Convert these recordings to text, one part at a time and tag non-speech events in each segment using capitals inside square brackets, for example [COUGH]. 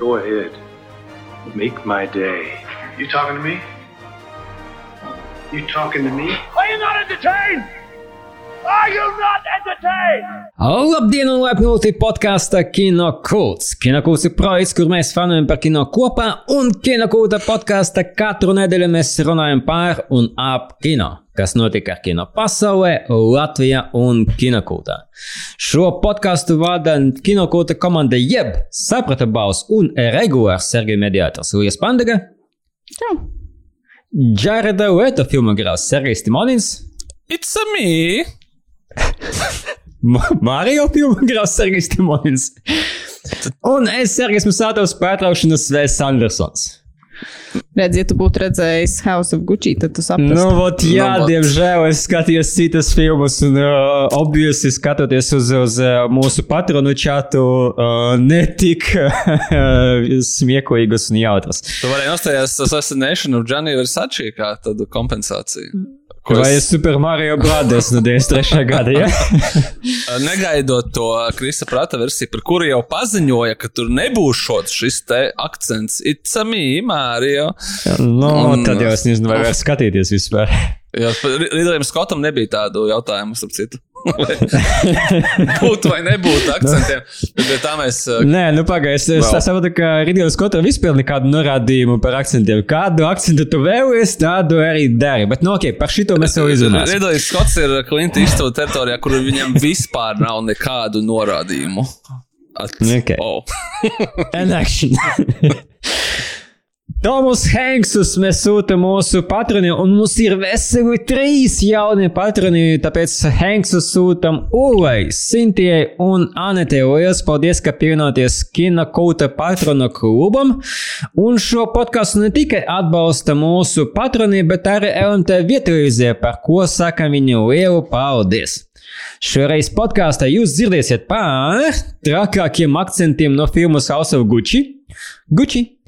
Go ahead. Make my day. You talking to me? You talking to me? Are you not entertained? Are you not entertained? Labdien, un laipni lūgti podkāstā Kino Kults. Kino Kults ir projekts, kur mēs fanojam par kino kopā, un Kino Kulta podkāstā katru nedēļu mēs runājam par un ap kino, kas notika ar kino pasaulē, Latvijā un Kino Kultā. Šo podkāstu vada Kino Kulta komanda jeb Saprata Baus un regulārs Sergei Mediātors Lijas Pandega. Čau! Džareda Ueta filmu grās Sergejs Timonins. It's a me! [LAUGHS] Mario filmu grās Sergejs Timonins. Un es, Sergejs Musātovs, pārtraukšanas Svēs Andersons. Redz, ja tu būtu redzējis House of Gucci, tad tu saprastu. Nu, vot, jā, Nu, vot. diemžēl es skatījos citas filmas, un uh, obviously skatoties uz, uz uh, mūsu patronu čatu, uh, netika [LAUGHS] uh, smieklīgas un jautras. Tu vari nostājās Assassination of Gianni Versace kā tādu kompensāciju. Ko Vai es, Super Mario Brothers no 93. gada, ja? [LAUGHS] negaidot to Krista Prata versiju, par kuru jau paziņoja, ka tur nebūs šis te akcents. It's a me, Mario. nu, Un- tad jau es nezinu, vai var skatīties vispār. [LAUGHS] Jā, Ridlējam Skotam nebija tādu jautājumu, starp citu. [LAUGHS] Būtu vai nebūtu akcentiem. Bet tā mēs. uh, Nē, nu pagaidi, es, es saprotu, ka Ridlers Skotam vispār nekādu norādījumu par akcentiem. Kādu akcentu tu vēlies, tādu arī dari. Bet, nu, ok, par šito mēs jau izrunāsim. Ridlējs Skots ir Klinta izstāvu teritorijā, kur viņam vispār nav nekādu norādījumu. At, Ok. oh. [LAUGHS] An action. [LAUGHS] Tomus Hanksus mēs sūtām mūsu patroni, un mums ir veseli trīs jauni patroni. Tāpēc Hanksus sūtām Ulai, Sintijai un Anetei. Lielas paldies, ka pievienoties Kino Kulta patronu klubam. Un šo podkāstu ne tikai atbalsta mūsu patroni, bet arī LNT vietējie, par ko sakam viņu lielu paldies. Šoreiz podkāstā jūs dzirdēsiet par trakākiem akcentiem no filmas House of Gucci. Gucci.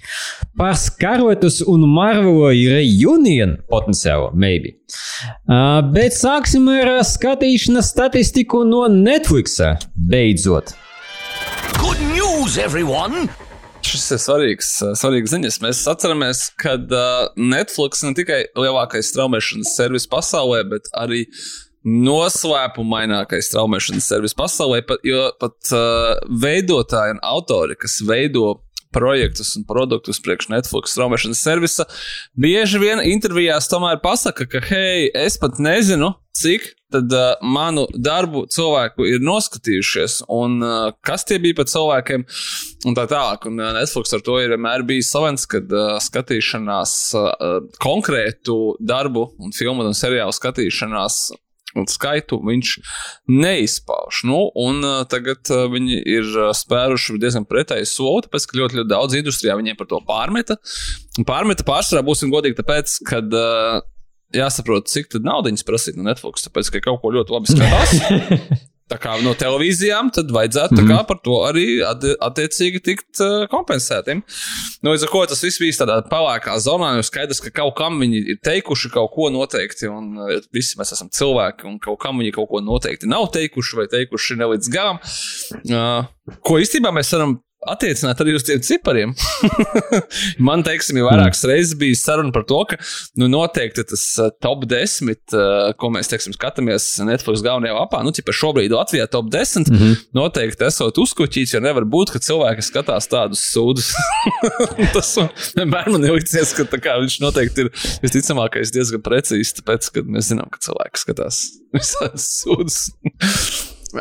Par skarotus un Marvelo reunion potenciālu, maybe. Uh, bet sāksim ar skatīšanas statistiku no Netflix. Beidzot. Good news, everyone! Šis ir svarīgs, svarīgs ziņas. Mēs atceramies, ka uh, Netflix ne tikai lielākais straumēšanas servis pasaulē, bet arī noslēpumainākais straumēšanas servis pasaulē, pat, jo pat uh, veidotāji un autori, kas veido projektus un produktus priekš Netflix straumēšanas servisa, bieži vien intervijās tomēr pasaka, ka, hei, es pat nezinu, cik tad uh, manu darbu cilvēku ir noskatījušies, un uh, kas tie bija par cilvēkiem, un tā tālāk. Un uh, Netflix ar to ir vienmēr bijis slavens, kad uh, skatīšanās uh, konkrētu darbu un filmu un seriālu skatīšanās. Un skaitu viņš neizpauž. Nu, un uh, tagad uh, viņi ir spēruši diezgan pretēju soli, tāpēc, ka ļoti, ļoti daudz industrijā viņiem par to pārmeta. Pārmeta pārsvarā būsim godīgi, tāpēc, ka uh, jāsaprot, cik daudz naudas prasīt no Netflix, tāpēc, ka kaut ko ļoti labi [LAUGHS] skatās. Tā kā no televīzijām, tad vajadzētu mm. par to arī at attiecīgi tikt uh, kompensētiem. Nu, līdz ar to tas viss bija tādā pelēkā zonā, jo skaidrs, ka kaut kam viņi ir teikuši kaut ko noteikti, un uh, visi mēs esam cilvēki, un kaut kam viņi kaut ko noteikti nav teikuši vai teikuši ne līdz galam. Uh, ko īstenībā mēs varam attiecināt arī uz tiem cipariem. [LAUGHS] Man, teiksim, jau vairākas reizes bija saruna par to, ka nu, noteikti tas uh, top 10, uh, ko mēs teiksim, skatāmies Netflix galvenajā lapā, nu, cik šobrīd Latvijā top 10, mm -hmm. noteikti esot uzkuķīts, jo nevar būt, ka cilvēki skatās tādus sūdus. [LAUGHS] tas man- vienmēr man licies, ka tā kā, viņš noteikti ir visticamākais diezgan precīzs, tāpēc, ka mēs zinām, ka cilvēki skatās [LAUGHS] visādas sūdus.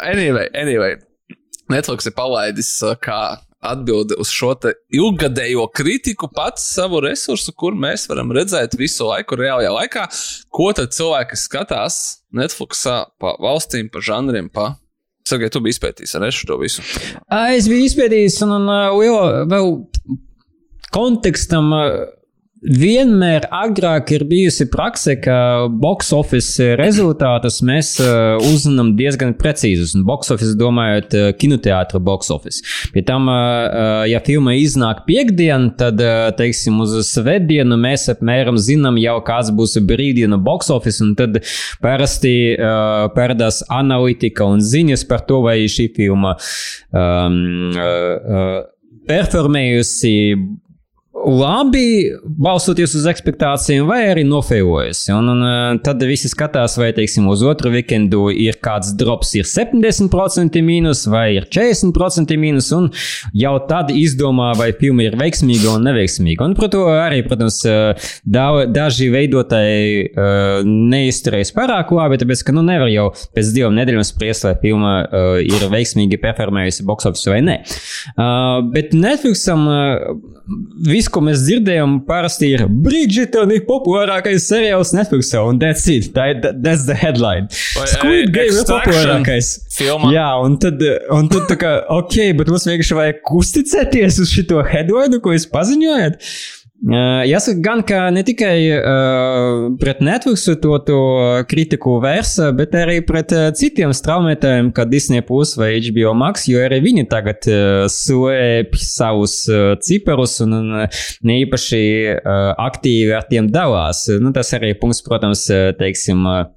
anyway, anyway. Netflix ir palaidis uh, kā atbildi uz šo ilgadējo kritiku pats savu resursu, kur mēs varam redzēt visu laiku reālajā laikā, ko tad cilvēki skatās Netflixā pa valstīm, pa žanriem, pa. Sergei, tu biji izpētījis ar šo visu. Es biju izpētījis, un, un liela, vēl kontekstam. ā, Vienmēr agrāk ir bijusi prakse, ka box office rezultātus mēs uh, uzzinām diezgan precīzus. Box office, domājot, uh, kinoteātra box office. Pie tam, uh, ja filma iznāk piekdien, tad, teiksim, uz svētdienu mēs apmēram zinām jau, kāds būs brīvdienu box office. Un tad parasti parādās analītika un ziņas par to, vai šī filma um, performējusi labi, balstoties uz expectācijām, vai arī nofēlojusi. Un, un tad visi skatās, vai, teiksim, uz otru weekendu ir kāds drops, ir 70% mīnus vai ir 40% mīnus, un jau tad izdomā, vai filma ir veiksmīga un neveiksmīga. Un par to arī, protams, da, daži veidotāji uh, neizturēs pārāk labi, tāpēc, ka nu nevar jau pēc divām nedēļām spriest, vai filma uh, ir veiksmīgi performējusi box office vai nē. Uh, bet Netflixam uh, viss, ko mēs dzirdējām, parasti ir Bridžetona ir populārākais seriāls Netflix, un that's it. Tā ir that's the headline. Vai, Squid eh, Game ir populārākais. filmā? Jā, un tad, un tad tā kā, ok, bet mums vienkārši vajag uzticēties uz šito headline, ko jūs paziņojat. Jāsaka, gan ka ne tikai uh, pret Netflix to, to kritiku vērsa, bet arī pret citiem straumētājiem, kā Disney Plus vai HBO Max, jo arī viņi tagad uh, slēpj savus uh, ciparus un, uh, ne īpaši uh, aktīvi ar tiem dalās. Nu, tas arī punkts, protams, teiksim. Uh,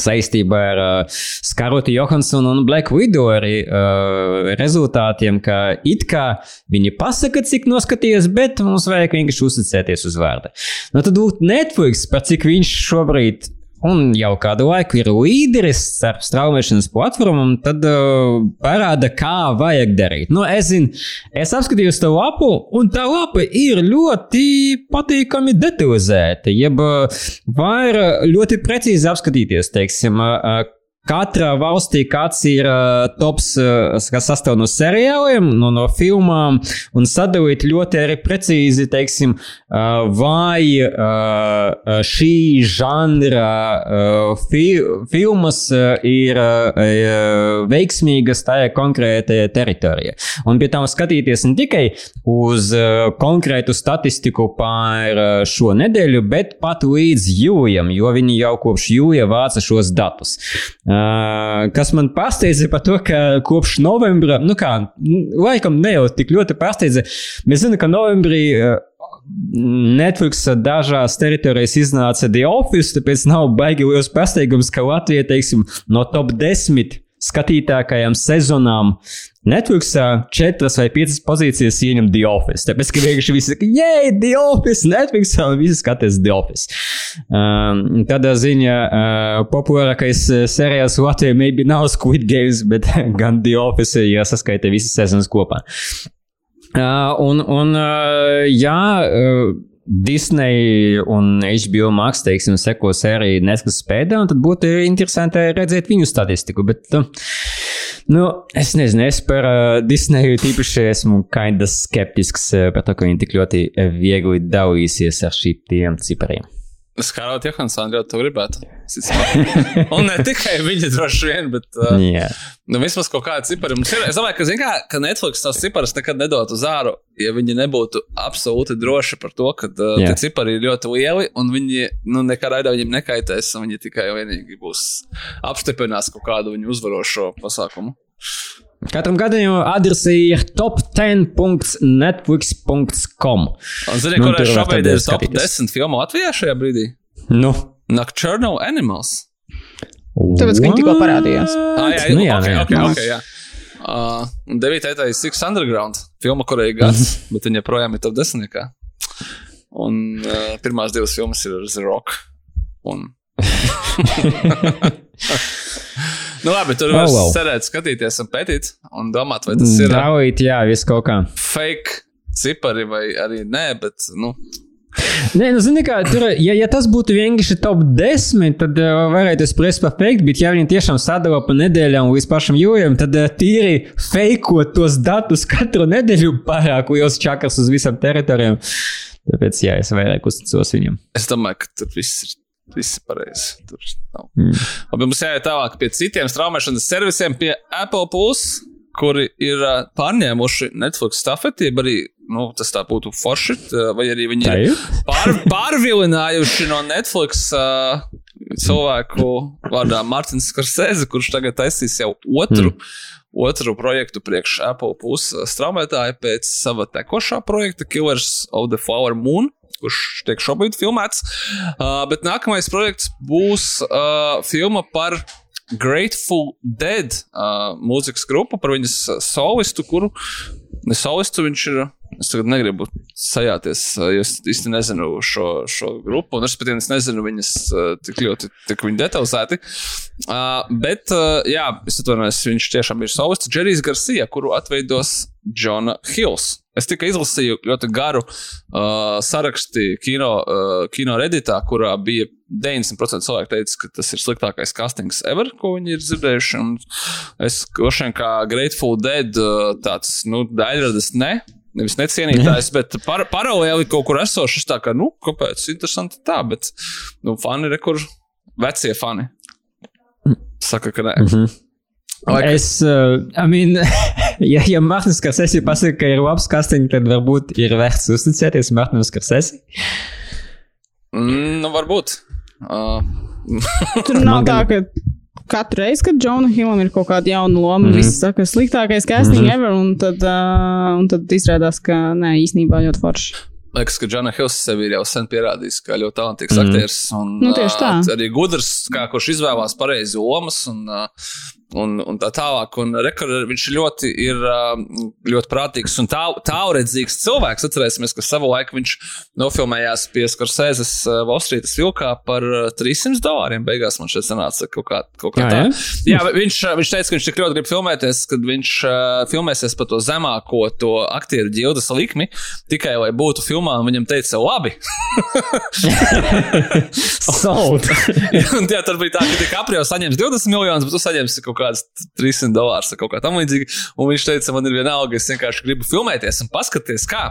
saistībā ar uh, Skarotu Johansonu un Black Widow arī uh, rezultātiem, ka it kā viņi pasaka, cik noskaties, bet mums vajag vienkārši uzticēties uz vārdu. Nu, tad lūk, Netflix, par cik viņš šobrīd un jau kādu laiku ir līderis starp straumēšanas platformām, tad uh, parāda, kā vajag darīt. Nu, es zinu, es apskatījos to lapu, un tā lapa ir ļoti patīkami detalizēta. Jeb uh, var ļoti precīzi apskatīties, teiksim, uh, Katrā valstī kāds ir uh, tops, uh, kas sastāv no seriāliem, no, no filmām, un sadalīt ļoti arī precīzi, teiksim, uh, vai uh, šī žanra uh, fi filmas uh, ir uh, veiksmīgas tajā konkrētajā teritorijā. Un pie tam skatīties ne tikai uz uh, konkrētu statistiku par uh, šo nedēļu, bet pat līdz jūlijam, jo viņi jau kopš jūlija vāca šos datus. Uh, kas man pārsteidza par to, ka kopš novembra, nu kā, laikam ne jau tik ļoti pārsteidza. Mēs zinām, ka novembrī uh, Netflix dažās teritorijās iznāca The Office, tāpēc nav baigi liels pārsteigums, ka Latvija, teiksim, no top 10 skatītākajām sezonām Netflixā četras vai piecas pozīcijas ieņem The Office. Tāpēc, ka vienkārši visi saka, jē, The Office, Netflixā, un visi skatās The Office. Um, tādā ziņā uh, populārākais uh, seriāls Latvijā maybe nav Squid Games, [LAUGHS] bet gan The Office, ja saskaita visas sezonas kopā. Uh, un, un uh, jā, uh, Disney un HBO Max, teiksim, seko sēriju Netflix pēdā, un tad būtu interesanti redzēt viņu statistiku. Bet, uh, nu, es nezinu, es par uh, Disneyu tīpaši esmu kinda skeptisks uh, par to, ka viņi tik ļoti viegli dalīsies ar šiem cipariem. Skarot Johansonu ļoti gribētu. Un ne tikai viņa droši vien, bet uh, Jā. nu, vismaz kaut kāda cipara mums ir. Es domāju, ka, kā, ka Netflix tās ciparas nekad nedot uz āru, ja viņi nebūtu absolūti droši par to, ka uh, Jā. tie cipari ir ļoti lieli un viņi nu, nekādā veidā viņiem nekaitēs. Viņi tikai vienīgi būs apstiprinās kaut kādu viņu uzvarošo pasākumu. Katram gadījumam adrese ir top10.netflix.com. Un zini, Nu, kurā šobrīd ir top skatīties. 10 filmu Latvijā šajā brīdī? Nu, Nocturnal Animals. Tāpēc, ka viņi tikko parādījās. Ah, jā, Nu, jā, jā, okay, jā. okay, okay, jā. Uh, 9. ir Six Underground, filma, kurai ir gads, bet viņa joprojām ir top 10. Un uh, pirmās divas filmas ir The Rock. Un... [LAUGHS] nu, labi, tur var Oh, oh, well. cerēt, skatīties un pētīt un domāt, vai tas ir Draudīt, jā, viss kaut kā. fake cipari vai arī nē, bet, nu, Nē, nu, zini, kā tur, ja, ja tas būtu vienkārši top 10, tad uh, varētu spriest par fake, bet ja viņi tiešām sadala pa nedēļām līdz pašam jūlijam, tad uh, tīri fejkot tos datus katru nedēļu pārāk liels čakars uz visam teritorijām. Tāpēc, jā, es vairāk uzticos viņam. es domāju, ka tur viss ir. Viss ir pareizi. Tur nav. Mm. Labi, mums jāiet tālāk pie citiem straumēšanas servisiem, pie Apple Plus, kuri ir pārņēmuši Netflix stafeti, arī nu, tas tā būtu forši, vai arī viņi Tā ir pār, [LAUGHS] pārvilinājuši no Netflix uh, cilvēku vārdā Mārtiņš Skarsēze, kurš tagad taisīs jau otru. Mm. Otru projektu priekš Apple Plus straumētāja pēc sava tekošā projekta Killers of the Flower Moon, kurš tiek šobrīd filmēts. Uh, bet nākamais projekts būs uh, filma par Grateful Dead uh, mūzikas grupu, par viņas solistu, kuru ne solistu viņš ir. Es tagad negribu sajāties, jo es īsti nezinu šo, šo grupu, un es pat nezinu viņas tik ļoti tik detalizēti. Uh, bet, uh, jā, es atvainojos, viņš tiešām ir solists Džerijs Garcia, kuru atveidos Džona Hills. Es tikai izlasīju ļoti garu uh, sarakstu kino, uh, kino redītā, kurā bija 90% cilvēku teica, ka tas ir sliktākais castings ever, ko viņi ir dzirdējuši. Un es droši vien kā Grateful Dead uh, tāds, nu, daļradas ne. Nevis necienītājs, bet par, paralēli kaut kur esošs. Tā kā, nu, kāpēc? Interesanti tā, bet, nu, fani ir kur vecie fani. Saka, ka nē. Mm -hmm. Like. Es, uh, I mean, [LAUGHS] ja, ja Mārtiņš Karsesi pasaka, ka ir labs casting, tad varbūt ir vērts uzticēties Mārtiņam Karsesi. Mm, nu, varbūt. Uh. [LAUGHS] Tur nav tā, ka katru reizi, kad Džona Hillam ir kaut kāda jauna loma, mm -hmm. viss saka, sliktākais casting mm -hmm. ever, un tad, uh, un tad izrādās, ka nē, īstenībā ļoti forši. Liekas, ka Džona Hills sevi ir jau sen pierādījis, ka ļoti talantīgs mm. aktieris. Un, nu, tieši tā. Uh, arī gudrs, kā, kurš izvēlās pareizi lomas. Un, uh, un, un tā tālāk. Un rekord, viņš ļoti ir ļoti prātīgs un tā, tālredzīgs cilvēks. Atcerēsimies, ka savu laiku viņš nofilmējās pie Skorsēzes Valstrītas vilkā par 300 dolāriem. Beigās man šeit sanāca kaut kā, kaut kā jā, tā. Jā, jā viņš, viņš teica, ka viņš tik ļoti grib filmēties, kad viņš filmēsies par to zemāko to aktieru ģildes likmi, tikai lai būtu filmā, un viņam teica, labi. [LAUGHS] [LAUGHS] Un jā, tur bija tā, ka DiCaprio saņems 20 miljonus, bet tu saņemsi kaut kādas 300 dolārus vai kaut kā tamlīdzīga. Un viņš teica, man ir vienalga, es vienkārši gribu filmēties un paskatīties, kā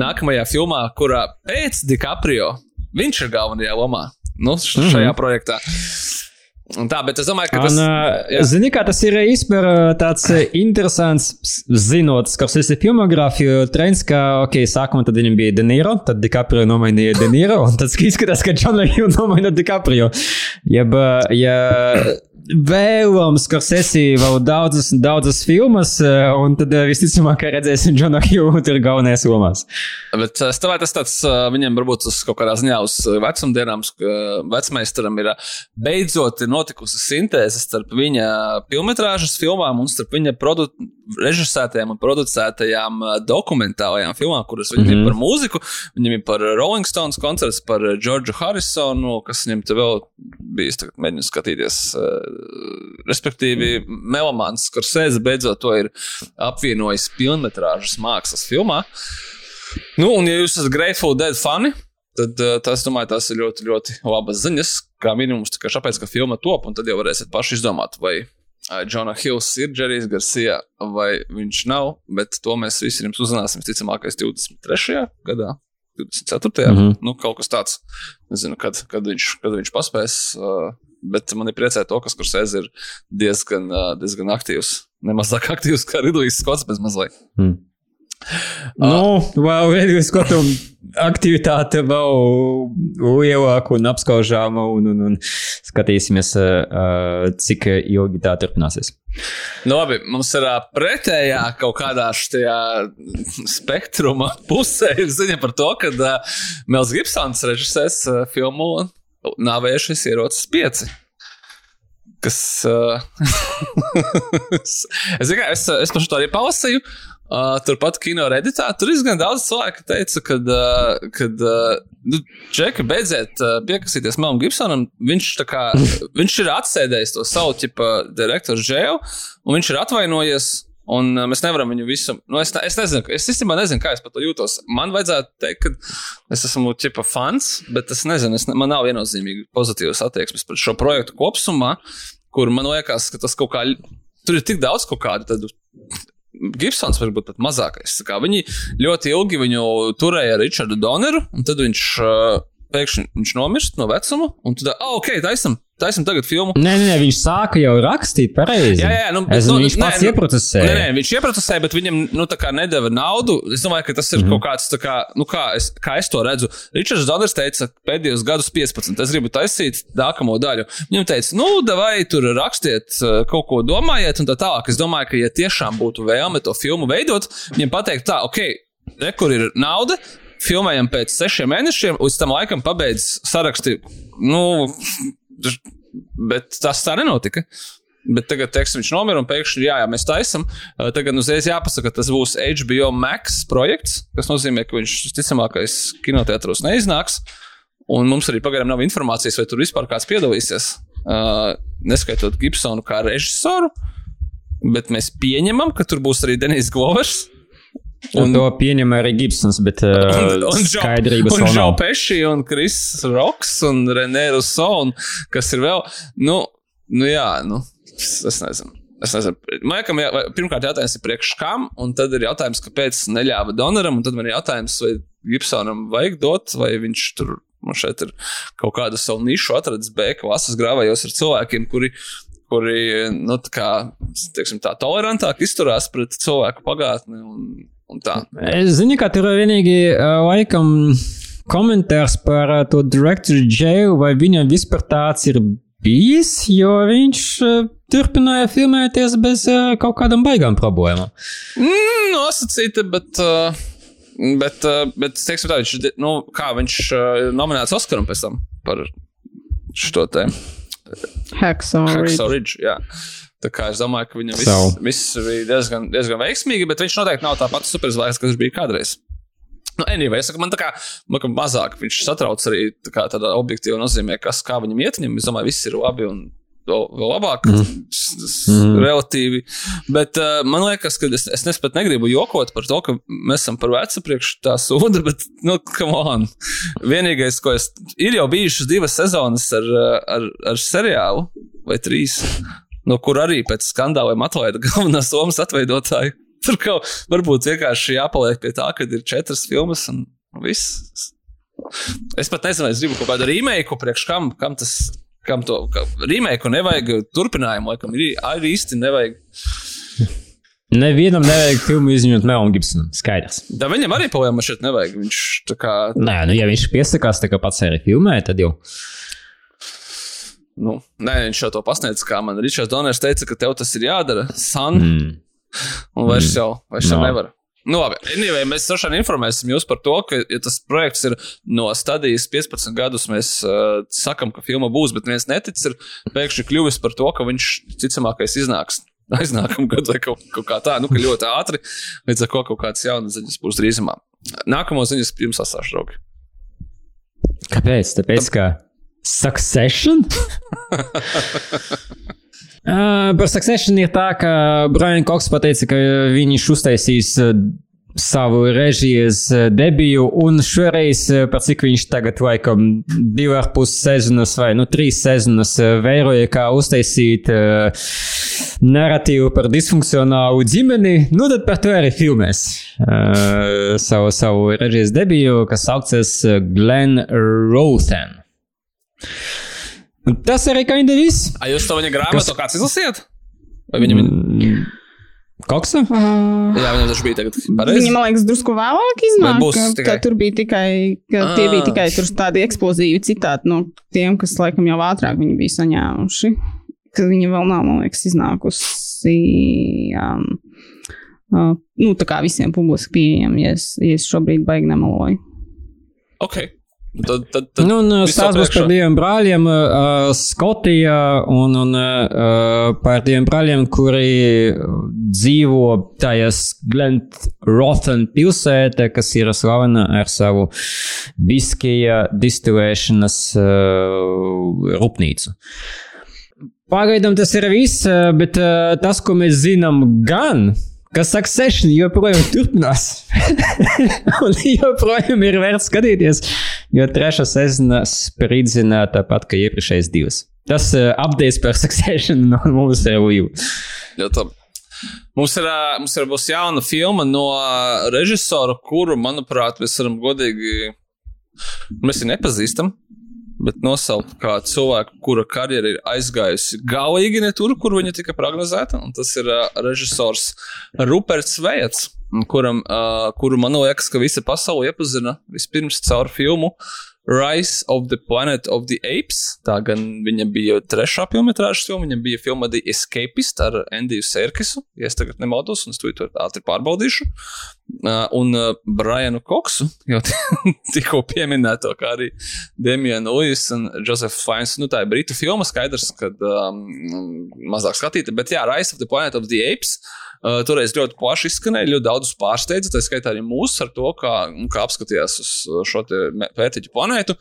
nākamajā filmā, kurā pēc DiCaprio viņš ir galvenajā lomā. Nu, šajā mm -hmm. projektā. Un tā, bet es domāju, ka tas ir. Zini, kā tas ir īstenībā tāds interesants, zinot, kas ir filmogrāfija, trends, ka, ok, sākumā tad viņam bija De Niro, tad DiCaprio nomainīja De Niro, un tad izskatās, ka Džona Hill nomaina DiCaprio. Jeb, ja vēlams, ka sesija vēl daudzas, daudzas filmas, eh, un tad eh, visticamāk redzēsim Džonu Hughu tur galvenajās lomās. Bet es domāju, tas tāds viņam varbūt uz kaut kādā ziņā uz vecumdienām, vecmeistaram ir beidzot notikusi sintēze starp viņa filmetrāžas filmām un starp viņa produ režisētajām un producētajām dokumentālajām filmām, kuras viņam mm -hmm. ir par mūziku, viņam ir par Rolling Stones koncerts, par Džordžu Harrisonu, kas viņam te vēl bijis, mēģinu skatīties respektīvi, Melamāns Skorsēze beidzot to ir apvienojis filmas mākslas filmā. Nu, un, ja jūs esat Grateful Dead fani, tad uh, tas, domāju, tas ir ļoti, ļoti labas ziņas. Kā minimums, tikai tāpēc, ka filma top, un tad jau varēsiet paši izdomāt, vai Džona uh, Hills ir Džerijs Garcia vai viņš nav. Bet to mēs visi jums uzzināsim, visticamākais, 23. gadā. 24. Mm -hmm. nu, kaut kas tāds. Nezinu, kad, kad, viņš, kad viņš paspēs. Uh, bet man ir priecē to, ka Skursēze ir diezgan, diezgan aktīvs. Nemazāk [LAUGHS] aktīvs kā Ridlijs Skots bez mazliet. Hmm. Nu, vēl viena skatu aktivitāte vēl lielāka un apskaužāma, un, un, un skatīsimies, uh, cik ilgi tā turpināsies. Nu, labi, mums ir uh, pretējā kaut kādā spektruma pusē ziņa par to, ka uh, Mels Gibsons režisēs uh, filmu Nāvējušies ierocis pieci. Kas. Uh, [LAUGHS] es, es, es par to arī palasīju. Uh, turpat kino redītā. Tur diezgan daudz cilvēku teica, ka, uh, kad, uh, nu, Džeka, beidziet uh, piekasīties Melam Gibsonam. Viņš, kā, [LAUGHS] viņš ir atsēdējis to savu tipu direktoru žēlu, un viņš ir atvainojies Un uh, mēs nevaram viņu visu. Nu, es, es nezinu, es īstenībā nezinu, kā es par to jūtos. Man vajadzētu teikt, ka es esmu tipa fans, bet es nezinu, es, man nav viennozīmīgi pozitīvas attieksmes pret šo projektu kopumā, kur man liekas, ka tas kaut kā. Tur ir tik daudz kaut kādu tādu Gibsons varbūt pat mazākais. Viņi ļoti ilgi viņu turēja ar Richardu Doneru, un tad viņš uh, pēkšņi viņš nomirst no vecuma, un tad, ah, ok, taisam, taisam tagad filmu. Nē, nē, viņš sāka jau rakstīt pareizi. Jā, jā, nu, es, nu, viņš nē, pats nu, ieprocesēja. Nē, nē, viņš ieprocesēja, bet viņam, nu, tā kā nedeva naudu. Es domāju, ka tas ir mm -hmm. kaut kāds, tā kā, nu, kā es, kā es to redzu. Ričards Doders teica, pēdējos gadus 15, es gribu taisīt nākamo daļu. Viņam teica, nu, vai tur rakstiet, eh, kaut ko domājiet, un tā tālāk. Es domāju, ka, ja tiešām būtu vēlme to filmu veidot, viņam pateikt, tā, ok, re, kur ir nauda, filmējam pēc sešiem mēnešiem, līdz tam laikam pabeidz sarakstu. Nu, bet tas tā nenotika. Bet tagad, teiksim, viņš nomira un pēkšņi, jā, jā mēs taisām. Tagad uzreiz jāpasaka, ka tas būs HBO Max projekts, kas nozīmē, ka viņš visticamākais kinoteātros neiznāks. Un mums arī pagaidām nav informācijas, vai tur vispār kāds piedalīsies. Uh, neskaitot Gibsonu kā režisoru, bet mēs pieņemam, ka tur būs arī Denis Glovers. Un, un to pieņem arī Gibsons, bet [LAUGHS] uh, un, un skaidrības un vēl Džo nav. Peši un Kris Roks un Renē Russo un kas ir vēl. Nu, nu jā, nu, es nezinu. Es nezinu. Man liekas, jā, pirmkārt, jautājums ir priekš kam, un tad ir jautājums, kāpēc neļāva donoram, un tad man ir jautājums, vai Gibsonam vajag dot, vai viņš tur man šeit ir kaut kādu savu nišu atradis bēka vasas grāvējos ar cilvēkiem, kuri, kuri nu, tā, kā, teiksim, tā tolerantāk izturās pret cilvēku pagātni. Un, tā. Es zinu, ka tur ir vienīgi uh, laikam komentārs par uh, to direktoru Džeju, vai viņam vispār tāds ir bijis, jo viņš uh, turpināja filmēties bez uh, kaut kādām baigām problēmām. Mm, nosacīta, bet. Uh, Bet, uh, bet teiksim, tā, viņš, nu, kā viņš uh, ir nominēts Oskaram pēc tam par šo te Hacksaw Ridge. Hacksaw Ridge. Jā. Tā kā es domāju, ka viņam viss, Savu. viss bija diezgan, diezgan veiksmīgi, bet viņš noteikti nav tā pats superzvaigznes, kas bija kādreiz. Nu, anyway, es saku, man tā kā man mazāk viņš satrauc arī tā kā tādā objektīvā nozīmē, kas kā viņam iet. Viņam, es domāju, viss ir labi un vēl, labāk. Mm. Mhm. Relatīvi. Bet uh, man liekas, ka es, es nespēju negribu jokot par to, ka mēs esam par vecu priekš tā sūda, bet, nu, come on. Vienīgais, ko es. Ir jau bijušas divas sezonas ar, ar, ar seriālu vai trīs. No kur arī pēc skandāliem atlaida galvenā Somijas atveidotāja. Tur kaut varbūt vienkārši jāpaliek pie tā, ka ir četras filmas un viss. Es pat nezinu, es gribu kaut kādu rīmēku, priekš kam, kam tas, kam to rīmēku nevajag, turpinājumu, laikam, ir arī īsti nevajag. Nevienam nevajag filmu izņemot Melam Gibsonam. Skaidrs. Da viņam arī palielināt šeit nevajag. Viņš tā kā, Nē, nu, ja viņš piesakās, tā kā pats arī filmē, tad jau. Nu, nē, viņš jau to pasniedz, kā man Ričards Doners teica, ka tev tas ir jādara, san, Mm. un vairs jau, vairs jau No. nevar. Nu, labi, anyway, mēs droši vien informēsim jūs par to, ka, ja tas projekts ir no stadijas 15 gadus, mēs uh, sakām, ka filma būs, bet viens netic, ir pēkšņi kļuvis par to, ka viņš ticamākais iznāks. [LAUGHS] Aiznākamā gada vai kaut, kaut kā tā, nu, ka ļoti ātri, līdz ar ko kaut kādas jaunas ziņas būs drīzumā. Nākamo ziņas jums atstāšu, draugi. Kāpēc? Tāpēc, ka Succession? Uh, [LAUGHS] par Succession ir tā, ka Brian Cox pateica, ka viņš uztaisīs uh, savu režijas uh, debiju, un šoreiz, par cik viņš tagad laikam divu ar pus sezonas vai nu trīs sezonas vēroja, kā uztaisīt uh, narratīvu par disfunkcionālu ģimeni, nu tad par to arī filmēs uh, savu, savu režijas debiju, kas saucas Glenn Rothen. Tas arī kā indīvis. A jūs to viņa grāmatu kāds izlasiet? Vai viņam ir? Mm, Koksa? Uh, Jā, viņam tas bija tagad pareizi. Viņa, man liekas, drusku vēlāk iznāk. būs ka, tikai- ka tur bija tikai, ka tie bija Ah. tikai tur tādi eksplozīvi citāti no tiem, kas laikam jau ātrāk viņi bija saņēmuši. Ka viņa vēl nav, man liekas, iznākusi. Um, uh, nu, tā kā visiem publiski pieejama, ja es, ja es šobrīd baigi nemaloju. Ok. Tad, tad, tad Nu, un stāsts būs par diviem brāļiem uh, Skotijā un, un uh, par diviem brāļiem, kuri dzīvo tajās Glent Rothen pilsētā, kas ir slavena ar savu viskija distilēšanas uh, rūpnīcu. Pagaidām tas ir viss, bet uh, tas, ko mēs zinām, gan, ka Succession joprojām turpinās. [LAUGHS] Un joprojām ir vērts skatīties, jo trešā sezona spridzina tāpat kā iepriekšējās divas. Tas uh, updates par Succession no mūsu review. Ļoti labi. Mums ir, ā, mums ir būs jauna filma no ā, režisora, kuru, manuprāt, mēs varam godīgi. Mēs viņu nepazīstam, bet nosaukt kā cilvēku, kura karjera ir aizgājusi galīgi ne tur, kur viņa tika prognozēta. un Tas ir ā, režisors Ruperts Vējats, kuram, ā, kuru man liekas, ka visa pasaule iepazina vispirms caur filmu Rise of the Planet of the Apes. Tā gan viņa bija trešā filma, filma. Viņam bija filma The Escapist ar Andiju Serkisu. Ja es tagad nemaldos, un es to ātri pārbaudīšu. Uh, un uh, Brianu Koksu, jau [LAUGHS] tikko pieminēto, kā arī Demienu Luis un Joseph Fiennes. Nu, tā ir britu filma, skaidrs, kad um, mazāk skatīta, bet jā, Rise of the Planet of the Apes. Uh, toreiz ļoti plaši izskanēja, ļoti daudz pārsteidza. Tā skaitā arī mūs ar to, kā, kā apskatījās uz šo pētīņu planētu.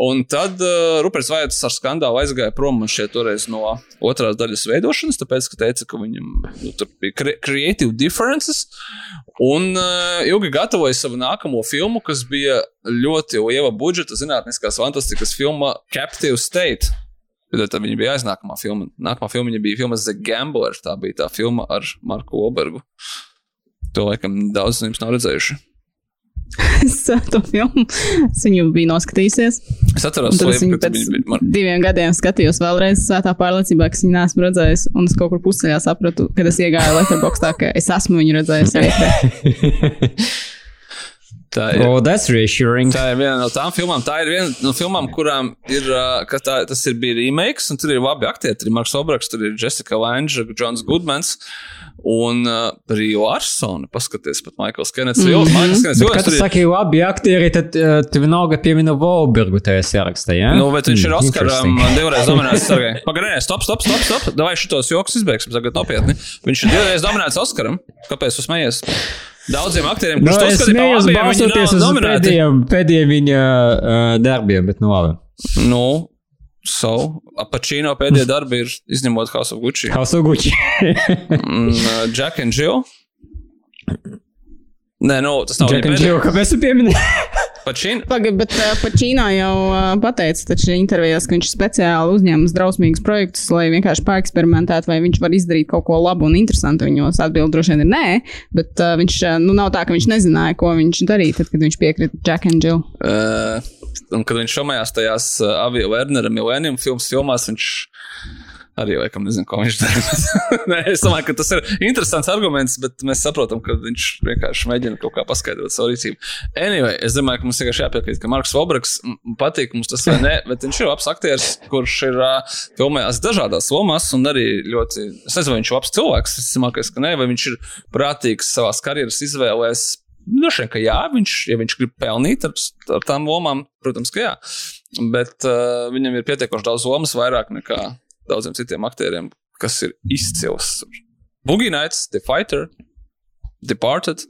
Un tad uh, Ruperts Vaits ar skandālu aizgāja prom šeit toreiz no otrās daļas veidošanas, tāpēc, ka teica, ka viņam nu, tur bija cre creative differences. Un uh, ilgi gatavoja savu nākamo filmu, kas bija ļoti liela budžeta zinātniskās fantastikas filma Captive State. Tad viņa bija aiznākamā filma. Nākamā filma bija filma The Gambler. Tā bija tā filma ar Marku Obergu. To laikam daudz no jums nav redzējuši. [LAUGHS] es to filmu es viņu biju noskatījusies. Es atceros, viņu ka pēc viņu biji Mar- diviem gadiem skatījos vēlreiz svētā pārliecībā, ka viņu neesmu redzējis. Un es kaut kur pusceļā sapratu, kad es iegāju Letterboxdā, ka es esmu viņu redzējis. [LAUGHS] [LAUGHS] Tā ir. oh, that's reassuring. Tā ir viena no tām filmām. Tā ir viena no filmām, kurām ir, uh, tā, tas ir bija remakes, un tur ir labi aktieri. Tur ir Marks Obraks, tur ir Jessica Lange, Johns Goodmans un uh, Rio Arsona. Paskaties, pat Maikls Kenets. Jo, Maikls Kenets, jo, Kad tu ir. saki labi aktieri, tad uh, tu vienalga piemini Volbergu tajā sarakstā, jā? Nu, bet viņš ir Hmm, Oskaram interesting. divreiz nominēts. Pagaidām, stop, stop, stop, stop. Vai šitos joks izbeigsim tagad nopietni? Viņš ir divreiz nominēts Oskaram. Kāpēc jūs smējies? Daudziem aktieriem, Nu, kurš to es uzskata par smējos labiem, viņi balstoties nav uz nominēti. pēdējiem, pēdējiem viņa uh, darbiem, bet nu labi. Nu, so, Apačino pēdējie darbi ir izņemot House of Gucci. House of Gucci. Un, uh, Jack and Jill. Nē, nu, tas nav Jack and pēdējā. Jill, kāpēc tu piemini? Pačino. Pagaid, bet uh, Pačīnā jau uh, pateica, taču intervijās, ka viņš speciāli uzņēma drausmīgus projektus, lai vienkārši paeksperimentētu, vai viņš var izdarīt kaut ko labu un interesantu. Viņos atbild droši vien ir nē, bet uh, viņš uh, nu, nav tā, ka viņš nezināja, ko viņš darīja, tad, kad viņš piekrita Jack and Jill. Uh, un kad viņš šomajās tajās uh, Avio Wernera Millennium filmas filmās, viņš arī laikam nezinu, ko viņš dara. [LAUGHS] Nē, es domāju, ka tas ir interesants arguments, bet mēs saprotam, ka viņš vienkārši mēģina kaut kā paskaidrot savu rīcību. Anyway, es domāju, ka mums vienkārši jāpiekrīt, ka Marks Vobraks patīk mums tas vai nē, bet viņš ir labs aktieris, kurš ir uh, filmējis dažādās lomās un arī ļoti, es nezinu, vai viņš ir labs cilvēks, es domāju, ka nē, vai viņš ir prātīgs savās karjeras izvēlēs. Droši vien, ka jā, viņš, ja viņš grib pelnīt ar, ar tām lomām, protams, ka jā. Bet uh, viņam ir pietiekoši daudz lomas, vairāk nekā daudziem citiem aktieriem, kas ir izcils. Boogie Nights, The Fighter, Departed.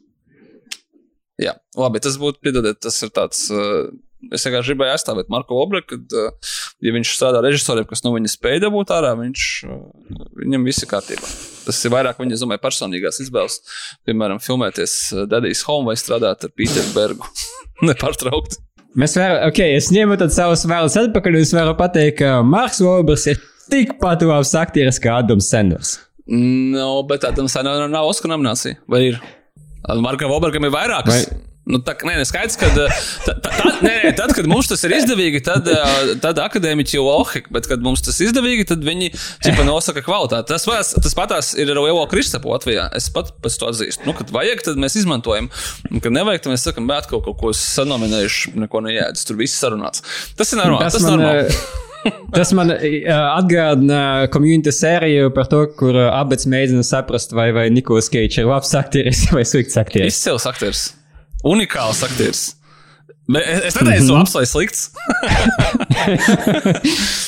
Jā, labi, tas būtu, piedodiet, tas ir tāds. Uh, es vienkārši gribēju aizstāvēt Marko Obreku, kad, uh, ja viņš strādā režisoriem, kas no viņa spēja dabūt ārā, viņš, uh, viņam viss ir kārtībā. Tas ir vairāk viņa, domāju, personīgās izvēles. Piemēram, filmēties Daddy's Home vai strādāt ar Pīteru Bergu. [LAUGHS] Nepārtraukti. Mēs varam, ok, es ņemu tad savus vēlus atpakaļ, un es varu pateikt, ka Marks Volbers ir tikpat labs aktieris kā Adams Sanders. No, bet tam senam nav Oskara nominācija. Vai ir? Markam Obergam ir vairākas. Vai-? Nu, tā, nē, nē, skaidrs, ka tad, tad, nē, nē, tad, kad mums tas ir izdevīgi, tad, ā, tad akadēmiķi jau ohik, bet kad mums tas ir izdevīgi, tad viņi cipa nosaka kvalitāti. Tas, pats- tas patās ir ar Lielo Kristapu Latvijā. Es pat pēc to atzīstu. Nu, kad vajag, tad mēs izmantojam. Un, kad nevajag, tad mēs sakam, bet kaut ko, ko sanominējuši, neko nejēdz. Tur viss sarunāts. Tas ir normāli. Tas, tas man, normāli. Tas man eh, atgādina community sēriju par to, kur eh, abas mēģina saprast, vai, vai Nikolas Keits ir labs aktieris vai slikts aktieris. Izcils aktieris. Unikāls aktieris. [LAUGHS] Es es neteicu, labs vai slikts.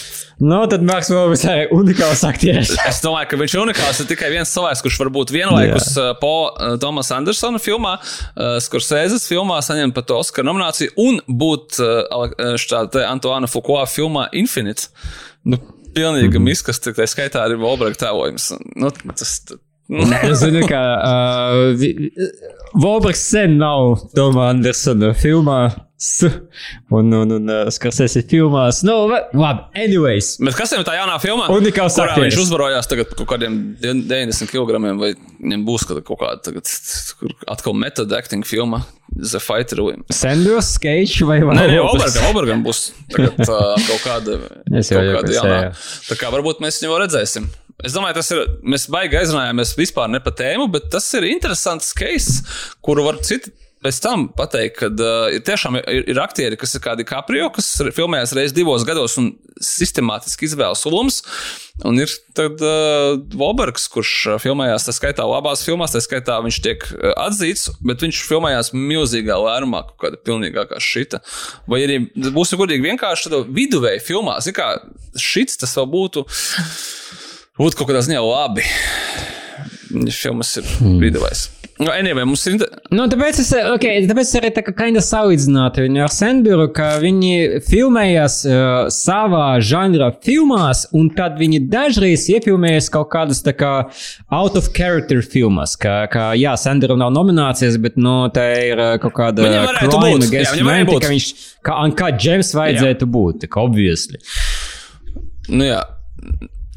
[LAUGHS] Nu, tad Marks Volbers arī unikāls aktieris. Es domāju, ka viņš ir unikāls. Ir tikai viens cilvēks, kurš var būt vienlaikus Paula uh, Tomasa Andersona filmā, uh, Skursēzes filmā, saņemt pat Oskara nomināciju un būt uh, šāda Antoine Foucault filmā Infinite. Nu, pilnīgi mm -hmm. miskas, tā skaitā arī Volberga tēlojums. Nu, tas, [LAUGHS] nu, Nē, es zinu, ka uh, Volbers sen nav Toma Andersona filmā. S- Un, un, un uh, Skarsēs filmās. Nu, va- labi, anyways. Bet kas ir tā jaunā filmā? Unikāls aktieris. viņš uzvarojās tagad kaut kādiem 90 kg, vai viņam būs kaut kāda tagad, atkal metoda acting filma, The Fighter. Sanders, Keits vai vai Nē, nē? Obergam, Obergam būs tagad, uh, kaut kāda. Es jau jau kāda jaunā. Tā kā varbūt mēs viņu redzēsim. Es domāju, tas ir. Mēs baigi aizrunājāmies vispār ne par tēmu, bet tas ir interesants case, kuru var citi pēc tam pateikt, ka uh, ir tiešām ir, ir aktieri, kas ir kādi kaprio, kas filmējas reizes divos gados un sistemātiski izvēlas lomas. Un ir tad uh, Volbergs, kurš filmējās, tā skaitā labās filmās, tā skaitā viņš tiek atzīts, bet viņš filmējās milzīgā lērumā, kāda pilnīgākā šita. Vai arī būsim godīgi vienkārši tādā viduvēja filmā, zin kā šits tas vēl būtu, būtu kaut kādā ziņā labi. Filmas ir hmm. viduvējs. Nu, anyway, mums ir. Nu, tāpēc es, okay, tāpēc es arī tā kā kinda salīdzinātu viņu ar Sanduru, ka viņi filmējas uh, savā žanrā filmās, un tad viņi dažreiz iefilmējas kaut kādas tā kā out of character filmas. Kā, kā jā, Sanduram nav nominācijas, bet, nu, tā ir uh, kaut kāda crime against humanity, ka viņš, kā, kā Džems vajadzētu jā. būt, tā kā obviously. Nu, jā.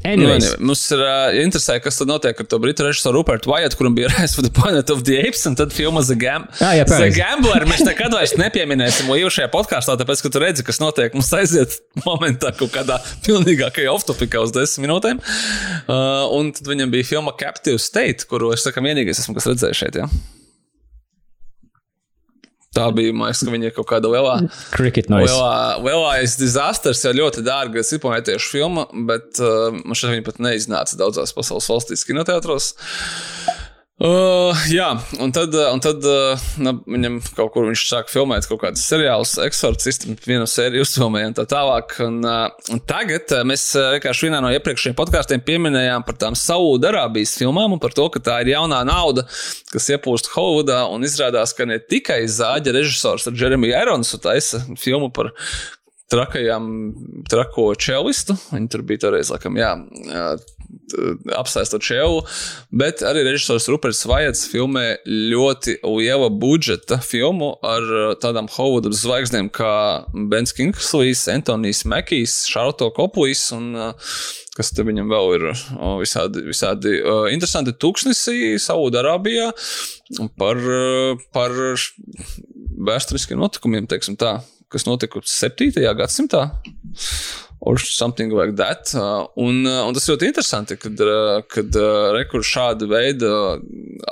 Anyways. Nu, mums ir uh, interesanti, kas tad notiek ar to britu režisoru Rupertu Vajatu, kuram bija [LAUGHS] Rise of the Planet of the Apes, un tad filma The, Gam ah, jā, the Gambler. Mēs [LAUGHS] nekad vairs nepieminēsim, jo šajā podkāstā, tāpēc, ka tu redzi, kas notiek, mums aiziet [LAUGHS] momentā kaut kādā pilnīgākajā off-topikā uz desmit minūtēm. Uh, un tad viņam bija filma Captive State, kuru es sakam vienīgais esmu, kas redzējis šeit. Ja? Tā bija, liekas, ka viņa kaut kāda lielā, lielā, lielais disasters, jau ļoti dārga cipametiešu filma, bet uh, man šeit viņa pat neiznāca daudzās pasaules valstīs kinoteātros. Uh, jā, un tad, uh, un tad uh, na, viņam kaut kur viņš sāka filmēt kaut kādus seriālus, eksorcistu, vienu sēriju uzfilmēja un tā tālāk. Un, uh, un tagad uh, mēs uh, vienkārši vienā no iepriekšējiem podkāstiem pieminējām par tām Saudārābijas filmām un par to, ka tā ir jaunā nauda, kas iepūst Hollywoodā. Un izrādās, ka ne tikai zāģa režisors ar Jeremiju Ironsu taisa filmu par trakajām, trako čelistu. Viņi tur bija toreiz, laikam, jā. jā apsēstot ševu, bet arī režisors Ruperts Vajats filmē ļoti liela budžeta filmu ar uh, tādām Hovuda zvaigznēm kā Bens Kingslīs, Antonijs Mekijs, Šarloto Koplijs un uh, kas te viņam vēl ir uh, visādi, visādi interesanti tūkstnesī Saudārābijā par, par vēsturiskiem notikumiem, teiksim tā, kas notika 7. gadsimtā or something like that. Uh, un, uh, un tas ļoti interesanti, kad, uh, kad rekur šāda veida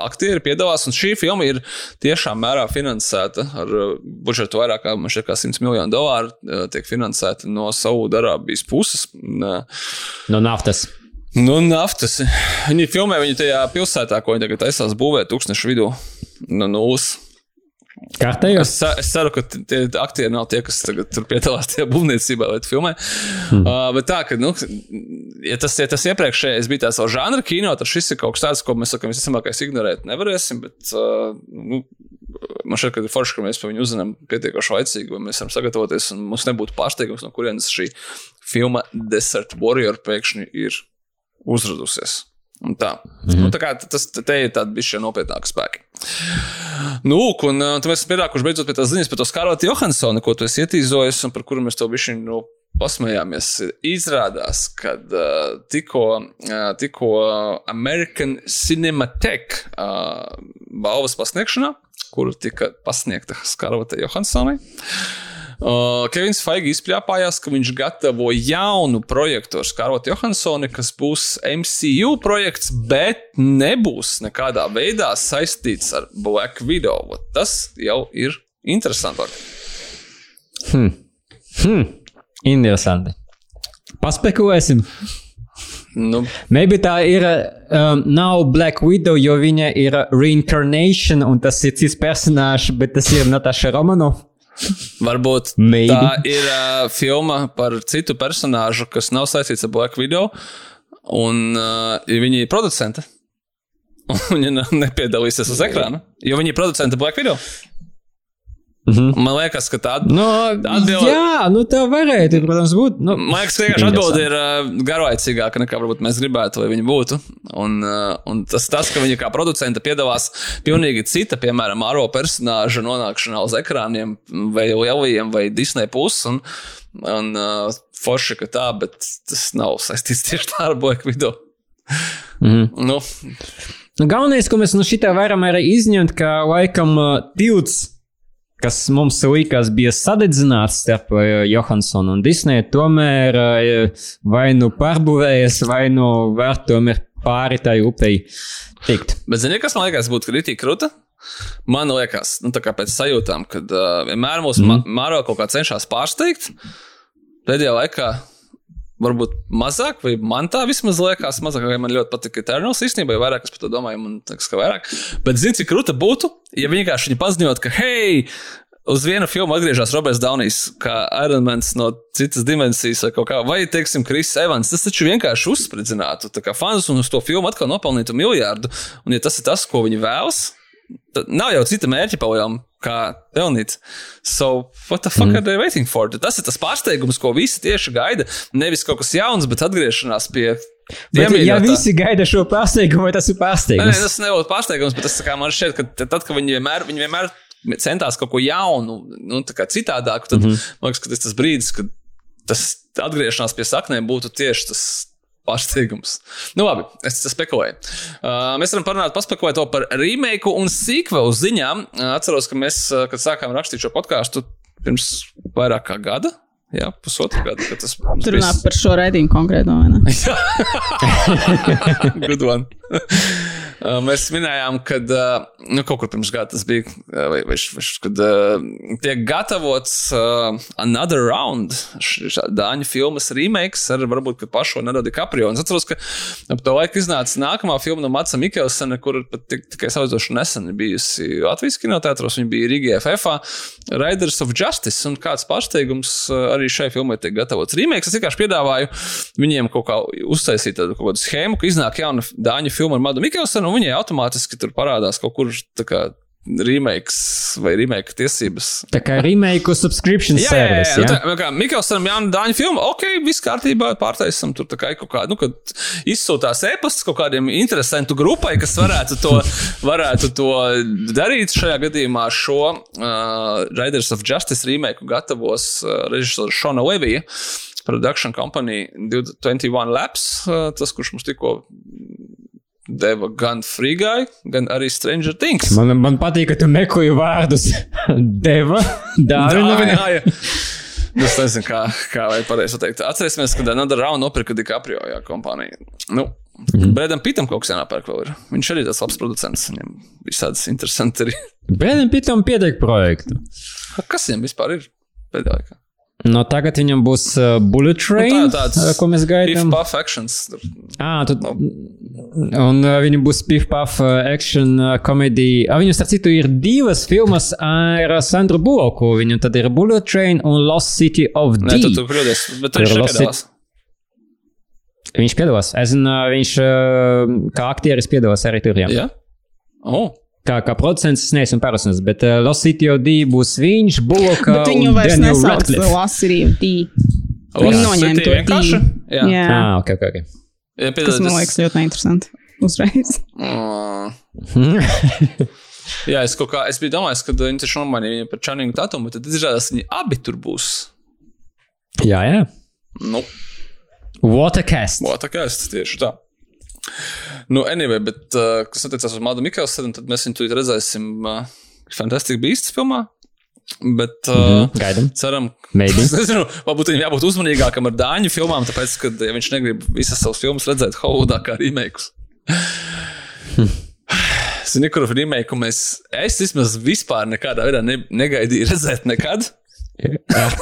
aktieri piedalās. Un šī filma ir tiešām mērā finansēta ar budžetu vairāk kā, kā 100 miljonu dolāru. Tiek finansēta no Saudārābijas puses. No naftas. No naftas. Viņi filmē viņu tajā pilsētā, ko viņi tagad taisās būvēt, tūkstošu vidū no nulles. Kārtējos? Es, es ceru, ka tie aktieri nav tie, kas tagad tur piedalās tajā būvniecībā vai filmē. Hmm. Uh, bet tā, ka, nu, ja tas, ja tas iepriekšējais bija tāds žanra kino, tad šis ir kaut kas tāds, ko mēs sakām, visticamākais ignorēt nevarēsim. Bet, uh, nu, man šķiet, ka ir forši, ka mēs par viņu uzzinām pietiekoši laicīgi, vai mēs varam sagatavoties, mums nebūtu pārsteigums, no kurienes šī filma Desert Warrior pēkšņi ir uzradusies. Un tā. Mm -hmm. nu, tā kā tas te ir tāds bijis nopietnāks spēks. Nu, un tad mēs esam pienākuši beidzot pie tās ziņas par to Skarlatu Johansonu, ko tu esi ietīzojis un par kuru mēs to bišķiņu nu, pasmējāmies. Izrādās, ka uh, tikko, uh, tikko American Cinematic uh, balvas pasniegšanā, kuru tika pasniegta Skarlata Johansonai. Uh, Uh, Kevins Faigi izpļāpājās, ka viņš gatavo jaunu projektu ar Skarlotu Johansoni, kas būs MCU projekts, bet nebūs nekādā veidā saistīts ar Black Widow. Tas jau ir interesantāk. Hmm. Hmm. Interesanti. Paspekulēsim. Nu. Maybe tā ir um, nav Black Widow, jo viņa ir reincarnation, un tas ir cits personāžs, bet tas ir Natasha Romanova. Varbūt Maybe. tā ir uh, filma par citu personāžu, kas nav saistīts ar Black Widow, un uh, viņi ir producenti. [LAUGHS] Un viņa nepiedalīsies uz ekrāna, jo viņi ir producenti Black Widow. -hmm. Man liekas, ka tāda no, atbilde. Jā, nu tā varētu, protams, būt. Nu, Man liekas, ka vienkārši atbilde ir uh, garlaicīgāka nekā varbūt mēs gribētu, lai viņi būtu. Un, uh, un tas, tas, ka viņi kā producenta piedalās pilnīgi cita, piemēram, aro personāža nonākšanā uz ekrāniem vai lielajiem vai Disney puses. Un, un uh, forši, ka tā, bet tas nav saistīts [LAUGHS] tieši tā ar Widow. Mm -hmm. nu. Nu, galvenais, ko mēs no šitā varam arī izņemt, ka laikam tilts kas mums likās bija sadedzināts starp uh, Johansonu un Disneju, tomēr uh, vai nu pārbūvējas, vai nu var tomēr pāri tai upei tikt. Bet zini, kas man liekas būtu kritika krūta? man liekas, nu, tā kā pēc sajūtām, kad uh, vienmēr mūs mm. Mhm. Māro kaut kā cenšas pārsteigt. Pēdējā laikā varbūt mazāk, vai man tā vismaz liekas, mazāk, vai man ļoti patīk Eternals īstenībā, vai vairāk es par to domāju, man liekas, ka vairāk. Bet zini, cik krūta būtu, ja vienkārši viņi paziņot, ka, hei, uz vienu filmu atgriežas Roberts Daunijs, kā Ironmans no citas dimensijas, vai kaut kā, vai, teiksim, Kris Evans. Tas taču vienkārši uzspridzinātu, fans un uz to filmu atkal nopelnītu miljardu. Un, ja tas ir tas, ko viņi vēlas, nav jau cita mērķa palielam. Kā pelnīt. So, what the fuck mm. are they waiting for? Tas ir tas pārsteigums, ko visi tieši gaida. Nevis kaut kas jauns, bet atgriešanās pie Bet, ja visi gaida šo pārsteigumu, vai tas ir Nē, nē, pārsteigums? tas nebūtu pārsteigums, bet tas man šķiet, ka tad, kad viņi vienmēr, viņi vienmēr centās kaut ko jaunu, nu, tā kā citādāku, tad mm -hmm. man liekas, ka tas ir tas brīdis, kad tas atgriešanās pie saknēm būtu tieši tas. Pārsteigums. Nu, labi, es te spekulēju. Uh, mēs varam parunāt, paspekulēt to par remake un sequelu ziņām. Uh, atceros, ka mēs, uh, kad sākām rakstīt šo podkāstu pirms vairāk kā gada, jā, pusotru gadu, tas Tur bija- runā par šo raidījumu konkrēti, vai ne? [LAUGHS] [LAUGHS] Good one. [LAUGHS] Uh, Mēs minējām, ka uh, nu, kaut kur pirms gada tas bija, uh, vai, vai, vai, kad uh, tiek gatavots uh, Another Round, Dāņu filmas remakes ar varbūt pašu Leonardo DiCaprio. Un Es atceros, ka ap to laiku iznāca nākamā filma no Matsa Mikelsena, kur pat tik, tikai salīdzinoši nesen bijusi Latvijas kinotētros. Viņa bija Rīgā FFA, Raiders of Justice. Un kāds pārsteigums arī šai filmai tiek gatavots remakes. Es vienkārši piedāvāju viņiem kaut kā uztaisīt tādu kaut kādu schēmu, ka iznāk jauna Dāņu filma ar Madu Mikelsenu, un viņai automātiski tur parādās kaut kur tā kā remakes vai remake tiesības. Tā kā remake uz subscription Jā, jā, jā, service. jā. Jā, Tā, kā Mikelsonam jauna dāņu filma, ok, viss kārtībā, pārtaisam tur tā kā kaut kā, nu, kad izsūtās e-pasts kaut kādiem interesantu grupai, kas varētu to, [LAUGHS] varētu to darīt. Šajā gadījumā šo uh, Raiders of Justice remake gatavos uh, režisors Šona Levija. Production company 21 Labs, uh, tas, kurš mums tikko deva gan Free Guy, gan arī Stranger Things. Man, man patīk, ka tu meklēji vārdus. [LAUGHS] Deva. Dāvināja. Es nezinu, kā, kā vai pareizi pateikt. Atcerēsimies, kad Another Round nopirka DiCaprio jā, kompāniju. Nu, mm. -hmm. Bredam Pitam kaut kas jānopērk vēl ir. Viņš arī tas labs producents. Viņam visādas interesanti arī. Bredam Pitam pietiek projektu. Kas viņam vispār ir pēdējā laikā? No tagad viņam būs uh, Bullet Train, Nu, tā, tāds ko mēs gaidām. Puff Actions. Ah, tu, un uh, viņam būs Puff uh, action uh, komēdija. Ah, viņam, starp citu, ir divas filmas ar Sandru Bulloku. Viņam tad ir Bullet Train un Lost City of Nē, tu, D. tu kļūdies. Bet viņš ir nepiedalās. Viņš piedalās. Es zinu, viņš kā aktieris piedalās arī tur. Jā. Jā? Oh. Kā, kā producents es neesmu pārliecināts, bet uh, City of D būs viņš, Bulloka Bet viņu vairs Daniel nesauc par Lasirīvu tī. Viņi noņēma to vienkārši? Jā. Jā. Ah, ok, ok. okay. Ja Tas man liekas ļoti neinteresanti. Uzreiz. [LAUGHS] Jā, es kaut kā, es biju domājis, ka viņi taču nomainīja viņu par Channingu Tatumu, bet tad izrādās, viņi abi tur būs. jā, jā. Nu, Watercast. Es tieši tā. Nu, anyway, bet, uh, kas attiecās uz Mādu Mikelsenu, tad mēs viņu tur redzēsim uh, Fantastic Beasts filmā. Bet uh, mm -hmm. Gaidām. ceram, [LAUGHS] nezinu, varbūt viņam jābūt uzmanīgākam ar dāņu filmām, tāpēc, ka ja viņš negrib visas savas filmas redzēt Hollywoodā kā remakes. [SIGHS] Zini, kuru remake mēs, es vismaz vispār nekādā veidā ne, negaidīju redzēt nekad.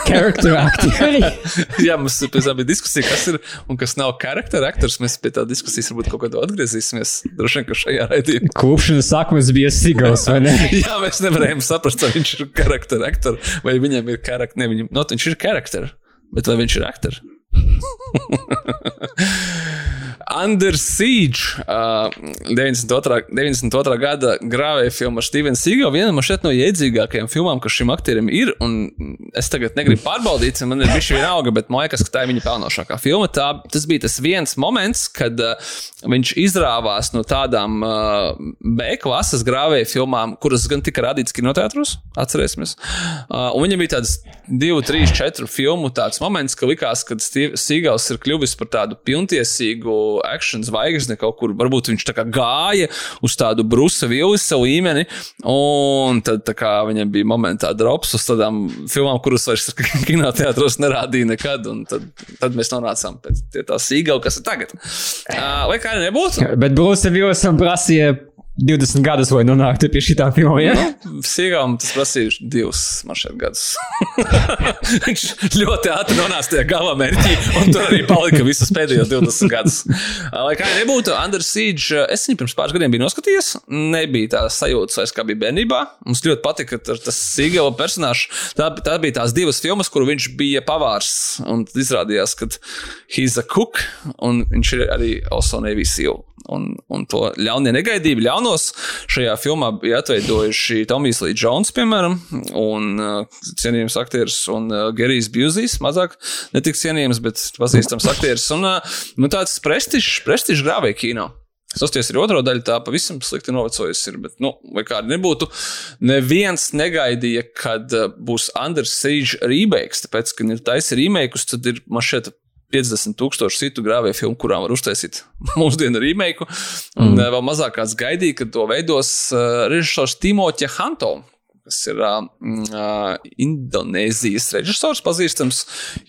Character actieri. [LAUGHS] Jā, mums pēc tam bija diskusija, kas ir un kas nav charakter aktors. Mēs pie tā diskusijas varbūt kaut kādā atgriezīsimies. Droši vien, ka šajā raidījumā. Kopšanas sākums bija Sigals, vai ne? [LAUGHS] Jā, mēs nevarējām saprast, vai viņš ir charakter aktor vai viņam ir charakter. Ne, viņam, no, viņš ir charakter, bet vai viņš ir aktor? [LAUGHS] Under Siege, uh, 92. 92. gada grāvēja filma ar Stevenu Seagalu. Viena no šeit no iedzīgākajām filmām, kas šim aktierim ir. Un es tagad negribu pārbaudīt, man ir bijis vienalga, bet man liekas, ka tā ir viņa pelnošākā filma. Tā, tas bija tas viens moments, kad uh, viņš izrāvās no tādām uh, B klases grāvēja filmām, kuras gan tika radītas kinoteātros, atcerēsimies. Uh, un viņam bija tāds divu, trīs, četru filmu tāds moments, ka likās, ka Sīgals ir kļuvis par tādu pilntiesīgu akciju zvaigzni kaut kur. Varbūt viņš tā kā gāja uz tādu Brusa Villisa līmeni, un tad viņam bija momentā drops uz tādām filmām, kuras vairs [LAUGHS] kinoteātros nerādīja nekad, un tad, tad mēs nonācām pie tā Sīgala, kas ir tagad. Uh, lai kā nebūtu, Bet Brūsa Vilsam prasīja 20 gadus, lai nonāktu pie šī filma. Ja? Nu, Sīgām tas prasīja divus šeit gadus. [LAUGHS] Viņš ļoti ātri nonāca tajā galā mērķī, un tur arī palika visus pēdējos 20 gadus. Lai kā nebūtu, Under Siege, es viņu pirms pāris gadiem biju noskatījies. Nebija tā sajūta, kā bija bērnībā. Mums ļoti patika tas Sīgala personāžs. Tā, tā bija tās divas filmas, kur viņš bija pavārs. Un izrādījās, ka he's a cook, un viņš ir arī also Navy SEAL. Un, un to ļaunie negaidību ļaunos šajā filmā bija atveidojuši Tomijs Līdz Jones, piemēram, un uh, cienījams aktieris, un uh, Gerijs Bjūzijs, mazāk netik cienījams, bet pazīstams aktieris. Un uh, nu, tāds prestižs, prestižs grāvēja kino. Sasties ir otrā daļa, tā pavisam slikti novecojusi. Ir, bet, nu, vai kāda nebūtu, neviens negaidīja, kad uh, būs Under Siege remakes. Tāpēc, kad ir taisa remakes, tad ir man šeit 50 tūkstoši citu grāvēju filmu, kurām var uztaisīt [LAUGHS] mūsdienu remake. Un mm. vēl mazāk kāds gaidīja, ka to veidos uh, režisors Timoķa Hanto. Kas ir uh, Indonēzijas režisors, pazīstams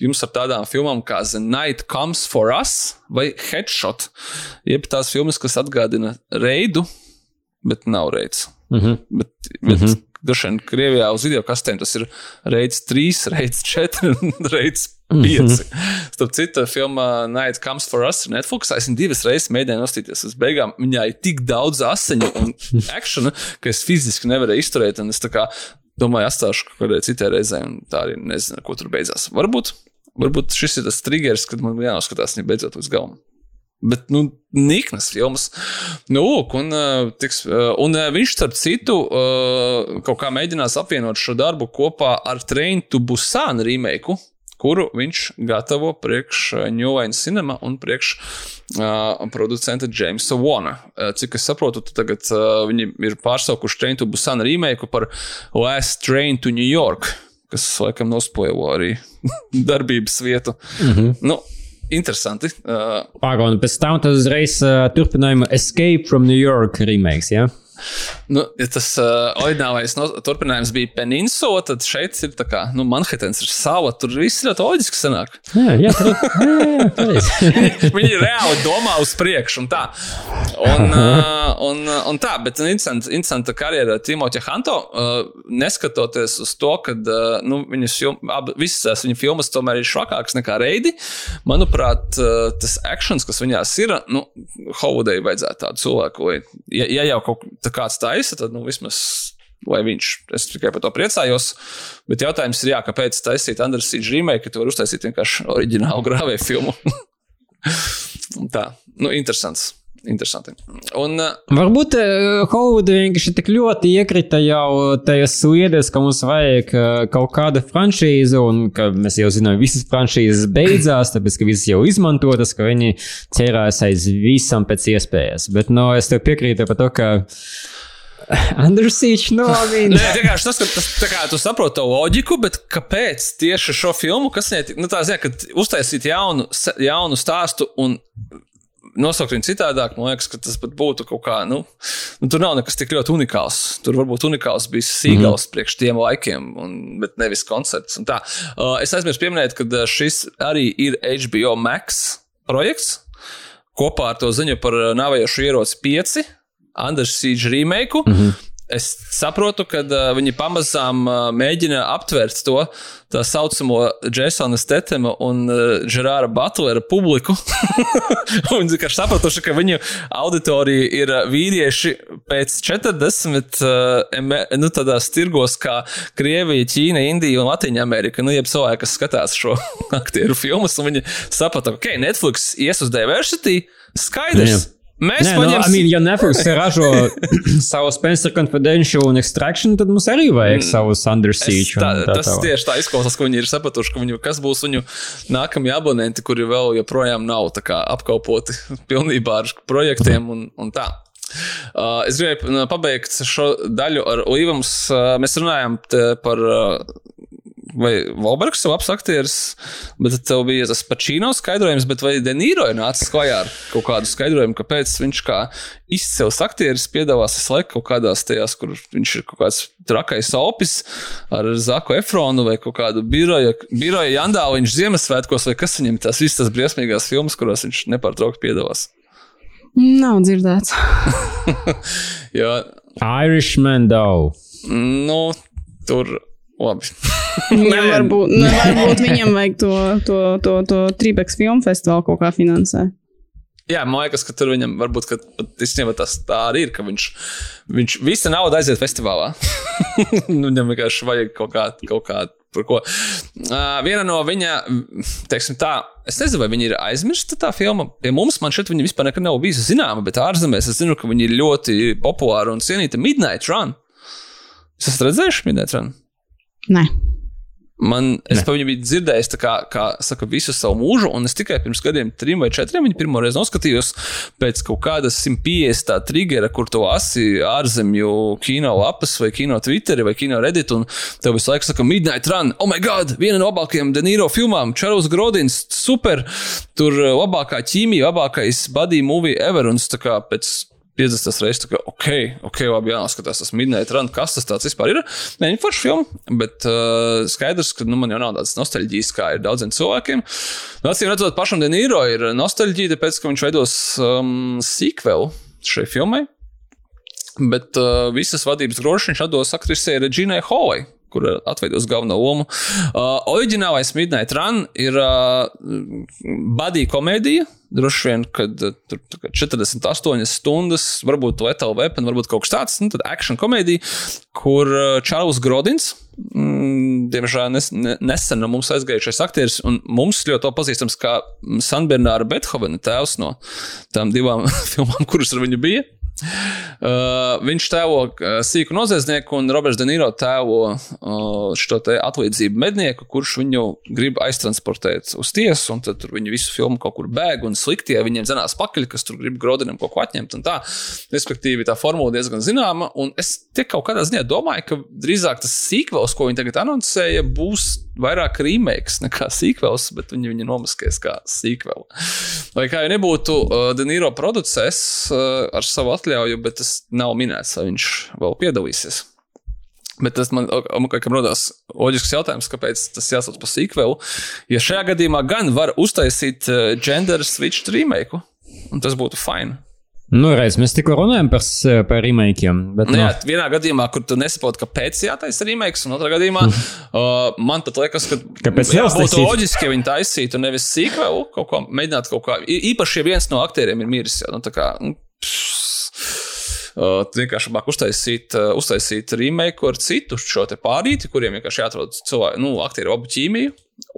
jums ar tādām filmām kā The Night Comes for Us vai Headshot. Jeb tās filmas, kas atgādina reidu, bet nav reids. Mm -hmm. bet, bet mm -hmm. Vien Krievijā uz video kastēm tas ir reids 3, reids 4, [LAUGHS] reids 5. Mm -hmm. Starp citu, filmā Night Comes for Us Netflix. Es divas reizes mēģināju nostīties uz beigām. Viņai ir tik daudz asiņu un akciju, ka es fiziski nevarēju izturēt. Es kā, domāju, atstāšu kaut kādai citai reizei, un tā arī nezinu, ko tur beidzās. Varbūt, varbūt šis ir tas triggers, kad man jānoskatās viņa beidzot uz galvu. Bet, nu, niknas filmas. Nu, lūk, un, tiks, un viņš, starp citu, kaut kā mēģinās apvienot šo darbu kopā ar Train to Busan remake kuru viņš gatavo priekš uh, New Line Cinema un priekš uh, producenta Jamesa Vona. Uh, cik es saprotu, tagad uh, viņi ir pārsaukuši Train to Busan remake par Last Train to New York, kas laikam nospoilo arī [LAUGHS] darbības vietu. Mm -hmm. nu, Interesanti. Uh, Pagaidām, pēc tam tas uzreiz uh, turpinājuma Escape from New York remakes. Ja? Nu, ja tas uh, oriģinālais no, turpinājums bija Peninsula, tad šeit ir tā kā nu, Manhetens ir sava. Tur viss ļoti loģiski sanāk. Jā, jā, tur, jā, jā, Viņi reāli domā uz priekšu un tā. Un, uh, un, un tā, bet interesanta, interesanta karjera Timoķa Hanto, uh, neskatoties uz to, ka uh, nu, viņas ab, visas viņa filmas tomēr ir švakākas nekā reidi. Manuprāt, uh, tas akcents, kas viņās ir, nu, Holudai vajadzētu tādu cilvēku, ja, ja jau kaut kāds taisa, tad nu, vismaz lai viņš. Es tikai par to priecājos. Bet jautājums ir, jā, kāpēc taisīt Andrēs Sīdžu remake, ka tu vari uztaisīt vienkārši oriģinālu grāvēju filmu. [LAUGHS] tā, nu, interesants. Interesanti. Un, uh, Varbūt uh, Holivuda vienkārši tik ļoti iekrita jau tajās sliedes, ka mums vajag uh, kaut kādu franšīzu, un ka mēs jau zinām, visas franšīzes beidzās, tāpēc ka visas jau izmantotas, ka viņi ķērās aiz visam pēc iespējas. Bet, no, nu, es tev piekrītu par to, ka [LAUGHS] Andersīčs, no viņa. Nē, vienkārši tas, ka tas, tā kā tu saproti to loģiku, bet kāpēc tieši šo filmu, kas ne, nu tā zina, ka uztaisīt jaunu, jaunu stāstu un nosaukt viņu citādāk, man liekas, ka tas pat būtu kaut kā, nu, nu tur nav nekas tik ļoti unikāls. Tur varbūt unikāls bija sīgals mm priekš tiem laikiem, un, bet nevis koncerts. Uh, es aizmirsu pieminēt, ka uh, šis arī ir HBO Max projekts kopā ar to ziņu par uh, nāvējošu ieroci 5. Anders Siege remake. Mm -hmm. Es saprotu, ka uh, viņi pamazām uh, mēģina aptvert to tā saucamo Jasona Stetema un uh, Gerāra Butlera publiku. un [LAUGHS] viņi ir sapratuši, ka viņu auditorija ir vīrieši pēc 40 uh, nu, tādās tirgos kā Krievija, Ķīna, Indija un Latvija Amerika. Nu, jeb cilvēki, kas skatās šo [LAUGHS] aktieru filmas, un viņi saprata, ka okay, Netflix ies uz diversity. Skaidrs. Jā. Mēs Nē, paņemsim... no, I mean, ja Netflix ražo [COUGHS] savu Spencer Confidential un Extraction, tad mums arī vajag mm. savu Under Siege. Tā, tā, tas tā tieši tā izklausās, ka viņi ir sapratuši, ka viņu, kas būs viņu nākamie abonenti, kuri vēl joprojām nav kā, apkalpoti [LAUGHS] pilnībā ar projektiem un, un tā. Uh, es gribēju pabeigt šo daļu ar Līvams. Uh, mēs runājām par uh, vai Volbergs ir labs aktieris, bet tev bija tas pačīno skaidrojums, bet vai Denīro ir nācis klajā ar kaut kādu skaidrojumu, kāpēc viņš kā izcils aktieris piedalās visu laiku kaut kādās tajās, kur viņš ir kaut kāds trakais opis ar Zaku Efronu vai kaut kādu biroja, biroja jandāliņš Ziemassvētkos, vai kas viņam tās visas tās briesmīgās filmas, kurās viņš nepārtraukti piedalās. Nav dzirdēts. [LAUGHS] Jo, Irishman Dow. nu, tur. Viņam [LAUGHS] varbūt, nu, varbūt viņam vajag to, to, to, to Trībeks filmu festivālu kaut kā finansēt. Jā, man liekas, ka tur viņam varbūt īstenībā tas tā arī ir, ka viņš, viņš visa nauda aiziet festivālā. [LAUGHS] nu, viņam vienkārši vajag kaut kā, kaut kā par ko. Uh, viena no viņa, teiksim tā, es nezinu, vai viņa ir aizmirsta tā filma. Pie mums man šeit viņa vispār nekad nav bijusi zināma, bet ārzemēs es zinu, ka viņa ir ļoti populāra un cienīta Midnight Run. Jūs esat redzējuši Midnight Run? Nē, Man, es par viņu biju dzirdējis, tā kā, kā saka, visu savu mūžu, un es tikai pirms gadiem, trim vai četriem, viņu pirmo reizi noskatījos pēc kaut kādas 150 tā triggera, kur to asi ārzemju kino lapas, vai kino Twitteri, vai kino Reddit, un tev visu laiku saka, Midnight Run, oh, my God, viena no labākajām Denīro filmām, Čārls Grodins, super, tur uh, labākā ķīmija, labākais body movie ever, un es tā kā pēc 50 reizes, kā, ok, ok, labi, jāskatās tas Midnight Run, kas tas tāds vispār ir. Nē, viņa forša filma, bet uh, skaidrs, ka nu, man jau nav tādas nostalģijas, kā ir daudziem cilvēkiem. Nu, Acīm redzot, pašam Denīro ir nostalģija, tāpēc, ka viņš veidos um, sequelu šai filmai. Bet uh, visas vadības grožus viņš atdos aktrisei Reģinai Hovai, kur atveidos galveno lomu. Uh, oriģinālais Midnight Run ir uh, badija komēdija. Droši vien, kad uh, tur tā kā 48 stundas, varbūt Lethal Weapon, varbūt kaut kas tāds, nu, tad action komēdija, kur Čārlis Grodins, mm, diemžēl nes, ne, nesen no mums aizgājušais aktieris, un mums ļoti labi pazīstams kā Sanbernāra Bethovena tēvs no tām divām [LAUGHS] filmām, kuras ar viņu bija. Uh, viņš tēlo uh, sīku noziedznieku, un Roberts Denīro tēlo uh, šo atlīdzību mednieku, kurš viņu grib aiztransportēt uz tiesu, un tad viņi visu filmu kaut kur bēg, un sliktie viņiem zinās pakaļ, kas tur grib Grodinam kaut ko atņemt. Tā, respektīvi, tā formula diezgan zināma, un es tie kaut kādā ziņā domāju, ka drīzāk tas sīkvels, ko viņi tagad anoncēja, būs vairāk remakes nekā sīkvels, bet viņi viņu nomaskēs kā sīkvelu. Lai kā jau nebūtu, uh, Denīro producēs uh, ar savu atļauju, bet tas nav minēts, vai viņš vēl piedalīsies. Bet tas man kam radās loģisks jautājums, kāpēc tas jāsauc par sīkvelu. Ja šajā gadījumā gan var uztaisīt uh, gender switch remake, un tas būtu fine. Nu, reiz mēs tikko runājam par, par remakiem. Bet, Nu, nu, jā, vienā gadījumā, kur tu nesaproti, kāpēc jātaisa remakes, un otrā gadījumā uh, man pat liekas, ka Kāpēc jā, būtu loģiski, ja viņi taisītu nevis sīkvelu, kaut ko mēģināt kaut kā. Īpaši, ja viens no aktieriem ir miris. Jā, nu, tā kā, nu, uh, vienkārši labāk uztaisīt, uh, uztaisīt remake ar citu šo te pārīti, kuriem vienkārši jāatrod cilvēku, nu, aktieru abu ķīmiju,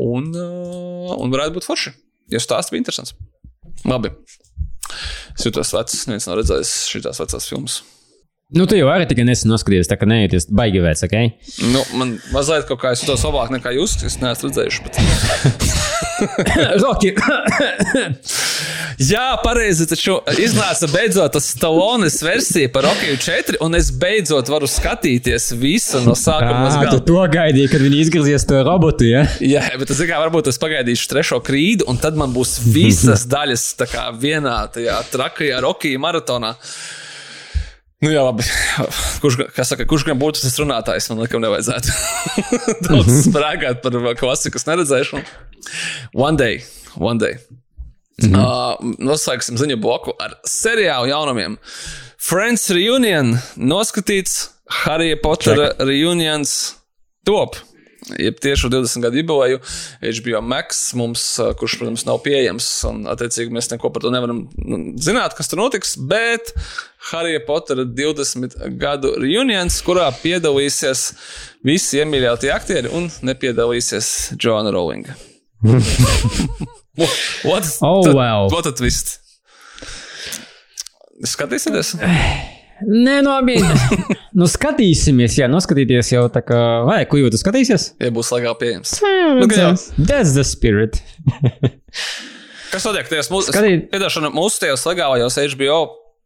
un, uh, un varētu būt forši. Ja stāsts bija interesants. Labi. Es jūtos vecs, neviens nav redzējis šīs vecās filmas. nu, tu jau arī tikai nesen noskatījies, tā ka neieties baigi vēc, ok? Nu, man mazliet kaut kā es to labāk nekā jūs. Es neesmu redzējuši. Bet... [LAUGHS] Roki! [LAUGHS] Jā, pareizi. Taču iznāca beidzot tas Stalones versija par Rokiju 4, un es beidzot varu skatīties visu no sākuma Ah, tu to gaidīji, kad viņi izgriezies to robotu, ja? Jā, bet es kā varbūt es pagaidīšu trešo krīdu, un tad man būs visas [LAUGHS] daļas kā vienā tajā trakajā Rokija maratonā. Nu, jā, labi. Kurš, saka, kurš gan būtu tas runātājs? Man liekas, nevajadzētu [LAUGHS] daudz [LAUGHS] sprāgāt par klasikas neredzēšanu. One day, one day. -hmm. uh, noslēgsim ziņu bloku ar seriālu jaunumiem. Friends Reunion noskatīts, Harry Potter Reunions top. Jeb tieši 20 gadu jubileju HBO Max, mums, uh, kurš, protams, nav pieejams, un attiecīgi mēs neko par to nevaram nu, zināt, kas tur notiks. Bet Harry Potter 20 gadu reunions, kurā piedalīsies visi iemīļotie aktieri un nepiedalīsies Joanna Rowling. [LAUGHS] What? Oh, Tad- wow. What a twist! Skatīsieties? Nē, no abi. nu, skatīsimies, jā, noskatīties jau tā kā. Vai, ko jūs skatīsies? Ja būs legāli pieejams. Nu. That's the spirit. Kas notiek tajās mūsu, Skatīt- piedošana, mūsu tajos legālajos HBO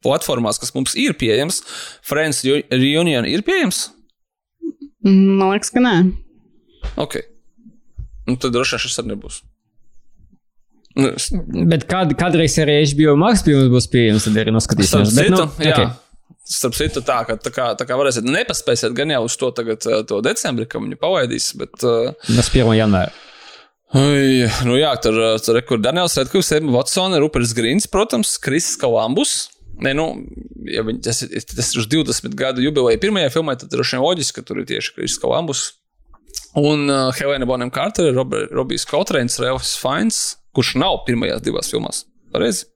platformās, kas mums ir pieejams? Friends Reu- Reunion ir pieejams? Man liekas, ka nē. Ok. Nu, tad droši vien šis arī nebūs. Nu, Bet kad, kādreiz arī HBO Max mums būs pieejams, tad arī Starp noskatīsimies. Bet, citu, nu, jā. okay. Starp citu, tā, ka tā kā, tā kā varēsiet nepaspēsiet gan jau uz to tagad, eh, to decembri, ka viņu palaidīs, bet uh, Tas 1. janvāra. Ui, nu jā, tur, ir Daniels Redkovs, Emma Watsona, Ruperts Grīns, protams, Kristis Kalambus. Nē, nu, ja viņi, tas, tas ir uz 20 gadu jubileju pirmajai filmai, tad droši vien loģiski, ka tur ir tieši Kristis Kalambus. Un uh, Helēna Bonham Carter, Rob- Robijs Kotrēns, Ralfs Fains, kurš nav pirmajās divās filmās. Pareizi.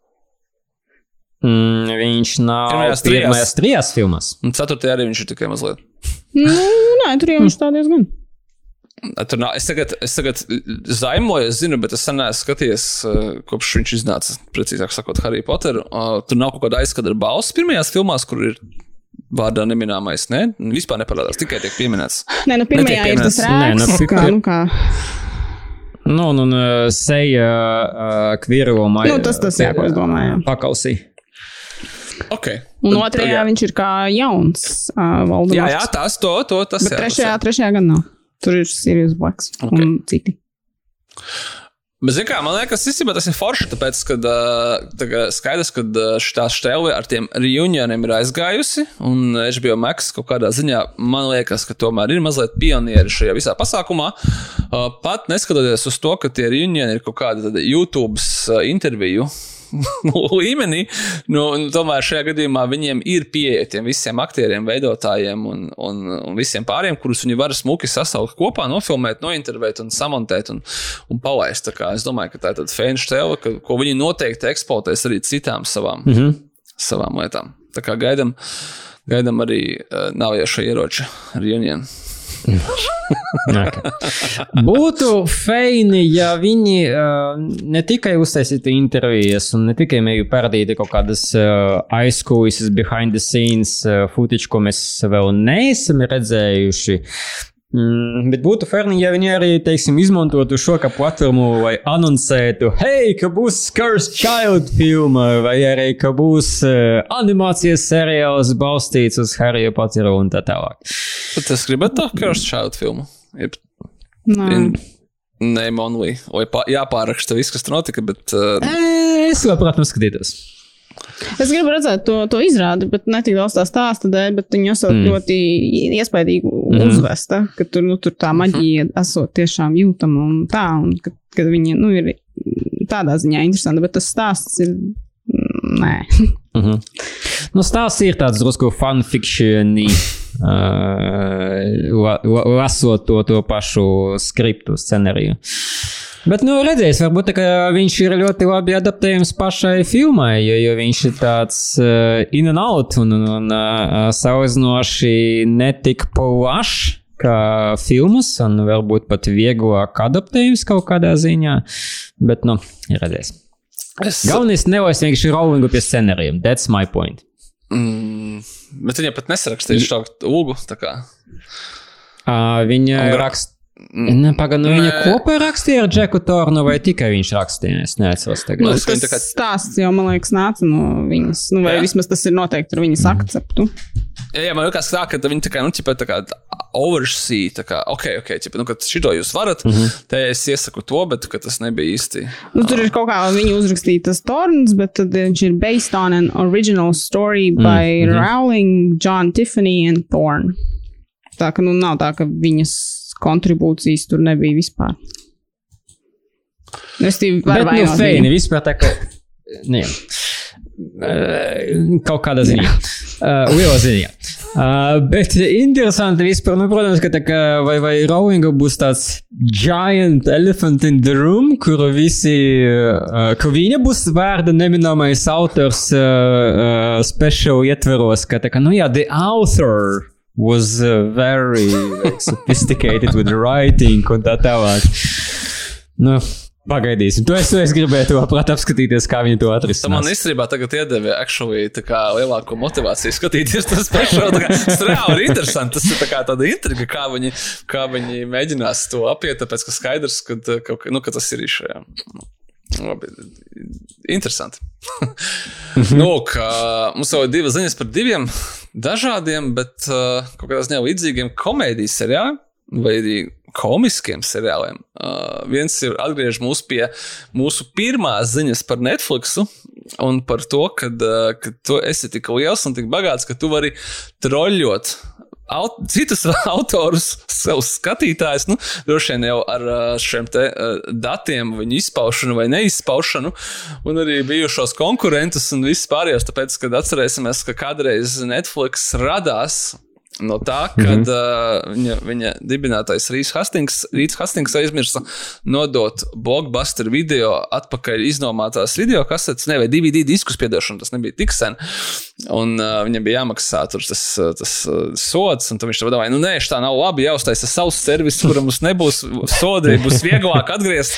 Mm, viņš nav Pirmajās trijās. pirmajās trijās filmās. Un ceturtajā arī viņš ir tikai mazliet. Nu, nē, tur jau viņš tā diezgan. Tur nav, es tagad, es tagad zaimoju, es zinu, bet es sen neesmu skatījies, uh, kopš viņš iznāca, precīzāk sakot, Harry Potter. Uh, tur nav kaut kāda aizskata balss pirmajās filmās, kur ir vārdā neminēmais. Ne? Vispār neparādās, tikai tiek pieminēts. Nē, nu pirmajā ir tas pieminēts. Nē, nu, rēks, kā, nu kā. Nu, un, un uh, seja uh, kviruma. Nu, tas tas, jā, ko es domāju, jā. Pakausī. Okay. Un otrajā tad- viņš ir kā jauns uh, valdnieks. Jā, jā, tas to, to tas Bet jā, tas trešajā, jā. trešajā gan nav. Tur ir Sirius Blacks Ok. un citi. Bet, kā, man liekas, īstenībā tas ir forši, tāpēc, ka uh, skaidrs, ka šī štēle ar tiem reunioniem ir aizgājusi, un HBO Max kaut kādā ziņā man liekas, ka tomēr ir mazliet pionieri šajā visā pasākumā. Pat neskatoties uz to, ka tie reunioni ir kaut tāda YouTube interviju. [LAUGHS] līmenī, nu, tomēr šajā gadījumā viņiem ir pieeja tiem visiem aktieriem, veidotājiem un, un, un visiem pāriem, kurus viņi var smuki sasaukt kopā, nofilmēt, nointervēt un samontēt un, un palaist. Es domāju, ka tā ir tāda fēniša tēla, ka, ko viņi noteikti eksploatēs arī citām savām, mm -hmm. savām lietām. Tā kā gaidām, gaidām arī uh, nāvējošo ieroču reunionu. [LAUGHS] Būtu feini, ja viņi uh, ne tikai uztaisītu intervijas, un ne tikai mēģinātu parādīt kaut kādas uh, aizkulisēs, behind the scenes uh, footage, ko mēs vēl neesam redzējuši. Mm, bet būtu feini, ja viņi arī, teiksim, izmantotu šo kā platformu, lai anoncētu, hei, ka būs Cursed Child filma, vai arī ka būs uh, animācijas seriāls balstīts uz Harry Potteru un tā tālāk. Bet es gribētu to Cursed Child filmu. Jeb, name only. Vai pā, jāpāraksta viss, kas tur notika, bet uh, Es labprāt noskatītos. Es gribu redzēt to, to izrādi, bet ne tik daudz tā stāsta dēļ, bet viņi esat Mm. ļoti iespaidīgi Mhm. Mm. uzvesta, ka tur, nu, tur tā maģija esot tiešām jūtama un tā, un ka, ka viņi, nu, ir tādā ziņā interesanti, bet tas stāsts ir, mm, nē. Uh -huh. Nu, stāsts ir tāds drusku fanfiction, uh, [LAUGHS] la, la, lasot to, to pašu skriptu scenāriju. Bet, nu, redzēs, varbūt tā, viņš ir ļoti labi adaptējams pašai filmai, jo, jo viņš ir tāds uh, in and out un, un, un uh, salīdzinoši netik plašs kā filmas, un varbūt pat vieglāk adaptējams kaut kādā ziņā. Bet, nu, redzēs. es. Galvenais nevis vienkārši Rowlingu pie scenārijiem. That's my point. Mm, bet viņa pat nesarakstīja šo kā. Uh, viņa raksta. Nepagaidām, nu viņa kopā rakstīja ar Džeku Tornu vai tikai viņš rakstīja? Es neatceros tagad. Nu, Nu, tas kā- stāsts jau, man liekas, nāca no viņas, nu, vai Jā. vismaz tas ir noteikti ar viņas akceptu. Jā, jā, man liekas, tā, ka viņi tā kā, nu, tā kā oversee, tā kā, ok, ok, ķipa, nu, ka šito jūs varat, mm. -hmm. te es iesaku to, bet ka tas nebija īsti. Nu, tur ir kaut kā viņa uzrakstītas torns, bet tad viņš ir based on an original story by mhm. Rowling, John Tiffany and Thorne. Tā ka nu nav tā, ka viņas kontribūcijas tur nebija vispār. Es tev varu Bet, nu, feini, vispār tā kā. Uh, kaut kādā ziņā. Uh, lielā ziņā. Uh, bet interesanti vispār, nu, protams, ka tā kā vai, vai Rowlinga būs tāds giant elephant in the room, kur visi, uh, ka viņa būs vārda neminamais autors uh, uh, special ietveros, ka tā kā, nu jā, the author was uh, very like, sophisticated with writing un tā tālāk. Nu, pagaidīsim. To es, to es gribētu labprāt apskatīties, kā viņi to Tā man atrisinās. īstenībā tagad iedeva actually, kā lielāko motivāciju skatīties to. Tā kā Tas reāli ir interesanti. Tas ir tā kā tāda intriga, kā viņi, kā viņi mēģinās to apiet, tāpēc ka skaidrs, ka, ka, nu, ka tas ir šajā. Labi, interesanti. [LAUGHS] nu, ka mums jau ir divas ziņas par diviem dažādiem, bet uh, kaut kādā ziņā līdzīgiem komēdijas seriāliem vai arī komiskiem seriāliem. Uh, viens ir atgriež mūs pie mūsu pirmās ziņas par Netflix un par to, kad, uh, ka tu esi tik liels un tik bagāts, ka tu vari troļļot aut citus [LAUGHS] autorus, savus skatītājus, nu, droši vien jau ar šiem te, datiem, viņu izpaušanu vai neizpaušanu, un arī bijušos konkurentus un visus pārējos. Tāpēc, kad atcerēsimies, ka kādreiz Netflix radās No tā, kad mm -hmm. uh, viņa, viņa dibinātais Rīts Hastings, Rīts Hastings aizmirsa nodot blockbuster video atpakaļ iznomātās video kasetes, ne, vai DVD diskus, piedošanu, tas nebija tik sen. Un uh, viņam bija jāmaksā tur tas, tas uh, sods, un viņš domāja, nu nē, tā nav labi, jāuztaisa savs servis, kuram mums nebūs sodi, būs vieglāk atgriezt.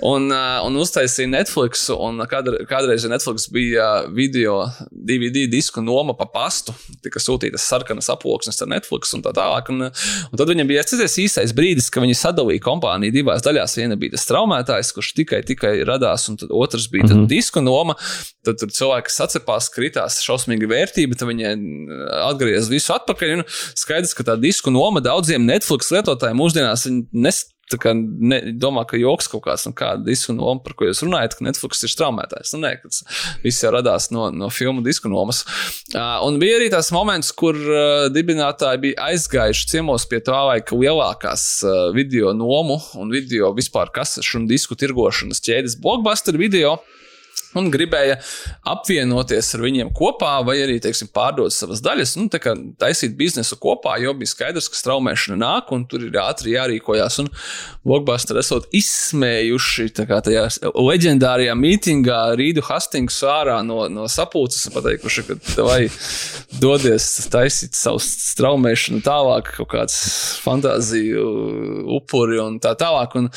Un, uh, un uztaisīja Netflix, un kādre, kādreiz Netflix bija video DVD disku noma pa pastu, tika sūtītas sarkanas aploks saiknes ar Netflix un tā tālāk. Un, un tad viņam bija atcerieties īstais brīdis, ka viņi sadalīja kompāniju divās daļās. Viena bija tas traumētājs, kurš tikai, tikai radās, un otrs bija mm -hmm. disku noma. Tad tur cilvēki sacepās, kritās šausmīga vērtība, tad viņi atgriezās visu atpakaļ. Un skaidrs, ka tā disku noma daudziem Netflix lietotājiem mūsdienās nes tā kā ne, domā, ka joks kaut kāds, un kāda disku noma, par ko jūs runājat, ka Netflix ir straumētājs. Nu, nē, tas viss jau radās no, no filmu disku nomas. Uh, un bija arī tas moments, kur uh, dibinātāji bija aizgājuši ciemos pie tā laika lielākās uh, video nomu un video vispār kasešu un disku tirgošanas ķēdes blockbuster video un gribēja apvienoties ar viņiem kopā, vai arī, teiksim, pārdot savas daļas, nu, tā kā taisīt biznesu kopā, jo bija skaidrs, ka straumēšana nāk, un tur ir ātri jārīkojas. Un Blockbuster esot izsmējuši tajā leģendārajā mītingā Rīdu Hastings ārā no, no sapulces un pateikuši, ka vai dodies taisīt savu straumēšanu tālāk, kaut kāds fantāziju upuri un tā tālāk. Un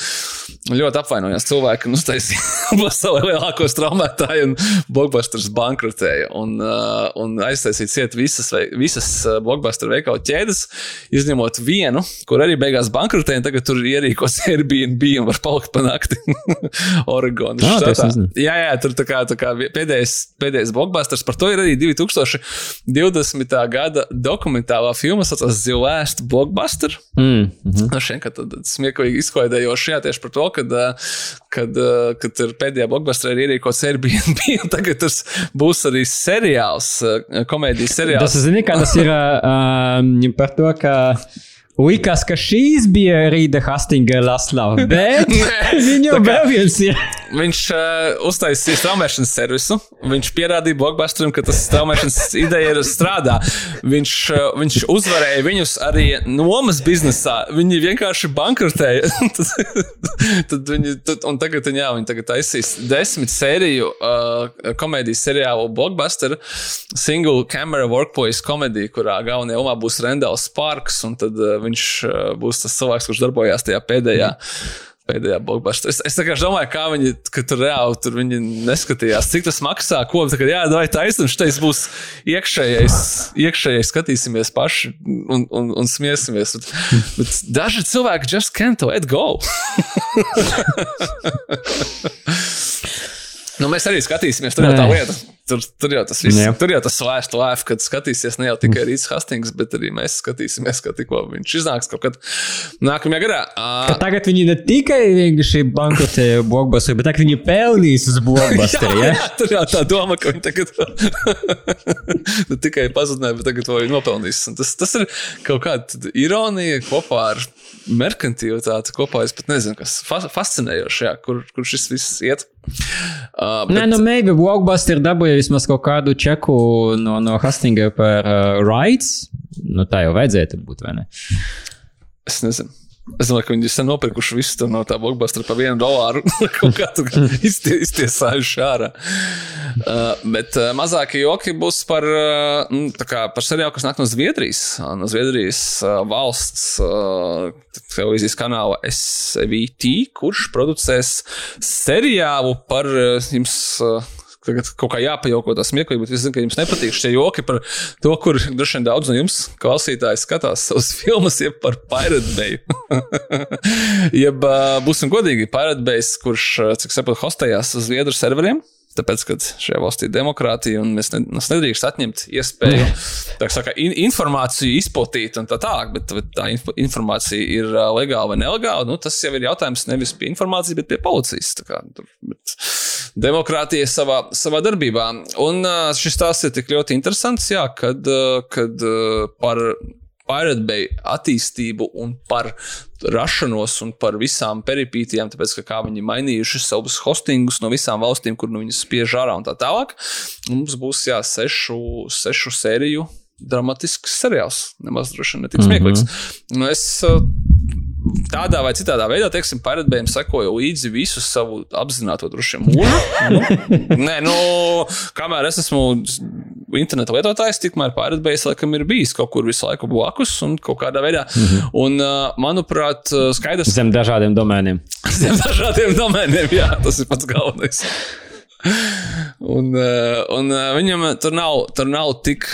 ļoti apvainojās cilvēki, un uztaisīja [LAUGHS] savu lielāko straumēšanu spēlētāji, un Blockbusters bankrotēja. Un, uh, un aiztaisīt ciet visas, visas uh, Blockbuster veikalu ķēdes, izņemot vienu, kur arī beigās bankrotēja. Tagad tur ir ierīkots [LAUGHS] Airbnb un var palikt pa nakti [LAUGHS] Oregonā. Ah, jā, jā, tur tā kā, tā kā pēdējais, pēdējais Blockbusters. Par to ir arī 2020. gada dokumentālā filma, kas saucas The Last Blockbuster. Mm, mm -hmm. no šiem, tad smieklīgi izklaidējoši jā, tieši par to, kad, uh, kad, uh, kad tur pēdējā Blockbuster ir ierīkots Airbnb, [LAUGHS] un tagad tas būs arī seriāls, eh, komēdijas seriāls. Tas, zini, kā tas ir uh, [LAUGHS] par to, ka Likās, ka šīs bija Rīta Hastinga Laslava, bet [LAUGHS] viņu vēl viens ir. Viņš uh, uztaisīja straumēšanas servisu. Viņš pierādīja blockbusterim, ka tas straumēšanas ideja ir strādā. Viņš, uh, viņš uzvarēja viņus arī nomas biznesā. Viņi vienkārši bankrotēja. [LAUGHS] tad, tad viņi, tad, un tagad, jā, viņi tagad taisīs desmit sēriju uh, komēdijas seriālu blockbuster, single camera workplace komēdiju, kurā galvenajā lomā būs Rendels Parks. Un tad uh, viņš uh, būs tas cilvēks, kurš darbojās tajā pēdējā. Mm pēdējā blockbuster. Es, es domāju, kā viņi tur reāli tur viņi neskatījās, cik tas maksā, ko tā, jā, vai taisnība, šis būs iekšējais, iekšējais, skatīsimies paši un, un, un smiesimies. Bet, bet daži cilvēki just can't let go. [LAUGHS] nu, mēs arī skatīsimies, tur jau tā lieta. Tur, tur jau tas viss, jā. tur jau tas lēst lēf, kad skatīsies ne jau tikai Rīts Hastings, bet arī mēs skatīsimies, ka tikko viņš iznāks kaut kad nākamajā gadā. Uh, tagad viņi ne tikai vienkārši bankrotē blockbusteru, bet arī viņi pelnīs uz blockbusteru. [LAUGHS] jā, jā? jā, tur jau tā doma, ka viņi tagad [LAUGHS] ne tikai pazudināja, bet tagad to viņi nopelnīs. Un tas, tas ir kaut kāda ironija kopā ar merkantilitāti kopā. Es pat nezinu, kas fascinējoši, jā, kur, kur šis viss iet. Uh, bet... Nē, nu, maybe Blockbuster dabūja vismaz kaut kādu čeku no, no Hastinga par uh, rights. Nu, tā jau vajadzētu būt, vai ne? Es nezinu. Es domāju, ka viņi ir nopirkuši visu no tā blockbustera par vienu dolāru. [LAUGHS] kaut kā tur iztie, iztiesājuši ārā. Uh, bet uh, mazākie joki būs par, uh, kā, par seriālu, kas nāk no Zviedrijas. No Zviedrijas uh, valsts uh, televīzijas kanāla SVT, kurš producēs seriālu par uh, jums. Uh, tagad kaut kā jāpajauko tas smieklīgi, bet es zinu, ka jums nepatīk šie joki par to, kur droši vien daudz no jums klausītāji skatās savas filmas, jeb par Pirate Bay. [LAUGHS] jeb, būsim godīgi, Pirate Bay, kurš, cik saprotu, hostējās uz Zviedru serveriem. Tāpēc, ka šajā valstī ir demokrātija un mēs, ne, mēs nedrīkst atņemt iespēju saka, in, informāciju izplatīt un tā tālāk, bet, bet tā inf informācija ir legāla vai nelegāla. Nu, tas jau ir jautājums nevis pie informācijas, bet pie policijas. Kā, bet demokrātija savā, savā darbībā. Un šis stāsts ir tik ļoti interesants, jā, kad, kad par Pirate Bay attīstību un par rašanos un par visām peripītiem, tāpēc, ka kā viņi mainījuši savus hostingus no visām valstīm, kur nu viņas spiež ārā un tā tālāk. Mums būs jā, sešu, sešu sēriju dramatisks seriāls. Nemaz droši vien netik smieklīgs. Mm -hmm. Es tādā vai citādā veidā, teiksim, paradbējiem sekoju līdzi visu savu apzināto droši vien mūžu. nu, nē, nu, kamēr es esmu interneta lietotājs, tikmēr paradbējs laikam ir bijis kaut kur visu laiku blakus un kaut kādā veidā. Mm -hmm. Un, manuprāt, skaidrs. Zem dažādiem domēniem. [LAUGHS] Zem dažādiem domēniem, jā, tas ir pats galvenais. Un, un viņam tur nav, tur nav tik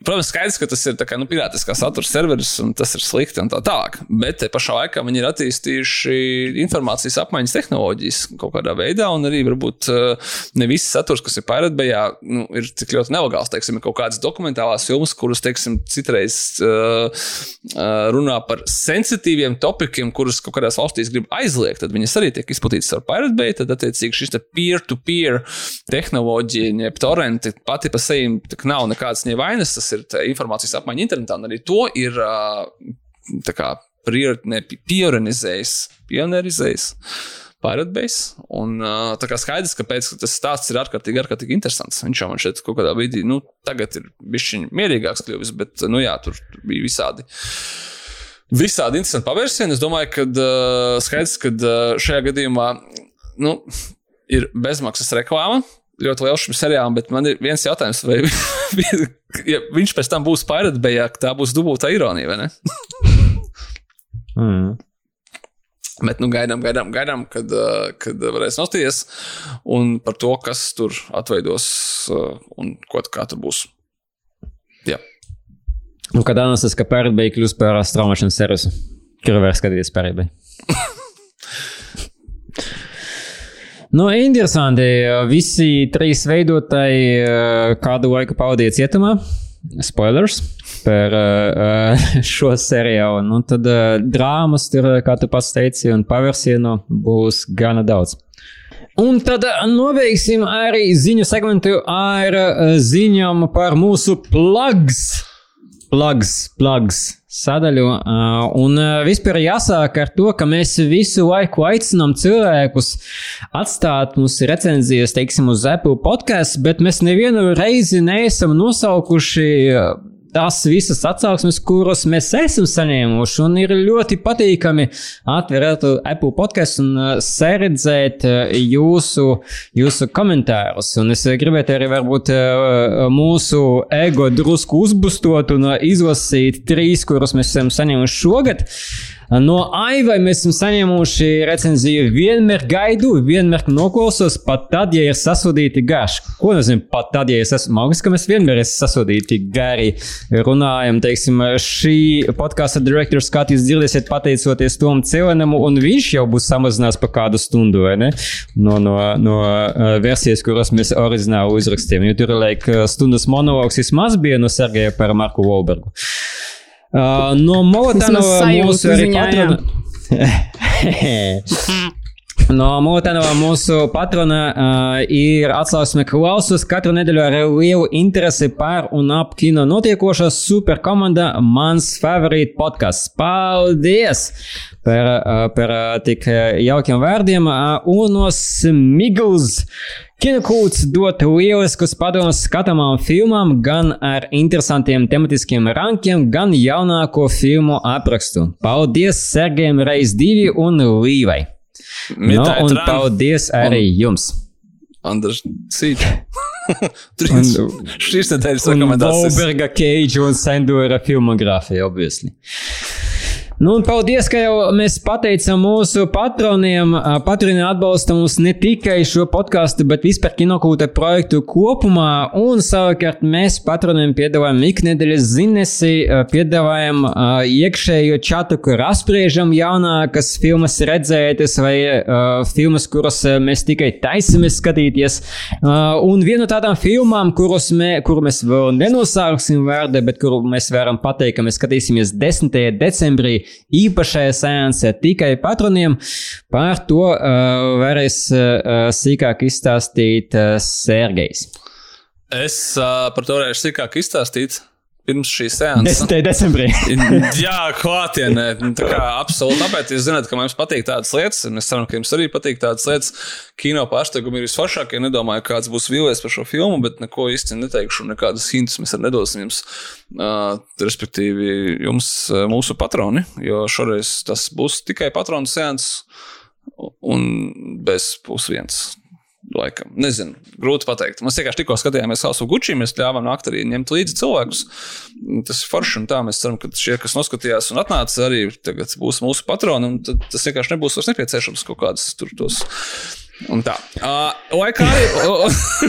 Protams, skaidrs, ka tas ir kā, nu, pirātiskā satura serveris un tas ir slikti un tā tālāk. Bet te pašā laikā viņi ir attīstījuši informācijas apmaiņas tehnoloģijas kaut kādā veidā, un arī varbūt eh, ne viss saturs, kas ir Pirate nu, ir tik ļoti nelegāls. Teiksim, ir kaut kādas dokumentālās filmas, kuras, teiksim, citreiz uh, runā par sensitīviem topikiem, kurus kaut kādās valstīs grib aizliegt, tad viņas arī tiek izplatītas ar Pirate Bay. Tad, attiecīgi, šis peer-to-peer tehnoloģija, jeb torrenti pati pa sevi nav nekādas ne vainas. Tas ir informācijas apmaiņa internetā, un arī to ir kā, pionierizējis. pionierizējis. Pārādbējis. Un tā kā skaidrs, ka pēc tas stāsts ir ārkārtīgi, ārkārtīgi interesants. Viņš jau man šeit kaut kādā brīdī, nu, tagad ir bijis mierīgāks kļuvis, bet, nu, jā, tur bija visādi. Visādi interesanti pavērsieni. Es domāju, ka uh, skaidrs, ka uh, šajā gadījumā nu, ir bezmaksas reklāma, ļoti liels šim seriālam, bet man ir viens jautājums, vai [LAUGHS] ja viņš pēc tam būs Pirate Bay, tā būs dubultā ironija, vai ne? [LAUGHS] mm. Bet nu, gaidām, gaidām, gaidām, kad, kad varēs nosties un par to, kas tur atveidos un ko, tur būs. Jā. Un kad anonsēs, ka Pirate Bay kļūs par straumēšanas servisu, kur var skatīties Pirate Bay. [LAUGHS] Nu, interesanti. Visi trīs veidotāji eh, kādu laiku pavadīja cietumā. Spoilers par uh, [LAUGHS] šo seriālu. Nu, tad uh, drāmas, tur, kā tu pats teici, un pavērsienu būs gana daudz. Un tad noveiksim arī ziņu segmentu ar ziņām par mūsu plugs. Plugs, plugs sadaļu. Un vispār jāsāk ar to, ka mēs visu laiku aicinām cilvēkus atstāt mums recenzijas, teiksim, uz Apple podkāstu, bet mēs nevienu reizi neesam nosaukuši tās visas atsauksmes, kuras mēs esam saņēmuši. Un ir ļoti patīkami atvērt Apple podkāstu un uh, saredzēt uh, jūsu, jūsu komentārus. Un es gribētu arī varbūt uh, mūsu ego drusku uzbustot un izlasīt trīs, kurus mēs esam saņēmuši šogad. No Aivai mēs esam saņēmuši recenziju. Vienmēr gaidu, vienmēr noklausos, pat tad, ja ir sasodīti garši. Ko nozīmē pat tad, ja es esmu augsts, ka mēs vienmēr esam sasodīti gari. Runājam, teiksim, šī podkāstu direktora skatījums dzirdēsiet pateicoties Tom Celenam, un viņš jau būs samazināts pa kādu stundu, vai ne? No, no, no uh, versijas, kuras mēs oriģināli uzrakstījām. Jo tur, laik, stundas monologs vismaz bija no Sergeja par Marku Wolbergu. Uh, no Molotanova mūsu arī patrona. No Mūtenova mūsu patrona uh, ir atsauksme klausus katru nedēļu ar lielu interesi par un ap kino notiekošā superkomanda mans favorīt podkāsts. Paldies par, uh, par uh, tik jaukiem vārdiem uh, un no Smigls. Kinokūts dot lieliskus padomus skatāmām filmām, gan ar interesantiem tematiskiem rankiem, gan jaunāko filmu aprakstu. Paldies Sergejam Reiz 2 un Līvai! No, un tran. paldies arī [LAUGHS] un... jums! Andrēs Cīts. Šīs nedēļas rekomendācijas. Volberga Cage un Sandora filmogrāfija, obviously. Nu, un paldies, ka jau mēs pateicām mūsu patroniem. Patroni atbalsta mums ne tikai šo podkāstu, bet vispār kinokūta projektu kopumā. Un savukārt mēs patroniem piedāvājam iknedēļas zinesi, piedāvājam iekšējo čatu, kur apspriežam jaunākas filmas redzētas vai filmas, kuras mēs tikai taisamies skatīties. Un viena no tādām filmām, kuras mē, kuru mēs vēl nenosāksim vārdu, bet kuru mēs varam pateikt, ka mēs skatīsimies 10. decembrī īpašajā sēnesē tikai patroniem. Par to uh, varēs uh, sīkāk izstāstīt uh, Sergejs. Es uh, par to varēšu sīkāk izstāstīt pirms šīs seanses. [LAUGHS] 10. decembrī. Jā, klātienē. Nu, Tā kā absolūti. Tāpēc jūs zināt, ka mums patīk tādas lietas. un Es ceru, ka jums arī patīk tādas lietas. Kino pārsteigumi ir visforšākie. Nedomāju, kāds būs vīlies par šo filmu, bet neko īsti neteikšu. Nekādas hintus mēs arī nedosim jums. Uh, respektīvi, jums, uh, mūsu patroni, jo šoreiz tas būs tikai patronu seanss un bez pusdienas. Laikam. Nezinu, grūti pateikt. Mēs vienkārši tikko skatījāmies of Gucci. Mēs ļāvām nākt arī ņemt līdzi cilvēkus. Tas ir forši un tā. Mēs ceram, ka šie, kas noskatījās un atnāca, arī tagad būs mūsu patroni. un Tas vienkārši nebūs vairs nepieciešams kaut kādas tur tos. Un tā. Uh, lai, kā arī,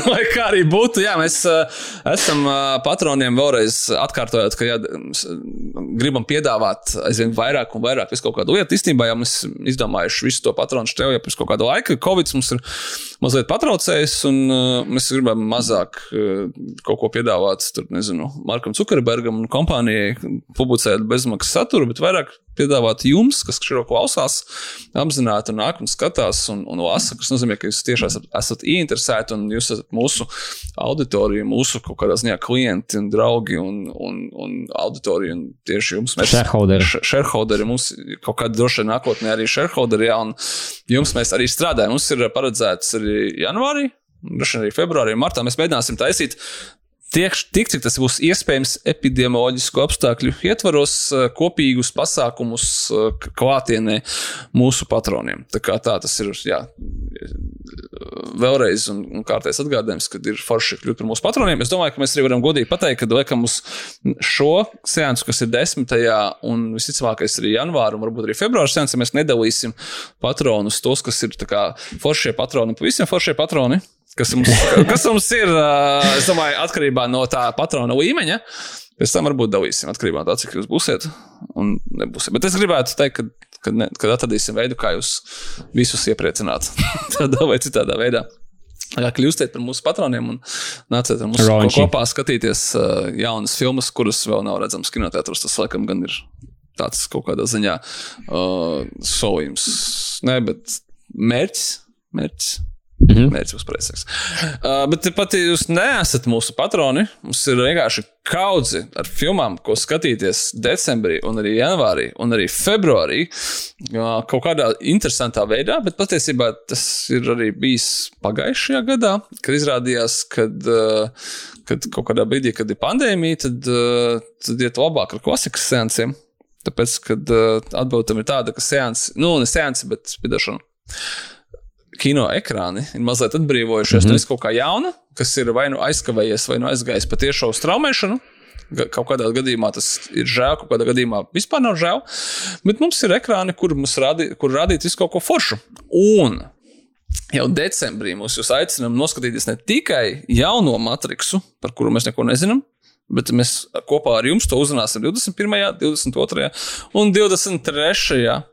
lai [LAUGHS] kā arī būtu, jā, mēs uh, esam uh, patroniem vēlreiz atkārtojot, ka s- gribam piedāvāt aizvien vairāk un vairāk visu kaut kādu lietu. Īstenībā jau mēs izdomājuši visu to patronu števu jau pirms kaut kāda laika. Covid mums ir mazliet patraucējis, un uh, mēs gribam mazāk uh, kaut ko piedāvāt, tur, nezinu, Markam Zukerbergam un kompānijai publicēt bezmaksas saturu, bet vairāk piedāvāt jums, kas šo klausās, apzināti nāk un skatās un, un lasa, kas nozīmē, ka jūs tiešām esat, esat ieinteresēti un jūs esat mūsu auditorija, mūsu kaut kādā ziņā klienti un draugi un, un, un auditorija. Un tieši jums mēs Shareholderi. shareholderi, mums kaut kāda droši vien nākotnē arī shareholderi, jā, un jums mēs arī strādājam. Mums ir paredzēts arī janvārī, droši vien arī februārī, martā mēs mēģināsim taisīt. Tiek, tik, cik tas būs iespējams, epidemioloģisku apstākļu ietvaros, eh, kopīgus pasākumus eh, klātienē mūsu patroniem. Tā tā tas ir. Jā, vēlreiz, un, un kārtējs atgādājums, kad ir forši kļūt par mūsu patroniem. Es domāju, ka mēs arī varam godīgi pateikt, ka liekam uz šo seansu, kas ir 10. un visticamākais arī janvāra, un varbūt arī februāra seansu, mēs nedalīsim patronus, tos, kas ir kā foršie patroni, pavisam foršie patroni. Kas mums, [LAUGHS] kas mums ir, domāju, atkarībā no tā patrona līmeņa. Pēc tam varbūt dalīsim atkarībā no tā, cik jūs būsiet. Un nebūsiet. Bet es gribētu teikt, ka, kad, ne, kad atradīsim veidu, kā jūs visus iepriecināt. [LAUGHS] Tādā vai citādā veidā. Kļūstiet par mūsu patroniem un nāciet ar mums Rauņķi. kopā skatīties jaunas filmas, kuras vēl nav redzamas kinoteātros. Tas, laikam, gan ir tāds kaut kādā ziņā uh, solījums. Nē, bet mērķis. mērķis. Mhm. Mērķis būs pareizs. Uh, bet pat, ja jūs neesat mūsu patroni, mums ir vienkārši kaudzi ar filmām, ko skatīties decembrī, un arī janvārī, un arī februārī. Uh, kaut kādā interesantā veidā, bet patiesībā tas ir arī bijis pagājušajā gadā, kad izrādījās, kad, uh, kad kaut kādā brīdī, kad ir pandēmija, tad, uh, tad iet labāk ar klasikas seansiem. Tāpēc, kad uh, atbilde tam ir tāda, ka seansi, nu, ne seansi, bet spīdošana kino ekrāni ir mazliet atbrīvojušies no mm -hmm. kaut kā jauna, kas ir vai nu aizkavējies, vai nu aizgājis pa tiešo straumēšanu. Ga- Kaut kādā gadījumā tas ir žēl, kaut kādā gadījumā vispār nav žēl. Bet mums ir ekrāni, kur, mums rādi, kur rādīt visu kaut ko foršu. Un jau decembrī mūs jūs aicinām noskatīties ne tikai jauno matriksu, par kuru mēs neko nezinām. Bet mēs kopā ar jums to uzzināsim 21., 22. un 23.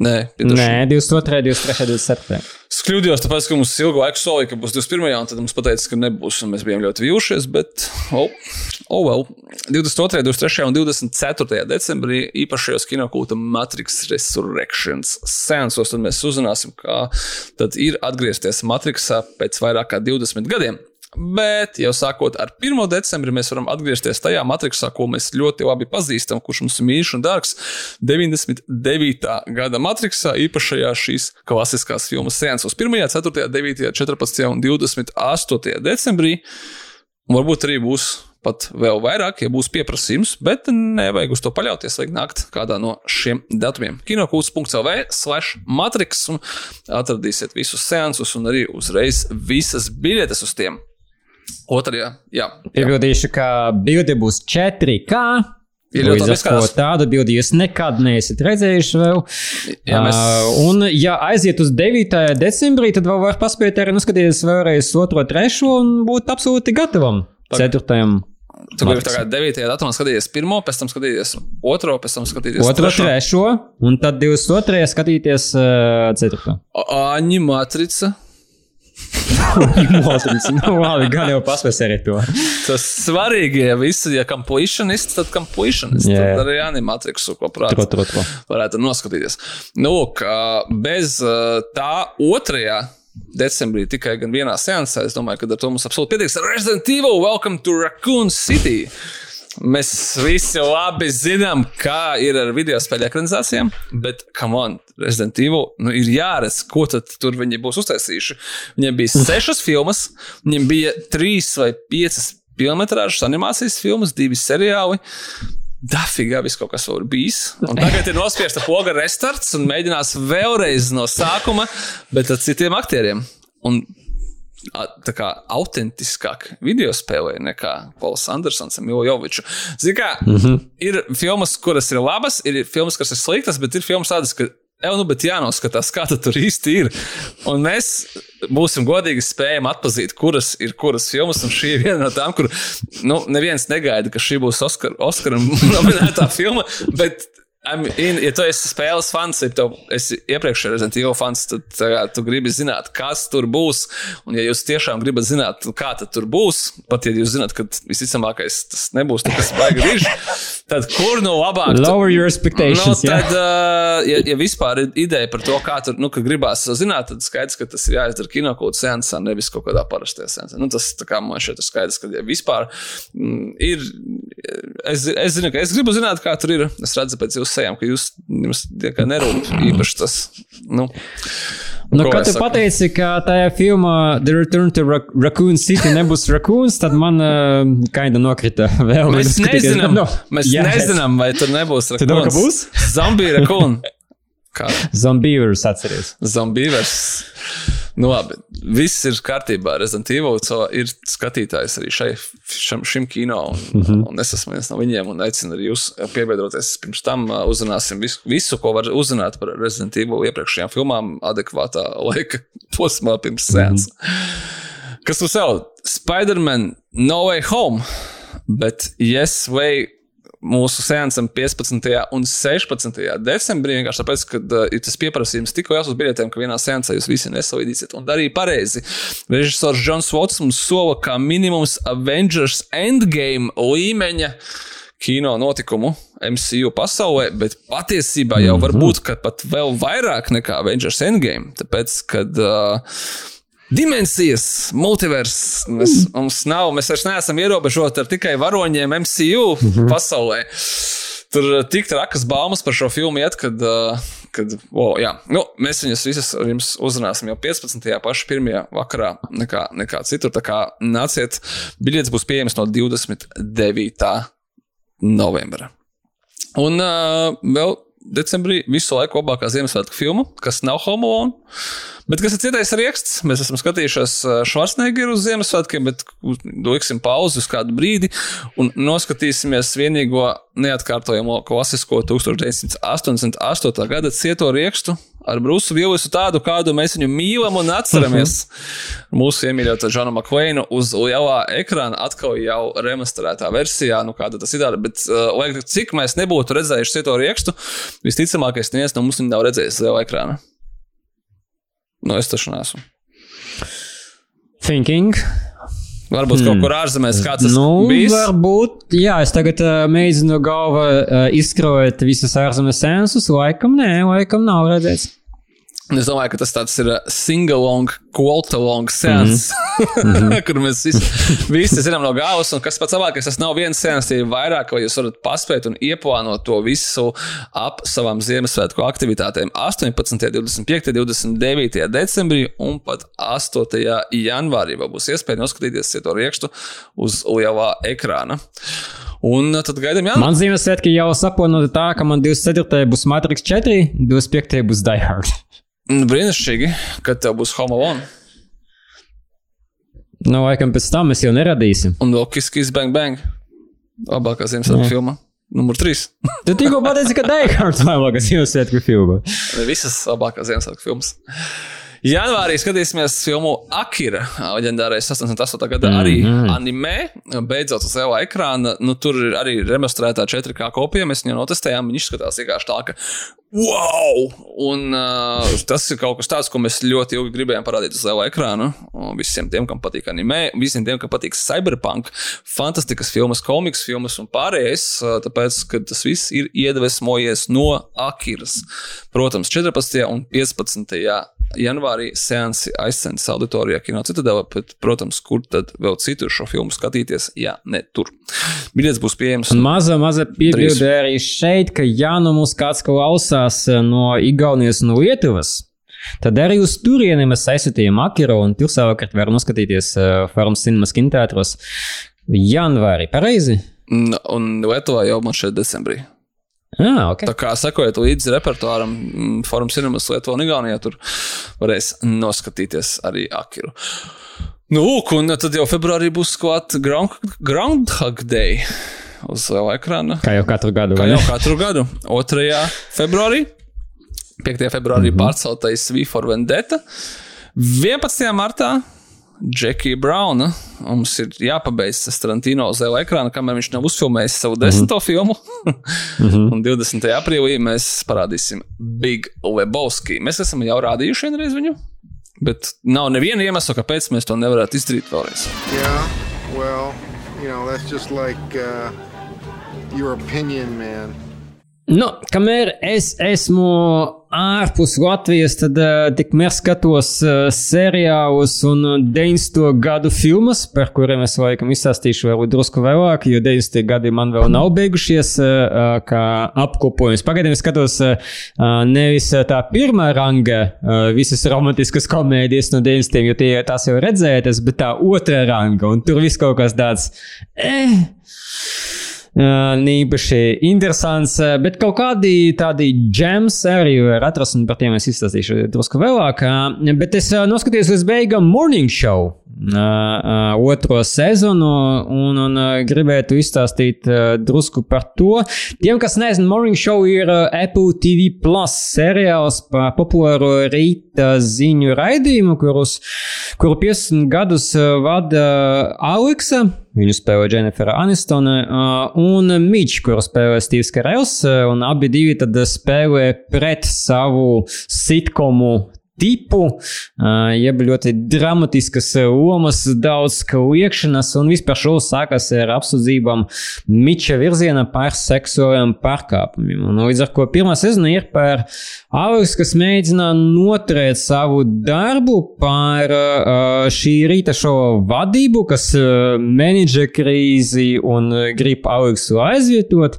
Nē, piedošana. Nē, 22, 23, 27. Es kļūdījos, tāpēc, ka mums ilgu laiku solīja, ka būs 21. un tad mums teica, ka nebūs. un Mēs bijām ļoti vīlušies, bet, oh, oh well. 22., 23. un 24. decembrī īpašajos kinokūta Matrix Resurrections tad mēs uzzināsim, kā tad ir atgriezties Matrixā pēc vairāk kā 20 gadiem. Bet jau sākot ar 1. decembri, mēs varam atgriezties tajā matricā, ko mēs ļoti labi pazīstam, kurš mums ir mīļš un dārgs. 99. gada matricā, īpašajā šīs klasiskās filmas seansos 1., 4., 9., 14. un 28. decembrī. Varbūt arī būs pat vēl vairāk, ja būs pieprasījums, bet nevajag uz to paļauties. Vajag nākt kādā no šiem datumiem. Kinokūts.lv slash matrix un atradīsiet visus seansus un arī uzreiz visas biļetes uz tiem. Otrajā, jā. jā. Piebildīšu, ka bilde būs 4K. Ir ļoti labi izskatās. tādu bildi jūs nekad neesat redzējuši vēl. Jā, mēs- Uh, un, ja aiziet uz 9. decembrī, tad vēl var paspēt arī noskatīties vēlreiz 2, 3 un būt absolūti gatavam 4. Tu gribi tagad 9. datumā skatīties pirmo, pēc tam skatīties otro, pēc tam skatīties 2, trešo. 3 un tad 22. skatīties uh, 4. A- Aņi matrica. Motrīs. nu, labi, gan jau paspēs arī to. Tas svarīgi, ja visi ir completationists, tad completationists. Jā. Tad arī animatriksu, ko prāt. Tro, tro, tro. varētu noskatīties. Nu, ā, bez tā otrajā. Decembrī tikai vienā seansā. Es domāju, ka ar to mums absolūti pietiks. Resident Evil, Welcome to Raccoon City. Mēs visi labi zinām, kā ir ar video spēļu ekranizācijām, bet, come on, Resident Evil nu, ir jāredz, ko tad tur viņi būs uztaisījuši. Viņiem bija sešas filmas, viņiem bija trīs vai piecas filmas, animācijas filmas, divi seriāli. Dafīgā viss kaut kas vēl ir bijis. Un tagad ir nospiesta poga restarts un mēģinās vēlreiz no sākuma, bet ar citiem aktieriem. Un tā kā autentiskāk video spēlē nekā Pols Andersons un Milo Joviču. Zini, kā mm -hmm. ir filmas, kuras ir labas, ir filmas, kas ir sliktas, bet ir filmas tādas, ka. Evo, nu, bet jānoskatās, kā tas tur īsti ir. Un mēs būsim godīgi, spējam atpazīt, kuras ir kuras filmas. Un šī ir viena no tām, kur nu, neviens negaida, ka šī būs Oskar, Oskara nominētā filma. Bet, I mean, ja tu esi spēles fans, ja tu esi iepriekšējais Resident Evil fans, tad tā, tu gribi zināt, kas tur būs. Un, ja jūs tiešām gribat zināt, kā tur būs, pat ja jūs zināt, ka visticamākais tas nebūs tas baigi rīž, tad kur no labāk? tu- Lower your Nu, expectations. tad, jā. uh, ja, ja vispār ir ideja par to, kā tur nu, ka gribās zināt, tad skaidrs, ka tas ir jāizdara kinokūta sensā, nevis kaut kādā parastajā sensā. Nu, tas kā man šeit ir skaidrs, ka ja vispār mm, ir. Es, es zinu, ka es gribu zināt, kā tur ir. Es redzu pēc jūsu sejām, ka jūs, jums nerūp īpaši tas. Nu, Nu, kad tu pateici, ka tajā filmā The Return to Ra Raccoon City nebūs Raccoons, tad man uh, kaida nokrita [LAUGHS] vēl. Mēs nezinām, Nu, mēs jā, nezinām, vai tur nebūs Tu domā, ka rakūns. Zombija rakūna. Kā Zombīvers atceries. Zombīvers. Nu, labi, viss ir kārtībā. Resident Evil so ir skatītājs arī šai, šam, šim kino. Un, mm -hmm. un es esmu viens no viņiem un aicinu arī jūs piebiedroties. Pirms tam uh, uzrunāsim visu, visu, ko var uzzināt par Resident Evil iepriekšējām filmām, adekvātā [LAUGHS] laika posmā pirms sēnes. Mm -hmm. Kas mums vēl? Spider-Man No Way Home, bet Yes Way mūsu sēnesam 15. un 16. decembrī. Vienkārši tāpēc, ka uh, ir tas pieprasījums tikko jau uz biļetēm, ka vienā sēnesā jūs visi nesalīdīsiet. Un darīja pareizi. Režisors Džons Vots mums sola kā minimums Avengers Endgame līmeņa kino notikumu MCU pasaulē, bet patiesībā jau var būt, pat vēl vairāk nekā Avengers Endgame. Tāpēc, kad uh, dimensijas, multivers. Mēs, mums nav, mēs vairs neesam ierobežoti ar tikai varoņiem MCU pasaulē. Tur uh, tik trakas baumas par šo filmu iet, kad, uh, kad wow, jā, nu, mēs viņus visus ar jums uzrunāsim jau 15. pašā pirmajā vakarā, nekā, nekā citur. Tā kā nāciet, biļetes būs pieejamas no 29. novembra. Un uh, vēl decembrī visu laiku labākā Ziemassvētku filma, kas nav Home Alone. Bet kas ir cietais raksts? Mēs esam skatījušies Schwarzeneggeru uz Ziemassvētkiem, bet dosim pauzi uz kādu brīdi un noskatīsimies vienīgo neatkārtojamo klasisko 1988. gada cieto rakstu ar Brusu Vilnisu, tādu, kādu mēs viņu mīlam un atceramies. Mūsu iemīļotā Džona Makveina uz lielā ekrāna atkal jau remasterētā versijā, nu kāda tas ir. Bet, uh, lai cik mēs nebūtu redzējuši cieto rakstu, visticamākais neviens no mums viņu nav redzējis lielā ekrāna. Nu, es taču neesmu. Thinking. Varbūt hmm. kaut kur ārzemēs kāds tas Nu, bijis. varbūt. Jā, es tagad uh, mēģinu galvā uh, izkrojot visus ārzemes sensus. Laikam nē, laikam nav redzēts. Es domāju, ka tas tāds ir single-long, quote-along sēns, mm [LAUGHS] -hmm. kur mēs visi, visi zinām no galvas. Un kas pats labākais, tas nav viens sēns, tie ir vairāk, vai jūs varat paspēt un ieplānot to visu ap savām Ziemassvētku aktivitātēm 18, 25, 29 decembrī un pat 8. janvārī. Būs iespēja noskatīties to riekstu uz lielā ekrāna. Un tad gaidām, jā, Man Ziemassvētki jau saplānota tā, ka man 24. būs Matrix 4, 25. būs Die Hard. brīnišķīgi, kad tev būs Home Alone Nu, laikam pēc tam mēs jau neradīsim. un vēl Kiss Bang Bang. Labākā Ziemassvētku filma. Numur 3. [LAUGHS] Tu tikko pateici, ka Die Hard ir labākais Ziemassvētku filma. Visas labākās Ziemassvētku filmas. Janvārī skatīsimies filmu Akira, leģendārais 88. gada mm -hmm. arī anime. Beidzot uz lielā ekrāna. Nu, tur ir arī remasterētā 4K kopija. Mēs viņu notestējām. Viņš izskatās vienkārši tā, ka wow! Un uh, tas ir kaut kas tāds, ko mēs ļoti ilgi gribējām parādīt uz lielā ekrāna. Un visiem tiem, kam patīk anime, visiem tiem, kam patīk cyberpunk, fantastiskas filmas, komiks filmas un pārējais. uh, Tāpēc, ka tas viss ir iedvesmojies no Akiras. Protams, 14. un 15 janvārī seansi aizsens auditorijā Kino Citadela, bet, protams, kur tad vēl citur šo filmu skatīties, ja ne tur. Biļets būs pieejams. Un maza, maza piebilde arī šeit, ka ja nu mums kāds klausās no Igaunijas un Lietuvas, Tad arī uz turieni mēs aizsūtījām Akiro, un tur savukārt var noskatīties uh, Farm Cinema kinoteātros janvārī. Pareizi? Un, un Lietuvā jau man šeit decembrī. Ah, okay. Tā kā sekojot līdzi repertuāram, Forum Cinemas Lietuvā un Igaunijā, tur varēs noskatīties arī Akiru. Nu, lūk, un tad jau februārī būs klāt Ground, Groundhog Day uz liela ekrāna. Kā jau katru gadu. Kā jau katru gadu. 2. februārī 5. februārī mm -hmm. pārceltais V for Vendetta. 11. martā Džekija Brauna. Mums ir jāpabeidz tas Tarantino uz liela ekrāna, kamēr viņš nav uzfilmējis savu desmito mm -hmm. filmu. mm -hmm. Un 20. aprīlī mēs parādīsim Big Lebowski. Mēs esam jau rādījuši vienreiz viņu, bet nav neviena iemesla, kāpēc mēs to nevarētu izdarīt vēlreiz. Yeah, well, you know, that's just like uh, your opinion, man. Nu, kamēr es esmu ārpus Latvijas, tad uh, tikmēr skatos uh, seriālus un 90. gadu filmas, par kuriem es laikam izstāstīšu vēl drusku vēlāk, jo 90. gadi man vēl nav beigušies kā apkopojums. Pagaidām es skatos nevis tā pirmā ranga, visas romantiskas komēdijas no 90. jo tie tās jau redzētas, bet tā otrā ranga, un tur viss kaut kas tāds. Eh, īpaši interesants, bet kaut kādi tādi gems arī var atrast, un par tiem es izstāstīšu drusku vēlāk. Bet es noskatījos līdz beigām Morning Show. Otro sezonu, un, un gribētu izstāstīt drusku par to. Tiem, kas nezina, Morning Show ir Apple TV Plus seriāls par populāro rīta ziņu raidījumu, kurus, kuru 50 gadus vada Aleksa. Viņu spēlē Jennifer Anistone uh, un Mičs, kuru spēlē Steve's Karels. Un abi divi spēlē pret savu sitkomu tipu, jeb ļoti dramatiskas lomas, daudz kliekšanas, un vispār šovs sākas ar apsūdzībām Miča virzienā par seksuāliem pārkāpumiem. Un līdz ar to pirmā sezona ir par Aleks, kas mēģina noturēt savu darbu par šī rīta šova vadību, kas menedžē krīzi un grib Aleksu aizvietot,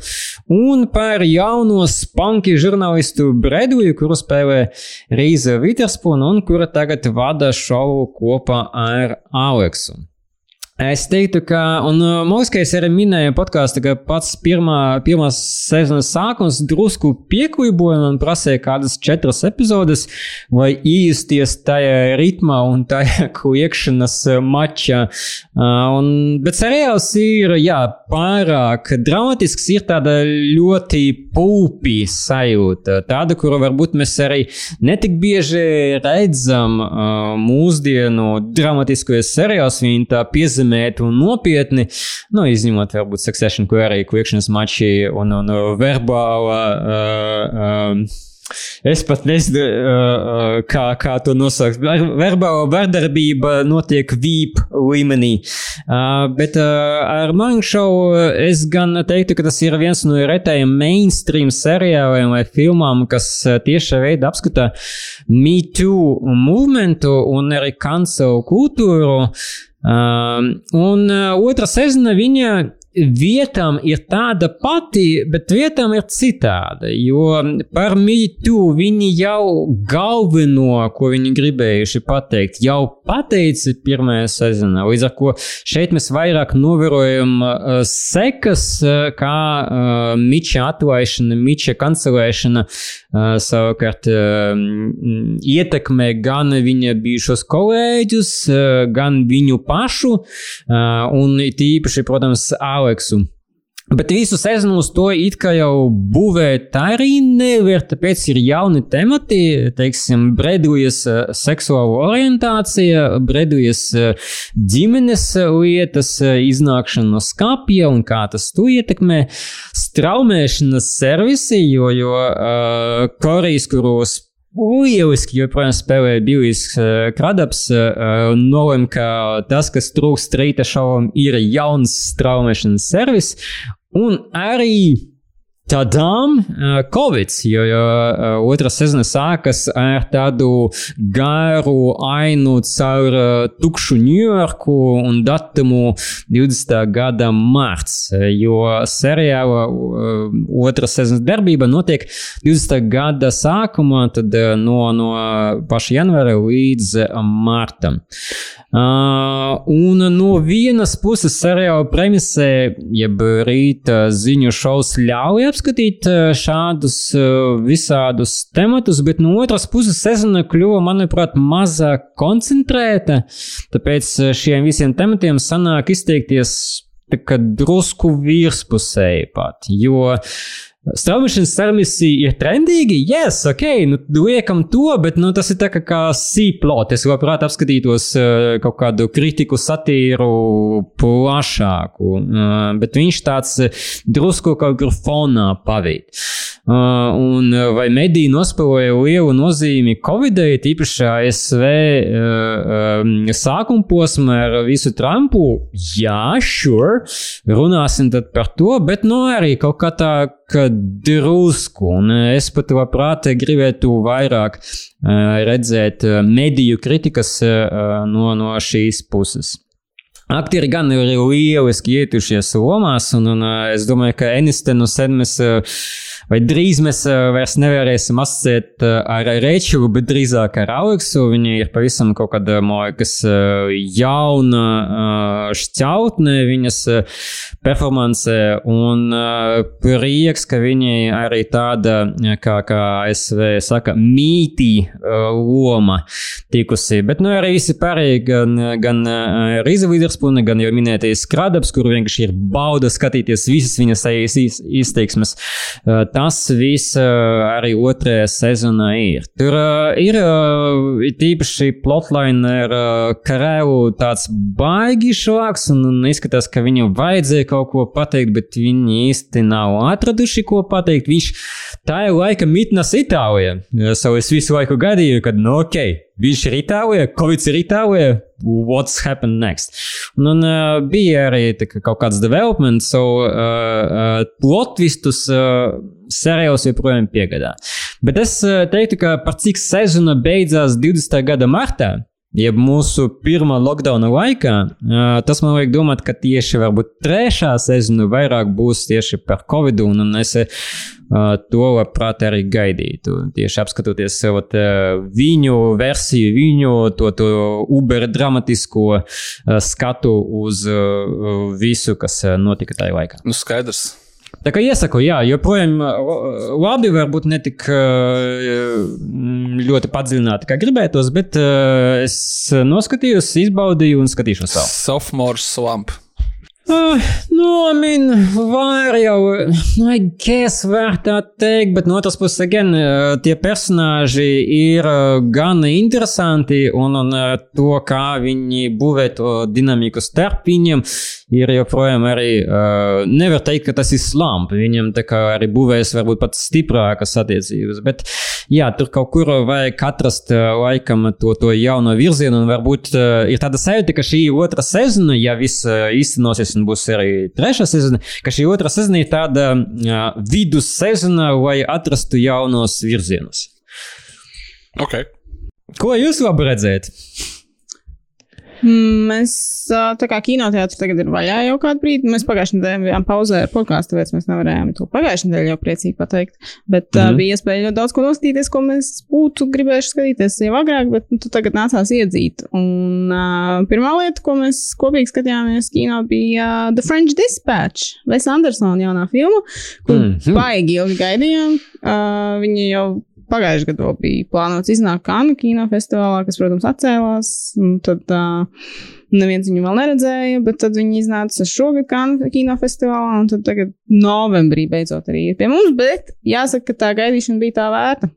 un par jauno spunky žurnālistu Bredliju, kuru spēlē Rīza Viters. Witherspoon, un kura tagad vada šovu kopā ar Aleksu. Es teiktu, ka, un uh, Moskais arī minēja podkāstā, ka pats pirmā, pirmās sezonas sākums drusku piekliboja un prasīja kādas četras epizodes, lai iejusties tajā ritmā un tajā [LAUGHS] kliekšanas mačā. Uh, un, bet seriāls ir, jā, pārāk dramatisks, ir tāda ļoti pulpī sajūta, tāda, kuru varbūt mēs arī netik bieži redzam uh, mūsdienu dramatiskajos seriālos, viņi tā piezīmē iezīmēt un nopietni, nu, izņemot varbūt Succession, kur arī kliekšanas mači un, un verbāla. Uh, uh, Es pat nezinu, uh, kā, kā to nosaukt. Verbāla vardarbība notiek VIP līmenī. Uh, bet uh, ar manu šovu es gan teiktu, ka tas ir viens no retajiem mainstream seriāliem vai filmām, kas tiešā veidā apskata Me Too movementu un arī cancel kultūru. Um, un otra sezona viņa vietām ir tāda pati, bet vietām ir citāda. Jo par mītu viņi jau galveno, ko viņi gribējuši pateikt, jau pateica pirmajā sezonā. Līdz ar to šeit mēs vairāk novērojam uh, sekas, uh, kā uh, Miča atlaišana, Miča kancelēšana uh, savukārt uh, ietekmē gan viņa bijušos kolēģus, uh, gan viņu pašu, uh, un tīpaši, protams, Aleksu. Bet visu sezonu uz to it kā jau būvēt arī nevar, tāpēc ir jauni temati, teiksim, bredujas eh, seksuāla orientācija, bredujas eh, ģimenes lietas, eh, iznākšana no skapja un kā tas to ietekmē, straumēšanas servisi, jo, jo uh, Korejas, kuros Lieliski, joprojām spēlēja Billijs uh, Kradaps uh, un nolēma, ka tas, kas trūkst rīta šovam, ir jauns straumēšanas servis. Un arī Tādām uh, Covid, jo, jo uh, otrā sezona sākas ar tādu garu ainu caur uh, tukšu Ņujorku un datumu 20. gada marts, jo seriāla uh, otrā sezonas darbība notiek 20. gada sākumā, tad uh, no, no paša janvāra līdz uh, martam. Uh, un no vienas puses seriāla premisē, jeb rīta ziņu šovs ļauj apskatīt šādus visādus tematus, bet no otras puses sezona kļuva, manuprāt, mazāk koncentrēta, tāpēc šiem visiem tematiem sanāk izteikties drusku virspusēji pat, jo Straumēšanas servisi ir trendīgi, yes, ok, nu, liekam to, bet nu, tas ir tā kā, kā sīplot. Es labprāt apskatītos uh, kaut kādu kritiku satīru plašāku, uh, bet viņš tāds drusku kaut kur fonā pavīt. Uh, un vai mediji nospēlēja lielu nozīmi Covidai, tīpaši ASV uh, um, sākuma posmā ar visu Trumpu? Jā, sure, runāsim tad par to, bet nu arī kaut kā tā ka drusku, un es pat labprāt gribētu vairāk redzēt mediju kritikas no, no šīs puses. Aktieri gan ir lieliski ietušies lomās, un, un es domāju, ka Enistenu sen mēs vai drīz mēs vairs nevarēsim asociēt ar Rečelu, bet drīzāk ar Aleksu. Viņa ir pavisam kaut kāda, liekas, jauna šķautne viņas performance, un prieks, ka viņai arī tāda, kā, kā ASV saka, mītī loma tikusi. Bet, nu, arī visi pārējie, gan, gan Rīza Vidurspune, gan jau minētais Kradaps, kur vienkārši ir bauda skatīties visas viņas izteiksmes tas viss arī otrajā sezonā ir. Tur ir tīpaši plotline ar Karēlu tāds baigi švaks, un izskatās, ka viņam vajadzēja kaut ko pateikt, bet viņi īsti nav atraduši, ko pateikt. Viņš tā ir laika mitnes Itālijā. So es visu laiku gadīju, kad, nu, ok, viņš ir Itālijā, Covid ir Itālijā, what's happened next. Un, un uh, bija arī kā, kaut kāds development, so uh, uh, plot twistus uh, seriāls joprojām piegādā. Bet es uh, teiktu, ka par cik sezona beidzās 20. gada martā, jeb mūsu pirmā lockdowna laikā, uh, tas man liek domāt, ka tieši varbūt trešā sezona vairāk būs tieši par Covid, un, es uh, to labprāt arī gaidītu. Tieši apskatoties vat, viņu versiju, viņu to, to uber dramatisko skatu uz visu, kas notika tajā laikā. Nu, skaidrs. Tā kā iesaku, jā, joprojām labi, varbūt ne tik ļoti padziļināti, kā gribētos, bet es noskatījos, izbaudīju un skatīšos vēl. Sophomore Swamp. Uh, nu, I mean, var jau, nu, I guess, var tā teikt, bet no otras puses, again, tie personāži ir gan interesanti, un, un to, kā viņi būvē to dinamiku starp viņiem, ir joprojām arī, uh, nevar teikt, ka tas ir slump. Viņam tā kā arī būvējas varbūt pat stiprākas attiecības, bet jā, tur kaut kur vajag atrast uh, laikam to, to jauno virzienu, un varbūt uh, ir tāda sajūta, ka šī otra sezona, ja viss uh, īstenosies un būs arī trešā sezona, ka šī otrā sezona ir tāda uh, vidus sezona, lai atrastu jaunos virzienus. Okay. Ko jūs labi redzēt? Mēs tā kā kinoteātris tagad ir vaļā jau kādu brīdi. Mēs pagājušajā nedēļā bijām pauzē ar podkāstu, tāpēc mēs nevarējām to pagājušajā nedēļā jau priecīgi pateikt. Bet mm -hmm. bija iespēja ļoti daudz ko noskatīties, ko mēs būtu gribējuši skatīties jau agrāk, bet nu, tagad nācās iedzīt. Un uh, pirmā lieta, ko mēs kopīgi skatījāmies kino, bija uh, The French Dispatch, Wes Andersona jaunā filma, kur mm -hmm. baigi ilgi gaidījām. Uh, viņi jau pagājušajā gadā bija plānots iznākt Kanu kinofestivālā, kas, protams, atcēlās. Tad uh, neviens viņu vēl neredzēja, bet tad viņi iznāca šogad Kanu kinofestivālā, un tad tagad novembrī beidzot arī ir pie mums. Bet jāsaka, ka tā gaidīšana bija tā vērta.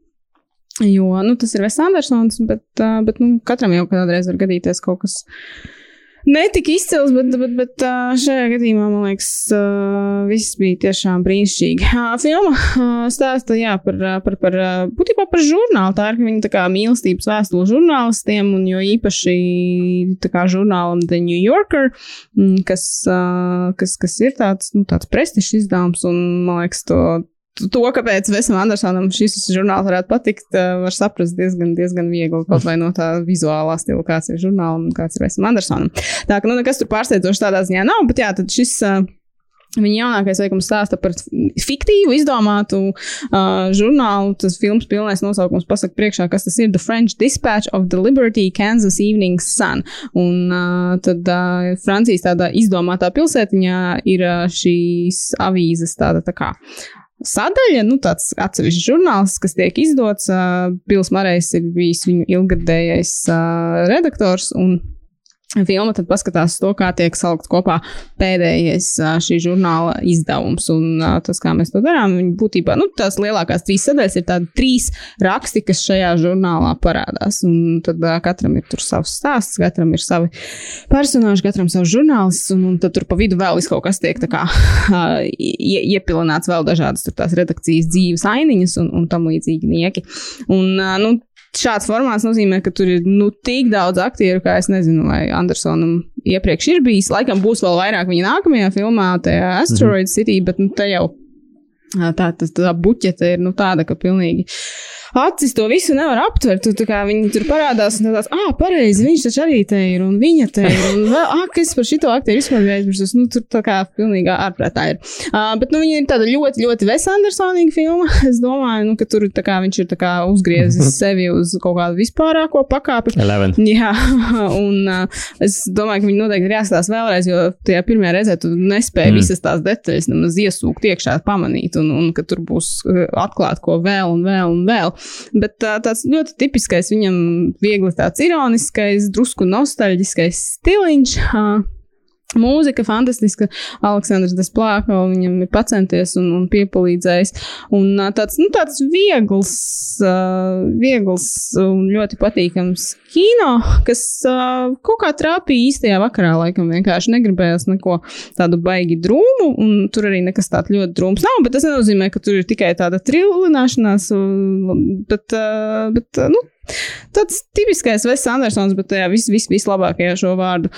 Jo nu, tas ir Vēs Andersons, bet, uh, bet nu, katram jau kādreiz var gadīties kaut kas netika izcils, bet, bet, bet šajā gadījumā, man liekas, viss bija tiešām brīnišķīgi. Filma stāsta jā, par, par, par, būtībā par žurnālu. Tā ir viņa tā kā mīlestības vēstule žurnālistiem, un jo īpaši kā žurnālam The New Yorker, kas, kas, kas ir tāds, nu, tāds prestižs izdevums, un man liekas, to to, kāpēc Vesam Andersonam šis žurnāls varētu patikt, uh, var saprast diezgan, diezgan viegli. Kaut vai no tā vizuālā stila, kāds ir žurnālam un kāds ir Vesam Andersonam. Tā ka, nu, nekas tur pārsteidzošs tādā ziņā nav, bet jā, tad šis. Uh, Viņa jaunākais veikums stāsta par fiktīvu, izdomātu uh, žurnālu. Tas filmas pilnais nosaukums pasaka priekšā, kas tas ir The French Dispatch of the Liberty Kansas Evening Sun. Un uh, tad uh, Francijas tādā izdomātā pilsētiņā ir uh, šīs avīzes tāda tā kā sadaļa, nu, tāds atsevišķs žurnāls, kas tiek izdots. Pils Marais ir bijis viņu ilgadējais redaktors, un filma tad paskatās to, kā tiek salikt kopā pēdējais šī žurnāla izdevums. Un tas, kā mēs to darām, viņi būtībā, nu, tās lielākās trīs sadaļas ir tādi trīs raksti, kas šajā žurnālā parādās. Un tad katram ir tur savs stāsts, katram ir savi personāži, katram savs žurnāls, un, un tad tur pa vidu vēl kaut kas tiek tā kā ie, iepilināts vēl dažādas tur tās redakcijas dzīves ainiņas un, un tam līdzīgi nieki. Un, nu, šāds formāts nozīmē, ka tur ir nu, tik daudz aktieru, kā es nezinu, vai Andersonam iepriekš ir bijis. Laikam būs vēl vairāk viņa nākamajā filmā, tajā Asteroid mm -hmm. City, bet nu, te jau tā, tā, tā buķete ir nu, tāda, ka pilnīgi acis to visu nevar aptvert. Tu, viņi tur parādās, un tāds, ah, pareizi, viņš taču arī te ir, un viņa te ir, un vēl, ah, kas par šito aktieru vispār bija aizmirstis. Nu, tur tā kā pilnīgi ārprātā ir. Uh, bet, nu, viņa ir tāda ļoti, ļoti Vesa Andersonīga filma. [LAUGHS] Es domāju, nu, ka tur kā, viņš ir kā, uzgriezis [LAUGHS] sevi uz kaut kādu vispārāko pakāpi. Eleven. [LAUGHS] Jā, un uh, es domāju, ka viņi noteikti ir jāstāsta vēlreiz, jo tajā pirmajā reizē tu nespēji mm. visas tās detaļas nemaz iesūkt iekšā, pamanīt, un, un ka tur būs atklāt ko vēl un vēl un vēl. Bet tā, tāds ļoti tipiskais viņam, viegli tāds ironiskais, drusku nostalģiskais stiliņš. Mūzika fantastiska. Aleksandrs Desplāka viņam ir pacenties un, un piepalīdzējis. Un tāds, nu, tāds viegls, uh, viegls un ļoti patīkams kino, kas uh, kaut kā trāpīja īstajā vakarā. Laikam vienkārši negribējās neko tādu baigi drūmu, un tur arī nekas tāds ļoti drūms nav. Bet tas nenozīmē, ka tur ir tikai tāda trillināšanās, bet, uh, bet nu, tāds tipiskais Vests Andersons, bet tajā vis, vis, vislabākajā šo vārdu.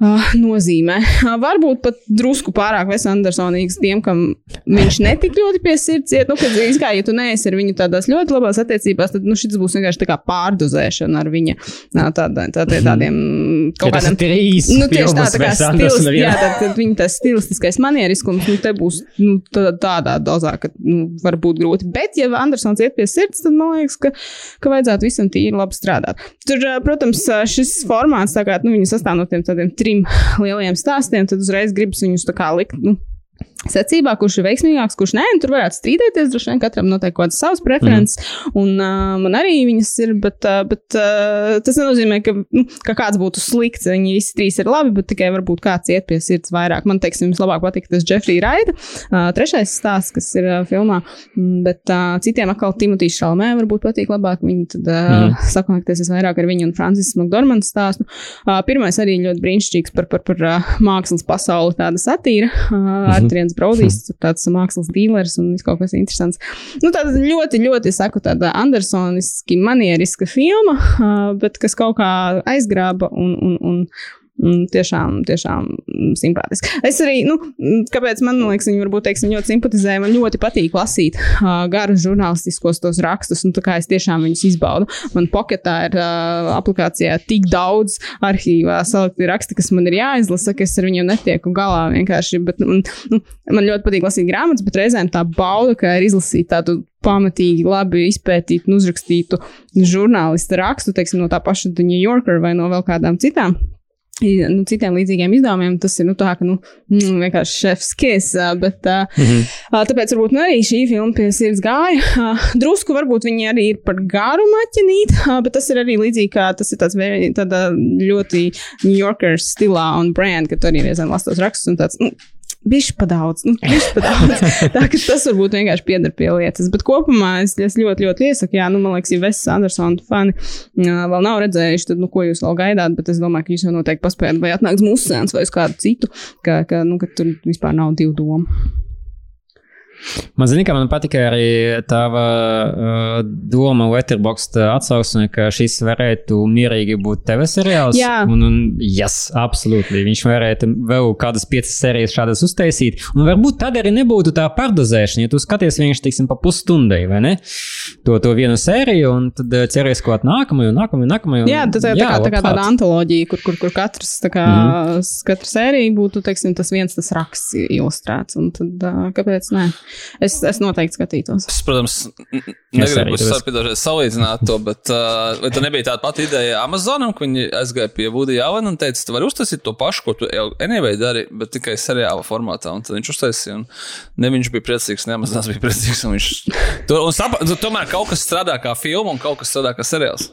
Uh, nozīmē. Uh, varbūt pat drusku pārāk Ves Andersonīgs tiem, kam viņš netik ļoti pie sirds iet. Nu, kad, kā, ja tu neesi ar viņu tādās ļoti labās attiecībās, tad nu, šis būs vienkārši tā kā pārdozēšana ar viņa tādā, tādā, tādiem kaut kādiem trīs. Nu, tieši tā, tā kā stils, jā, tad, tad viņa tas stilistiskais manieriskums, nu, te būs nu, tādā dozā, ka nu, var būt grūti. Bet, ja Andersons iet pie sirds, tad man liekas, ka, ka vajadzētu visam tīri labi strādāt. Tur, protams, šis formāts, tā kā nu, viņi sastāv no tiem tādiem trim trim lieliem stāstiem, tad uzreiz gribas viņus tā kā likt. Nu, secībā, kurš ir veiksmīgāks, kurš nē, tur varētu strīdēties. Droši vien katram noteikti kaut kādas savas preferences, mm. un uh, man arī viņas ir, bet, uh, bet uh, tas nenozīmē, ka, nu, ka kāds būtu slikts. Viņi visi trīs ir labi, bet tikai varbūt kāds iet pie sirds vairāk. Man, teiksim, vislabāk patīk tas Jeffrey Raida, uh, trešais stāsts, kas ir uh, filmā, bet uh, citiem atkal Timotīs Šalmē varbūt patīk labāk. Viņi tad uh, mm. sakonektēsies vairāk ar viņu un Francis McDormand stāstu. Uh, pirmais arī ļoti brīnišķīgs par, par, par uh, mākslas pasauli, tāda satīra. Uh, mm -hmm viens braudīs, tur tāds mākslas dīlers un viss kaut kas interesants. Nu, tāda ļoti, ļoti, saku, tāda Andersoniski manieriska filma, [LAUGHS] bet kas kaut kā aizgrāba un, un, un tiešām, tiešām simpātiski. Es arī, nu, kāpēc man liekas, viņi varbūt teiksim, ļoti simpatizē. Man ļoti patīk lasīt uh, garus žurnālistiskos tos rakstus, un tā kā es tiešām viņus izbaudu. Man poketā ir uh, aplikācijā tik daudz arhīvā salikti raksti, kas man ir jāizlasa, ka es ar viņiem netieku galā vienkārši. Bet, un, nu, man ļoti patīk lasīt grāmatas, bet reizēm tā bauda, ka ir izlasīt tādu pamatīgi, labi izpētītu un uzrakstītu žurnālistu rakstu, teiksim, no tā paša The New Yorker vai no vēl kādām citām nu, citiem līdzīgiem izdevumiem. Tas ir nu, tā, ka nu, mm, vienkārši šefs kies. Bet mm -hmm. tāpēc varbūt nu, arī šī filma pie sirds gāja. Drusku varbūt viņi arī ir par garu maķinīt, bet tas ir arī līdzīgi kā tas ir tāds very, ļoti New Yorker stilā un brand, ka tu arī reizēm lastos rakstus un tāds. Nu, Bišķi pa daudz, nu, bišķi pa daudz. [LAUGHS] Tā ka tas varbūt vienkārši pieder pie lietas. Bet kopumā es, es ļoti, ļoti iesaku, jā, nu, man liekas, ja Vesas Andersona fani uh, vēl nav redzējuši, tad, nu, ko jūs vēl gaidāt, bet es domāju, ka jūs jau noteikti paspējat vai atnāks mūsu sēns vai uz kādu citu, ka, ka, nu, ka tur vispār nav divu domu. Man zina, ka man patika arī tava uh, doma Letterboxd atsauksme, ka šis varētu mierīgi būt TV seriāls. Jā. Un, un yes, absolūti. Viņš varētu vēl kādas piecas sērijas šādas uztaisīt. Un varbūt tad arī nebūtu tā pārdozēšana, ja tu skaties vienkārši, teiksim, pa pusstundai, vai ne? To, to vienu sēriju, un tad ceries kaut nākamajo, nākamajo, nākamajo. Jā, tā, tā, tā, kā, tā kā tāda antoloģija, kur, kur, kur katrs, tā kā, mm. -hmm. katra sērija būtu, teiksim, tas viens tas raksts ilustrēts. Un tad, uh, kāpēc nē? Es, es noteikti skatītos. Es, protams, negribu salīdzināt to, bet uh, vai tā nebija tāda pati ideja Amazonam, ka viņi aizgāja pie Vudija Alena un teica, tu vari uztaisīt to pašu, ko tu jau anyway dari, bet tikai seriāla formātā. Un tad viņš uztaisīja, un ne viņš bija priecīgs, ne Amazons bija priecīgs. Un viņš, to, un sapa, tu, tomēr kaut kas strādā kā filma un kaut kas strādā kā seriāls.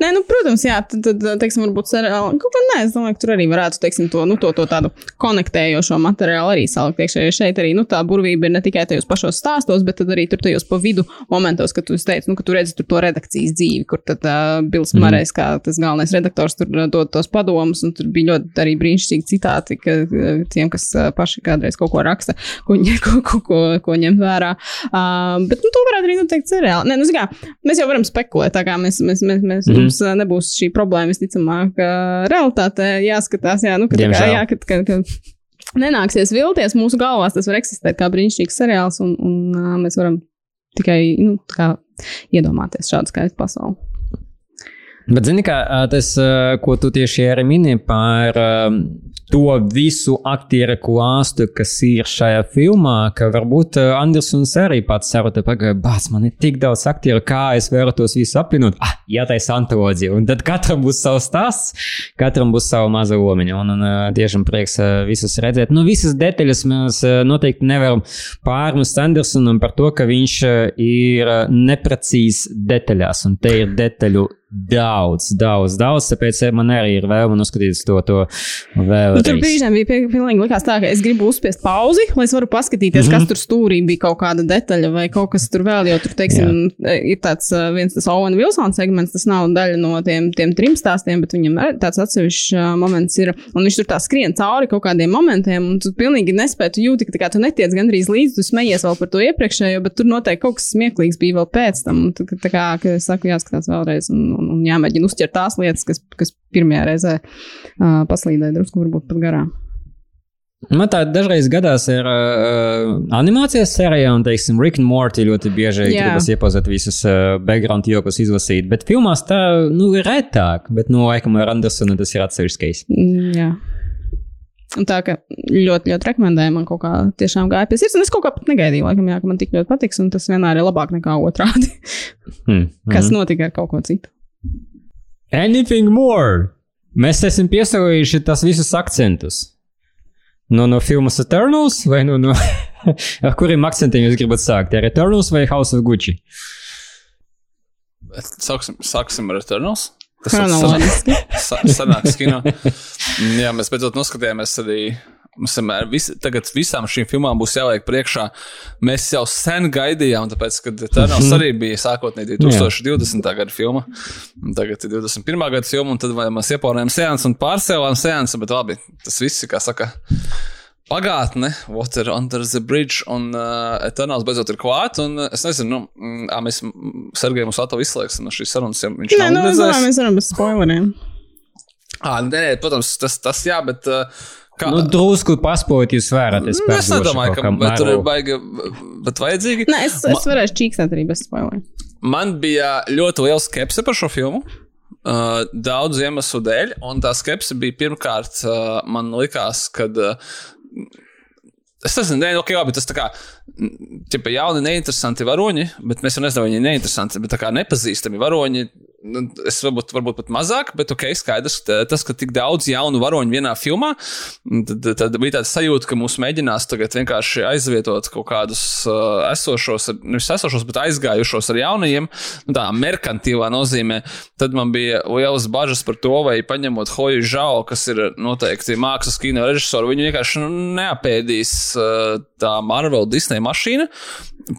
Nē, nu, protams, jā, tad, tad teiksim, varbūt seriāli. Kaut kā nē, es domāju, ka tur arī varētu, teiksim, to, nu, to, to tādu konektējošo materiālu arī salikt iekšā. Jo šeit arī, nu, tā burvība ir ne tikai tajos pašos stāstos, bet arī tur tajos pa vidu momentos, kad tu teici, nu, ka tu redzi tur to redakcijas dzīvi, kur tad uh, Bils mm. Marais, kā tas galvenais redaktors, tur dod tos padomus, un tur bija ļoti arī brīnišķīgi citāti, ka tiem, kas paši kādreiz kaut ko raksta, ko, [LAUGHS] ko, ko, ko, ko ņem vērā. Uh, bet, nu, to varētu arī, nu, teikt, seriāli. Nē, nu, zin kā, mēs jau varam spekulēt, tā kā mēs, mēs, mēs, mēs mm -hmm. mums nebūs šī problēma, visticamāk, realitātē jāskatās, jā, nu, ka, tā kā, jā, ka, ka, ka nenāksies vilties mūsu galvās, tas var eksistēt kā brīnišķīgs seriāls, un, un ā, mēs varam tikai, nu, kā iedomāties šādu skaistu pasauli. Bet, zini, kā tas, ko tu tieši arī mini par to visu aktieru klāstu, kas ir šajā filmā, ka varbūt ā, Andersons arī pats saprota, pagaidi, bāc, man ir tik daudz aktieru, kā es varu tos visus apvienot. Ah, jātaisa antoloģija, un tad katram būs savs stāsts, katram būs sava maza lomiņa, un, un tiešām prieks ā, visus redzēt. Nu, visas detaļas mēs noteikti nevaram pārmest Andersonam par to, ka viņš ir neprecīzs detaļās, un te ir detaļu daudz, daudz, daudz, tāpēc man arī ir vēlme noskatīties to, to vēl. Nu, tur brīžiem bija pilnīgi likās tā, ka es gribu uzspiest pauzi, lai es varu paskatīties, mm Mhm. -hmm. kas tur stūrī bija kaut kāda detaļa vai kaut kas tur vēl, jo tur, teiksim, ir tāds uh, viens tas Owen Wilsons segments, tas nav daļa no tiem, tiem trim stāstiem, bet viņam tāds atsevišķs moments ir, un viņš tur tā skrien cauri kaut kādiem momentiem, un tu pilnīgi nespēji, tu jūti, ka tā kā tu netiec gandrīz līdzi, tu smejies vēl par to iepriekšējo, bet tur noteikti kaut kas smieklīgs bija vēl pēc tam, un tā, tā kā, ka es saku, jāskatās vēlreiz, un, un, un jāmēģina uzķert tās lietas, kas, kas pirmajā reizē uh, paslīdēja drusku varbūt pat garām. Man tā dažreiz gadās ar uh, animācijas sērijām, un, teiksim, Rick and Morty ļoti bieži Jā. gribas iepazīt visus uh, background jokus izlasīt, bet filmās tā, nu, ir retāk, bet, nu, laikam ar Andersonu tas ir atsevišķs case. Mm. Un tā kā ļoti, ļoti rekomendēju, man kaut kā tiešām gāja pie sirds. Un es kaut kā pat negaidīju, laikam, jā, ka man tik ļoti patiks, un tas vienmēr ir labāk nekā otrādi. Hmm. [LAUGHS] Kas mhm. notika ar kaut ko citu? Anything more? Mēs esam piesaukuši tas visus akcentus. No, no filmas Eternals vai no, no [LAUGHS] ar kuriem akcentiem jūs gribat sākt? Ar Eternals vai House of Gucci? Sāksim, sāksim ar Eternals. Chronoloģiski. [LAUGHS] sa- sanāks kino. Jā, mēs beidzot noskatījāmies arī. Vienmēr, vis, tagad visām šīm filmām būs jāliek priekšā. Mēs jau sen gaidījām, tāpēc, ka Eternals arī bija sākotnēji 2020. gada filma. Un tagad ir 21. gada filma, un tad vai mēs iepaunējam seansu un pārsēlām seansu, bet labi, tas viss ir, kā saka, pagātne, Water Under the Bridge, un uh, Eternals beidzot ir klāt, un uh, es nezinu, nu, mm, ā, mēs Sergejam uz Ato izslēgsim no šīs sarunas, ja viņš Nē, nav nu, redzējis. domāju, mēs varam bez spoileriem. Ā, nē, nē, protams, tas, tas jā, bet. ā, Kā, Nu, drusku paspot jūs varat. Es, nu, es nedomāju, ka bet tur ir baigi, bet vajadzīgi. Nē, es, es varēšu čīkstēt arī bez spoileriem. Man bija ļoti liela skepse par šo filmu. Uh, daudzu iemeslu dēļ, un tā skepse bija pirmkārt, uh, man likās, ka. Uh, Es nezinu, nē, ok, labi, tas tā kā, tipa, jauni, neinteresanti varoņi, bet mēs jau nezinām, viņi ir neinteresanti, bet tā kā nepazīstami varoņi. Nu, Es varbūt, varbūt pat mazāk, bet ok, skaidrs, ka tas, ka tik daudz jaunu varoņu vienā filmā, tad, tad bija tāds sajūta, ka mūs mēģinās tagad vienkārši aizvietot kaut kādus uh, esošos, nevis esošos, bet aizgājušos ar jaunajiem, nu, tā merkantīvā nozīmē. Tad man bija lielas bažas par to, vai paņemot Hoju Žau, kas ir noteikti mākslas kino režisoru, viņu vienkārši nu, neapēdīs uh, tā Marvel Disney mašīna.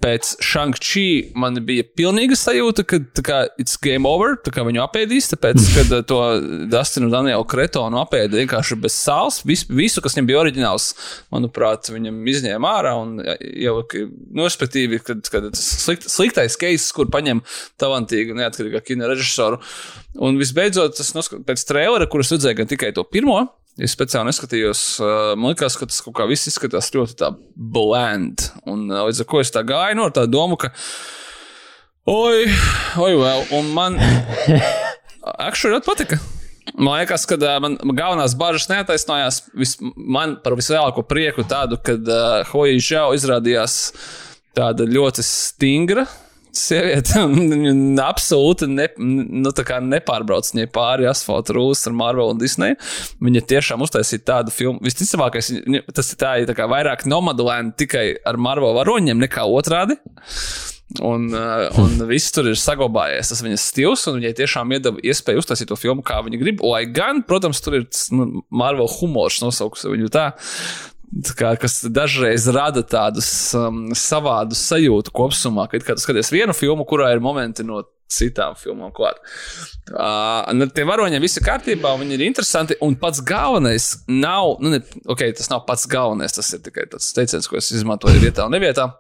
Pēc Shang-Chi man bija pilnīga sajūta, ka kā it's game over, tā kā viņu apēdīs, tāpēc, [LAUGHS] kad uh, to Dustinu Danielu Kretonu apēda vienkārši bez sāls, vis, visu, kas viņam bija oriģināls, manuprāt, viņam izņēma ārā un jau, nu, respektīvi, kad, kad tas slikt, sliktais case, kur paņem talantīgu, neatkarīgā kino režisoru. Un visbeidzot, tas noskat, pēc trailera, kurus redzēju gan tikai to pirmo, Es speciāli neskatījos, man liekas, ka tas kaut kā viss izskatās ļoti tā bland. Un līdz ar to es tā gāju no tā domu, ka, oi, oi, vēl, un man [LAUGHS] actually ļoti patika. Man liekas, ka uh, man galvenās bažas neataisnojās. Vis, man par vislielāko prieku tādu, kad uh, Hoja Žau izrādījās tāda ļoti stingra sieviete un [LAUGHS] absolūti ne, nu, nepārbrauc ne pāri asfaltam rūsas ar Marvel un Disneju. Viņa tiešām uztaisīja tādu filmu. Visticamāk, tas ir tā, tā kā vairāk nomadulēni tikai ar Marvel varoņiem nekā otrādi. Un, uh, un [LAUGHS] viss tur ir saglabājies, tas viņas stils, un viņai tiešām iedeva iespēju uztaisīt to filmu, kā viņa grib. Lai gan, protams, tur ir nu, Marvel humors, nosauks viņu tā. Kā, kas dažreiz rada tādus um, savādus sajūtu kopumā, kad, skaties vienu filmu, kurā ir momenti no citām filmām klāt. Uh, tie varoņi viss ir kārtībā, viņi ir interesanti. Un pats galvenais nav, nu, ne, okay, tas nav pats galvenais, tas ir tikai tāds teiciens, ko es izmantoju vietā un nevietā.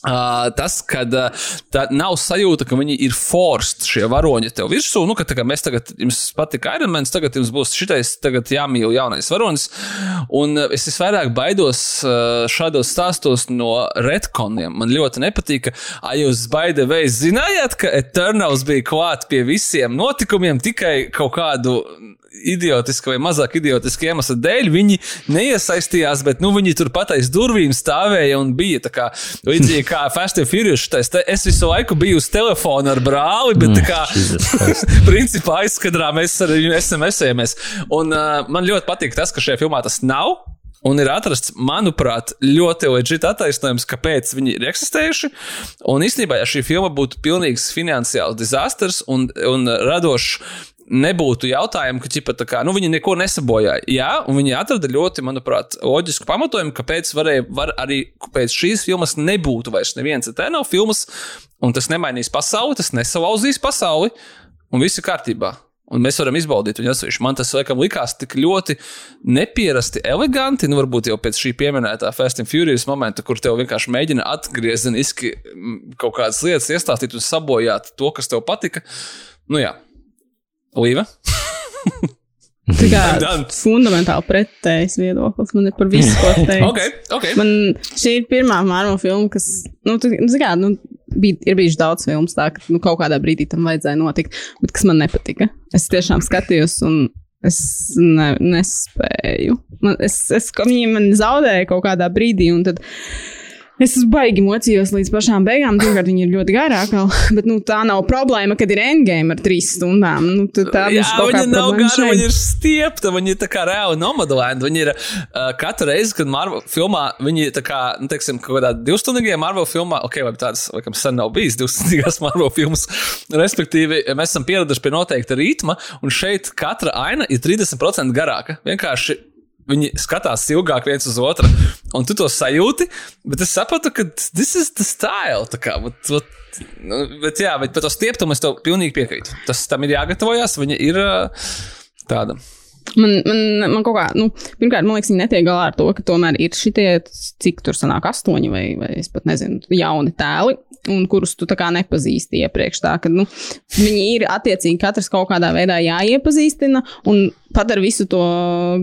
Uh, tas, ka uh, nav sajūta, ka viņi ir forced šie varoņi tev virsū. Nu, ka tā, mēs tagad, jums patīk Ironmans, tagad jums būs šitais, tagad jāmīl jaunais varonis. Un uh, es visvairāk baidos uh, šādos stāstos no retkoniem. Man ļoti nepatīk, ka, jūs baidē vai zinājāt, ka Eternals bija klāt pie visiem notikumiem tikai kaut kādu idiotiska vai mazāk idiotiska iemesla dēļ viņi neiesaistījās, bet nu, viņi tur pataiz durvīm stāvēja un bija tā kā līdzīgi kā Fast and Furious. Tais, te, es visu laiku biju uz telefona ar brāli, bet tā kā [LAUGHS] principā aizskadrā mēs ar viņu SMS-ējamies. Un uh, man ļoti patīk tas, ka šajā filmā tas nav. Un ir atrasts, manuprāt, ļoti leģitīvs attaisnojums, kāpēc viņi ir eksistējuši. Un īstenībā, ja šī filma būtu pilnīgs finansiāls disasters un, un radošs nebūtu jautājumu, ka ķipa, kā, nu, viņi neko nesabojāja. Jā, un viņi atrada ļoti, manuprāt, loģisku pamatojumu, kāpēc varēja, var arī pēc šīs filmas nebūtu vairs nevienas eternāla filmas, un tas nemainīs pasauli, tas nesalauzīs pasauli, un viss ir kārtībā. Un mēs varam izbaudīt viņu atsevišķi. Man tas laikam likās tik ļoti nepierasti eleganti. Nu, varbūt jau pēc šī pieminētā Fast and Furious momenta, kur tev vienkārši mēģina atgriezeniski kaut kādas lietas iestāstīt un sabojāt to, kas tev patika. Nu jā, Līva? Tā kā [LAUGHS] fundamentāli pretējs viedoklis. Man ir par visu, ko [LAUGHS] teikt. okay, okay. Man šī ir pirmā Marvel filma, kas, nu, tā, nu, kā, nu bija, ir bijuši daudz filmu, tā ka nu, kaut kādā brīdī tam vajadzēja notikt, bet kas man nepatika. Es tiešām skatījos un es ne, nespēju. Man, es, es, viņi man zaudēja kaut kādā brīdī, un tad Es baigi mocījos līdz pašām beigām. Pirmkārt, viņi ir ļoti garāki, [LAUGHS] bet nu, tā nav problēma, kad ir endgame ar trīs stundām. Nu, tā Jā, viņa nav gara, viņa ir stiepta, viņa ir tā kā reāli nomodelēta. Viņa ir uh, katru reizi, kad Marvel filmā, viņi ir tā kā, nu, teiksim, kaut kādā divstundīgajā Marvel filmā, ok, vai tādas, laikam, sen nav bijis divstundīgās [LAUGHS] Marvel filmas. Respektīvi, mēs esam pieraduši pie noteikta ritma, un šeit katra aina ir 30% garāka. Vienkārši Viņi skatās ilgāk viens uz otru, un tu to sajūti. Bet es saprotu, ka tas ir tas stils. Bet, bet, bet, jā, bet par to stieptumu es tev pilnīgi piekrītu. Tas tam ir jāgatavojas. Viņa ir tāda. Man, man, man kaut kā, nu, pirmkārt, man liekas, viņi netiek galā ar to, ka tomēr ir šitie, cik tur sanāk, astoņi vai, vai es pat nezinu, jauni tēli, un kurus tu tā kā nepazīsti iepriekš. Tā, ka, nu, viņi ir attiecīgi katrs kaut kādā veidā jāiepazīstina, un pat ar visu to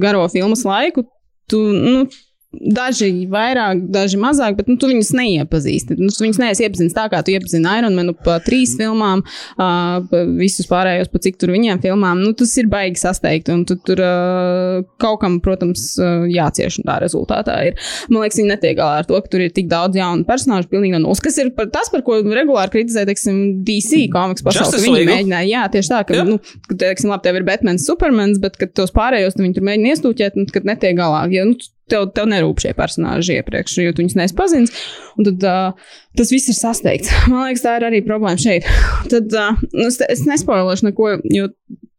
garo filmas laiku, tu, nu, Daži vairāk, daži mazāk, bet nu, tu viņus neiepazīsti. Nu, tu viņus neesi iepazīstis tā, kā tu iepazini Ironmanu pa trīs filmām, uh, visus pārējos, pa cik tur viņiem filmām. Nu, tas ir baigi sasteigti, un tu, tur uh, kaut kam, protams, uh, jācieš, tā rezultātā ir. Man liekas, viņi netiek galā ar to, ka tur ir tik daudz jaunu personāžu, pilnīgi no nulles. Kas ir par, tas, par ko regulāri kritizē, teiksim, DC komiks pasaulē. Viņi mēģināja, jā, tieši tā, ka, yeah. nu, ka, teiksim, labi, tev ir Batmans, Supermans, bet, kad tos pārējos, viņi tur mēģina iestūķēt, un kad netiek galā. Ja, nu, tev, tev nerūp šie personāļi iepriekš, jo tu viņus. Un tad uh, tas viss ir sasteigts. [LAUGHS] Man liekas, tā ir arī problēma šeit. [LAUGHS] Tad uh, nu, es, es nespoilēšu neko, jo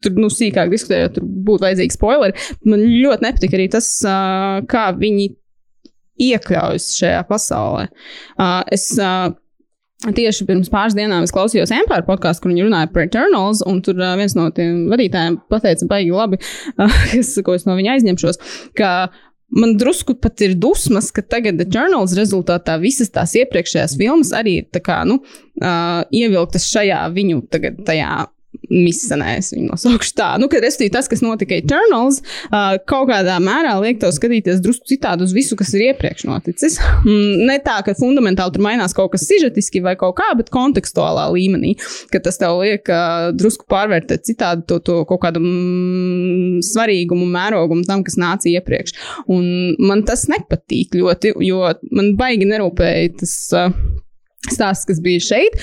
tur nu, sīkāk diskutējot, tur būtu vajadzīgi spoileri. Man ļoti nepatika arī tas, uh, kā viņi iekļaujas šajā pasaulē. Uh, es uh, Tieši pirms pāris dienām es klausījos Empire podkāstu, kur viņi runāja par Eternals, un tur uh, viens no tiem vadītājiem pateica, baigi labi, uh, [LAUGHS] kas, ko es no viņa aizņemšos, ka man drusku pat ir dusmas, ka tagad Eternals rezultātā visas tās iepriekšējās filmas arī ir kā, nu, uh, ievilktas šajā viņu tagad tajā misanēs, viņu nosaukšu tā. Nu, kad es teicu, tas, kas notika Eternals, uh, kaut kādā mērā liek tev skatīties drusku citādi uz visu, kas ir iepriekš noticis. Mm, ne tā, ka fundamentāli tur mainās kaut kas sižetiski vai kaut kā, bet kontekstuālā līmenī, ka tas tev liek uh, drusku pārvērtēt citādi to, to kaut kādu mm, svarīgumu, mērogumu tam, kas nāca iepriekš. Un man tas nepatīk ļoti, jo man baigi nerūpēja tas. Uh, stāsts, kas bija šeit.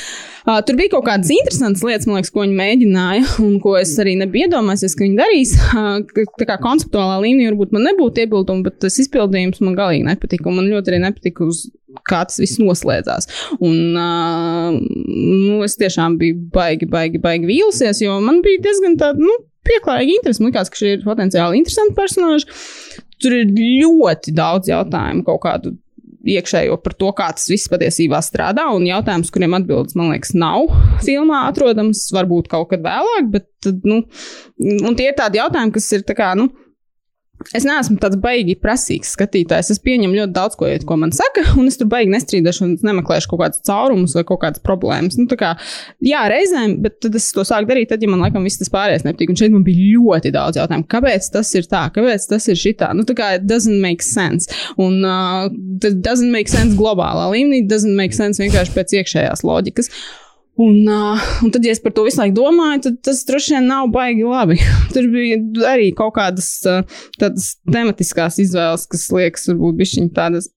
Uh, tur bija kaut kādas interesantas lietas, liekas, ko viņi mēģināja, un ko es arī nebiju iedomājies, ka viņi darīs. Uh, tā kā konceptuālā līmenī varbūt man nebūtu iebildumi, bet tas izpildījums man galīgi nepatika. Man ļoti arī nepatika, uz kā tas viss noslēdzās. Un uh, nu, es tiešām biju baigi, baigi, baigi vīlusies, jo man bija diezgan tāda. Nu, Pieklājīgi interesi. Man liekas, ka šie ir potenciāli interesanti personāļi. Tur ir ļoti daudz jautājumu, kaut kādu iekšējo par to, kā tas viss patiesībā strādā. Un jautājums, kuriem atbildes, man liekas, nav filmā atrodams, varbūt kaut kad vēlāk, bet nu, tie ir tādi jautājumi, kas ir tā kā. Nu, Es neesmu tāds baigi prasīgs skatītājs. Es pieņemu ļoti daudz ko, ko man saka, un es tur baigi nestrīdēšu un nemeklēšu kaut kādas caurumus vai kaut kādas problēmas. Nu, kā, jā, reizēm, bet tad es to sāku darīt, tad, ja man laikam viss tas pārējais nepatīk. Un šeit man bija ļoti daudz jautājumu. Kāpēc tas ir tā? Kāpēc tas ir šitā? Nu, tā kā it doesn't make sense. Un uh, tas doesn't make sense globālā līmenī, doesn't make sense vienkārši pēc iekšējās loģikas. Un, uh, un tad, ja es par to visu laiku domāju, tad tas droši vien nav baigi labi. [LAUGHS] Tur bija arī kaut kādas uh, tādas tematiskās izvēles, kas liekas, varbūt bišķiņi tādas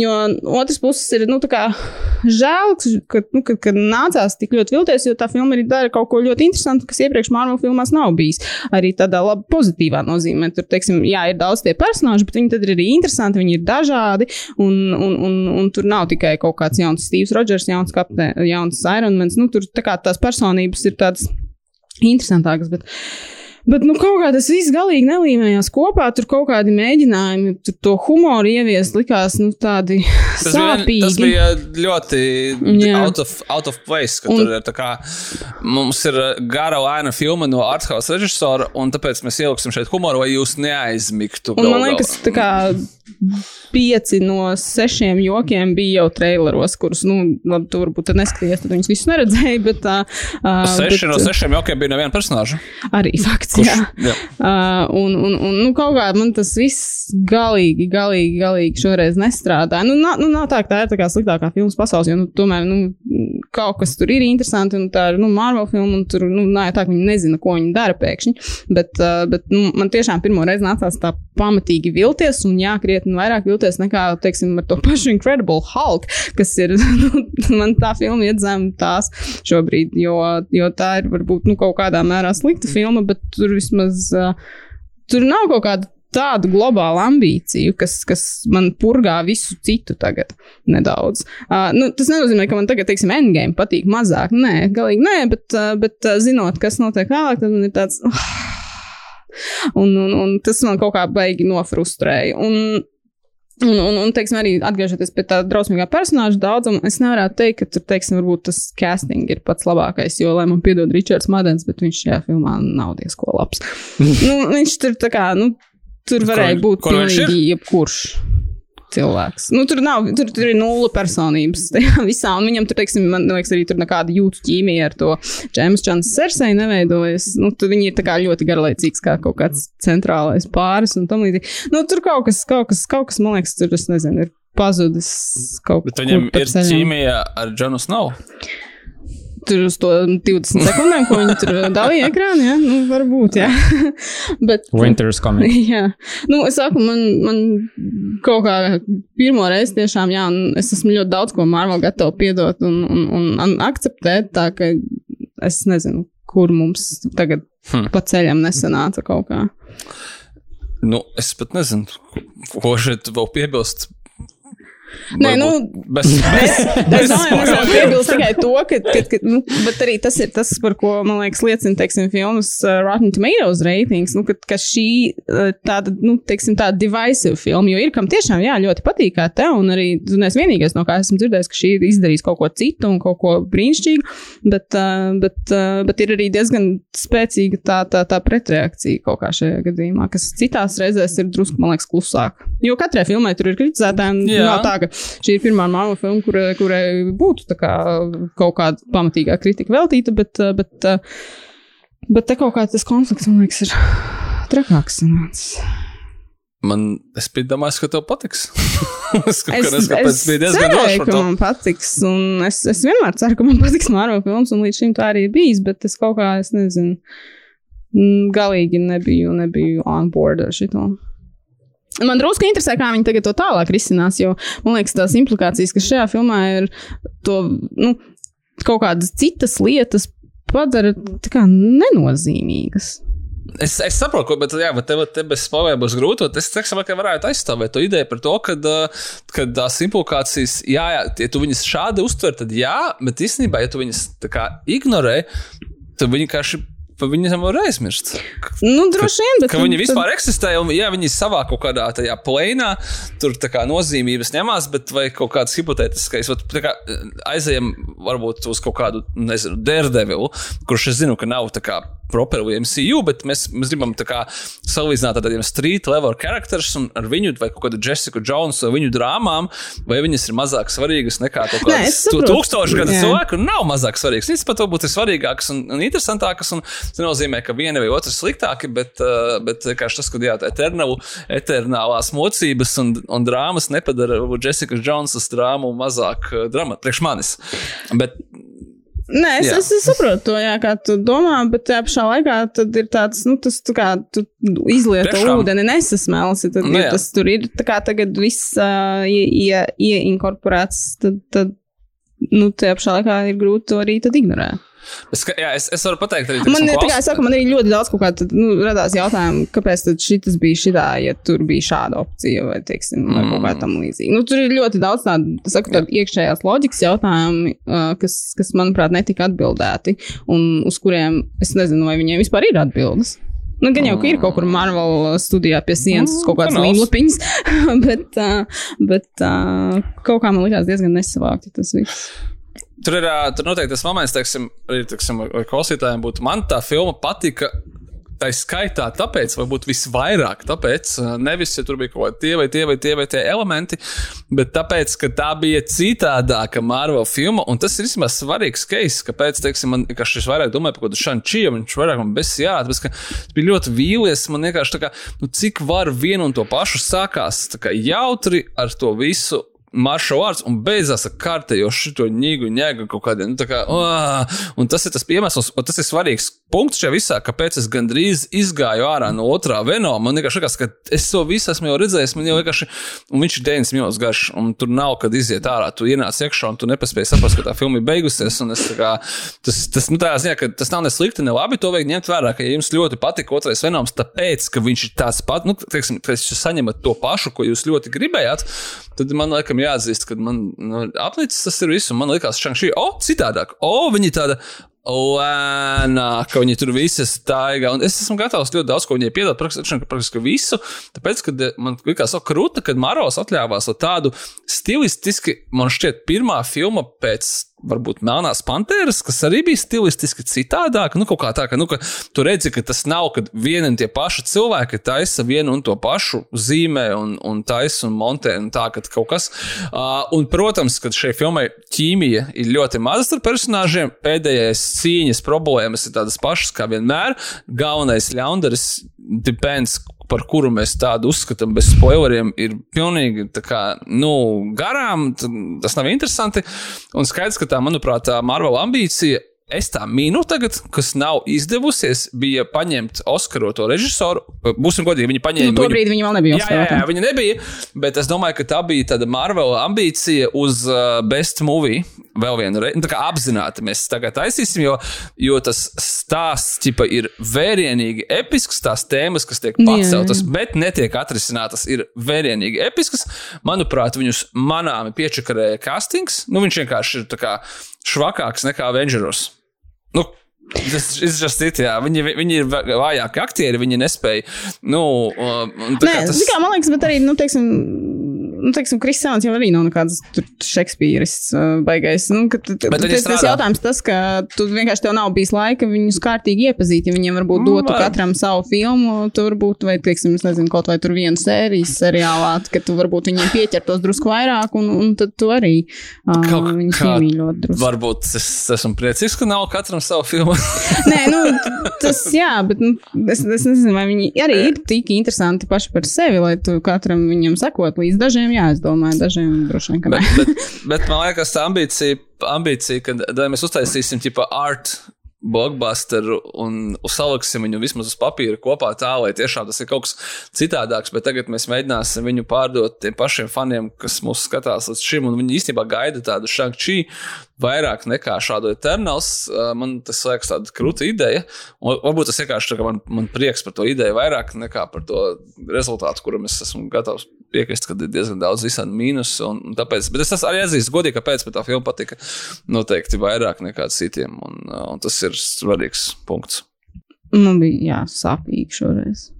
Jo otrs puses ir nu, žēl, ka, nu, ka, ka nācās tik ļoti vilties, jo tā filma arī dara kaut ko ļoti interesantu, kas iepriekš Marvel filmās nav bijis. Arī tādā labi pozitīvā nozīmē. Tur, teiksim, jā, ir daudz tie personāļi, bet viņi tad ir arī interesanti, viņi ir dažādi. Un, un, un, un tur nav tikai kaut kāds jauns Steve's Rogers, jauns, kapte, jauns Ironmans. Nu, tur tā kā tās personības ir tādas interesantākas. Bet, Bet nu, kaut kā tas viss galīgi nelīmējās kopā. Tur kaut kādi mēģinājumi, tur to humoru ieviest, likās nu, tādi tas sāpīgi. Bija, tas bija ļoti Jā. out of, out of place. Un, tur ir kā, mums ir gara aina filma no Arthouse režisora, un tāpēc mēs ieliksim šeit humoru, lai jūs neaizmigtu. Un, man liekas, tā kā pieci no sešiem jokiem bija jau traileros, kurus, nu, labi, tu varbūt neskatījies, tad viņus visus neredzēji. Bet, uh, Seši bet, no sešiem jokiem bija neviena personāža. Arī fakts, Kurš, jā. jā. Uh, un, un, un, nu, kaut kā man tas viss galīgi, galīgi, galīgi šoreiz nestrādāja. Nu, nav, nu, nav tā, ka tā ir tā kā sliktākā filmas pasaules, jo, nu, tomēr, nu, kaut kas tur ir interesanti, un tā ir, nu, Marvel filma, un tur, nu, nav tā, ka viņi nezina, ko viņi dara pēkšņi. Bet, uh, bet nu, man tiešām pirmo reizi nācās tā pamatīgi vilties, un jā, krietni vairāk vilties nekā, teiksim, ar to pašu Incredible Hulk, kas ir, [LAUGHS] nu, man tā filma iet zem tās šobrīd, jo, jo tā ir varbūt, nu, kaut kādā mērā slikta filma, bet tur vismaz, tur nav kaut kāda tādu globālu ambīciju, kas, kas man purgā visu citu tagad nedaudz. Uh, nu, tas nenozīmē, ka man tagad, teiksim, endgame patīk mazāk. Nē, galīgi nē, bet, uh, bet uh, zinot, kas notiek vēlāk, tad man ir tāds. Uh, un, un, un tas man kaut kā baigi nofrustrēja. Un, Un, un, un teiksim, arī atgriežoties pie tā drausmīgā personāža daudzuma, es nevaru teikt, ka tur, teiksim, varbūt tas casting ir pats labākais, jo, lai man piedod Ričards Madens, bet viņš šajā filmā nav diezko labs. [LAUGHS] nu, viņš tur tā kā, nu, tur varēja ko, būt ko pilnīgi jebkurš cilvēks. Nu, tur nav, tur, tur ir nulle personības tajā [LAUGHS] visā, un viņam tur, teiksim, man liekas, arī tur nekāda jūtu ķīmija ar to Džēmas Čansas sersei neveidojas. Nu, tur viņi ir tā kā ļoti garlaicīgs, kā kaut kāds centrālais pāris un tam līdzīgi. Nu, tur kaut kas, kaut kas, kaut kas, man liekas, tur, es nezinu, ir pazudis kaut kas. Bet viņam ir ķīmija ar Džonu Snow tur uz to 20 sekundēm, ko viņi tur dalīja ekrānā. Ja? Nu, varbūt, jā. [LAUGHS] Bet, [LAUGHS] Winter's coming. [LAUGHS] Jā. Nu, es saku, man, man kaut kā pirmo reizi tiešām, jā, un es esmu ļoti daudz ko Marvel gatava piedot un, un, un, un akceptēt, tā ka es nezinu, kur mums tagad hmm. pa ceļam nesanāca kaut kā. Nu, es pat nezinu, ko šeit vēl piebilst Nē, nu, bez, bez, Es bez domāju, ka spoileriem. piebilst tikai to, ka, ka, ka nu, bet arī tas ir tas, par ko, man liekas, liecina, teiksim, filmas uh, Rotten Tomatoes ratings, nu, ka, ka šī uh, tāda, nu, teiksim, tāda divisive filma, jo ir kam tiešām, jā, ļoti patīk kā tev, un arī, tu neesi vienīgais, no kā esmu dzirdējis, ka šī ir izdarījis kaut ko citu un kaut ko brīnišķīgu, bet, uh, bet, uh, bet ir arī diezgan spēcīga tā, tā, tā pretreakcija kaut kā šajā gadījumā, kas citās reizēs ir drusku, man liekas, klusāk. Jo katrai filmai tur ir kritizētāji, un Jā. nav tā, ka šī ir pirmā māma filma, kurai, kurai būtu kā kaut kāda pamatīgā kritika veltīta, bet, uh, bet, uh, bet te kaut kā tas konflikts, man liekas, ir trakāks. Man, es domājis, ka tev patiks. [LAUGHS] es Es, nezinu, kāpēc es bija diezgan cerēju, droši par ka man patiks, es, es vienmēr ceru, ka man patiks Marvel filmas, un līdz šim tā arī ir bijis, bet es kaut kā, es nezinu, galīgi nebiju, nebiju on board ar šito. Man drusku interesē, kā viņi tagad to tālāk risinās, jo man liekas, tās implikācijas, kas šajā filmā ir, to nu, kaut kādas citas lietas padara kā nenozīmīgas. Es, es saprotu, bet, jā, bet tev te bez spēlēm būs grūti. Es teiktu, ka varētu aizstāvēt to ideju par to, ka, ka tās implikācijas, jā, jā, ja tu viņas šādi uztver, tad jā, bet īstenībā, ja tu kā ignorē, tad viņi vienkārši par viņiem var aizmirst. Nu, droši vien, bet Ka viņi vispār eksistē, un jā, viņi savā kaut kādā tajā plēnā tur tā kā nozīmības ņemās, bet vai kaut kāds hipotētiskais, tā kā aizējam varbūt uz kaut kādu, nezinu, Daredevilu, kurš es zinu, ka nav tā kā properu MCU, bet mēs, mēs gribam tā kā salīdzināt ar tādiem street level characters un ar viņu vai kaut kādu Jessica Jones vai viņu drāmām, vai viņas ir mazāk svarīgas nekā kaut kādas tūkstoši gadu cilvēku, nav mazāk svarīgas. Viņas pat varbūt ir svarīgākas un, un interesantākas, un tas nenozīmē, ka viena vai otra ir sliktāka, bet, uh, bet tas, ka jā, eternālu, eternālās mocības un, un drāmas nepadara Jessica Jonesas drāmu mazāk uh, dramatu priekš manis. Bet Nē, es, es, es saprotu to, jā, kā tu domā, bet tajā pašā laikā tad ir tāds, nu, tas tā kā tu izlieto Tiešām. ūdeni, nesasmelsi. Tad Nu, tas tur ir tā kā tagad viss uh, ie, ie, ieinkorporēts, tad, tad, nu, tajā pašā laikā ir grūti to arī ignorēt. Es, jā, es, es varu pateikt arī Man, tā kā saku, man arī ļoti daudz kaut kā tad, nu, radās jautājumi, kāpēc tad šis bija šitā, ja tur bija šāda opcija vai, teiksim, vai kaut kā tam līdzīga. Nu, tur ir ļoti daudz tādu, saku, tādu iekšējās loģikas jautājumi, uh, kas, kas, manuprāt, netika atbildēti un uz kuriem es nezinu, vai viņiem vispār ir atbildes. Nu, gan jau, ka ir kaut kur Marvel studijā pie sienas Mm, kaut kāds kanāls. līmlapiņas, [LAUGHS] bet, bet kaut kā man likās diezgan nesavākti tas viss. Tur ir tur noteikti tas moments, teiksim, arī teiksim, klausītājiem būtu. Man tā filma patika. Tā ir skaitā, tāpēc, varbūt visvairāk, tāpēc, nevis, ja tur bija kaut kādi tie vai tie vai tie vai tie elementi, bet tāpēc, ka tā bija citādāka Marvel filma, un tas ir īstenībā svarīgs case, kāpēc, teiksim, man vienkārši es vairāk domāju par kaut kādu šančiju, viņš vairāk man besijā, tāpēc, ka es biju ļoti vīlies, man vienkārši tā kā, nu, cik var vienu un to pašu sākās, tā kā jautri ar to visu maršrutu vārds un beidzās ar kārtējo šo ņēgu, ņēgu kaut kādiem. Nu, kā, uh, un tas ir tas iemesls, un tas ir svarīgs punkts šajā visā, kāpēc es gandrīz izgāju ārā no otrā venoma. Man vienkārši liekas, ka es to visu esmu jau redzējis, man jau vienkārši, un viņš ir 9 minūtes garš, un tur nav, kad iziet ārā. Tu ienāc iekšā, un tu nepaspēji saprast, ka tā filma ir beigusies. es Kā, tas, tas, nu, ziņā, tas nav ne slikti, ne labi. To vajag ņemt vērā, ka ja jums ļoti patīk otrais venoms, tāpēc, ka viņš ir tāds pats, nu, teiksim, ka jūs saņemat to pašu, ko jūs ļoti gribējāt, tad man laikam jāatzīst, ka man nu, apnicis tas ir viss. un Man liekas, Šangšī, o, citādāk, o, viņi tāda. Lēnā, ka viņi tur visi staigā. Un es esmu gatavs ļoti daudz ko viņai piedāvāt, praktiski, praktiski visu. Tāpēc, kad eh, man likās, ka krūta, kad Maros atļāvās tādu stilistiski, man šķiet, pirmā filma pēc varbūt Melnās Panteras, kas arī bija stilistiski citādāk. Nu, kā tā, ka, nu, ka tu redzi, ka tas nav, kad vieni un tie paši cilvēki taisa vienu un to pašu zīmē un, un taisa un montē un tā, ka kaut kas. Uh, un, protams, kad šai filmai ķīmija ir ļoti maza starp personāžiem, pēdējais cīņas problēmas ir tādas pašas kā vienmēr. Galvenais ļaundaris depends, par kuru mēs tādu uzskatām, bez spoileriem, ir pilnīgi kā, nu, garām. Tas nav interesanti. Un skaidrs, ka tā, manuprāt, tā Marvel ambīcija es tā mīnu tagad, kas nav izdevusies, bija paņemt Oskaru to režisoru. Būsim godīgi, viņi paņēma. Nu, tobrīd viņa vēl nebija Jā, jā, jā, viņa nebija. Bet es domāju, ka tā bija tāda Marvel ambīcija uz uh, Best Movie. Vēl vienu reizi, nu, tā kā apzināti mēs tagad taisīsim, jo, jo tas stāsts ķipa, ir vērienīgi episks. Tās tēmas, kas tiek paceltas, bet netiek atrisinātas, ir vērienīgi episkas. Manuprāt, viņus manāmi piečakarēja castings. Nu, viņš vienkārši ir tā kā švakāks nekā Avengeros. Nu, Tas ir just it, jā. Viņi, viņi ir vājāki aktieri, viņi nespēja. Nu, tā Nē, kā tas... kā, man liekas, bet arī, nu, teiksim, nu, teiksim Kristiāns jau arī nav nekāds tur Šekspīris baigais. Nu, ka, Bet tas, strādā. jautājums tas, ka tu vienkārši tev nav bijis laika viņus kārtīgi iepazīt. Ja viņiem varbūt Nu, dotu var. katram savu filmu, tu varbūt, vai, teiksim, es nezinu, kaut vai tur vienu sērijas seriālā, ka tu varbūt viņiem pieķertos drusku vairāk, un, un tad tu arī uh, Kaut viņus iemīļot drusku. varbūt es esmu priecīgs, ka nav katram savu filmu. [LAUGHS] Nē, nu, tas, jā, bet nu, es, es nezinu, vai viņi arī ir tik interesanti paši par sevi, lai tu katram viņam sekot līdz dažiem, jā, es domāju, dažiem droši vien, ka bet, nē. bet, bet man liekas, tā ambīcija, ambīcija ka da, mēs uztaisīsim tipa art. Blockbusteru un saliksim viņu vismaz uz papīra kopā tā, lai tiešām tas ir kaut kas citādāks. Bet tagad mēs mēģināsim viņu pārdot tiem pašiem faniem, kas mūs skatās līdz šim. Viņi īstenībā gaida tādu Shang-Chi vairāk nekā šādu Eternals. Uh, Man tas liekas tāda krūta ideja. Un varbūt tas vienkārši kā man, man prieks par to ideju vairāk nekā par to rezultātu, kuram es esmu gatavs piekrist, ka ir diezgan daudz visādi mīnusu. Tāpēc, bet es arī atzīstu godīgi, kāpēc man tā filma patika noteikti vairāk nekā citiem. Un, un tas ir svarīgs punkts. Man bija, jā, sāpīgi šoreiz.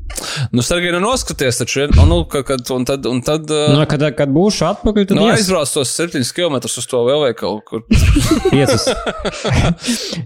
Nu, Sergei, nu noskaties, taču, ir- nu, kad, kad, un tad, un tad uh, Nu, kad, kad būšu atpakaļ, tad nu, aizbrauc tos 7 km uz to lielveikalu, kur [LAUGHS] Piecus.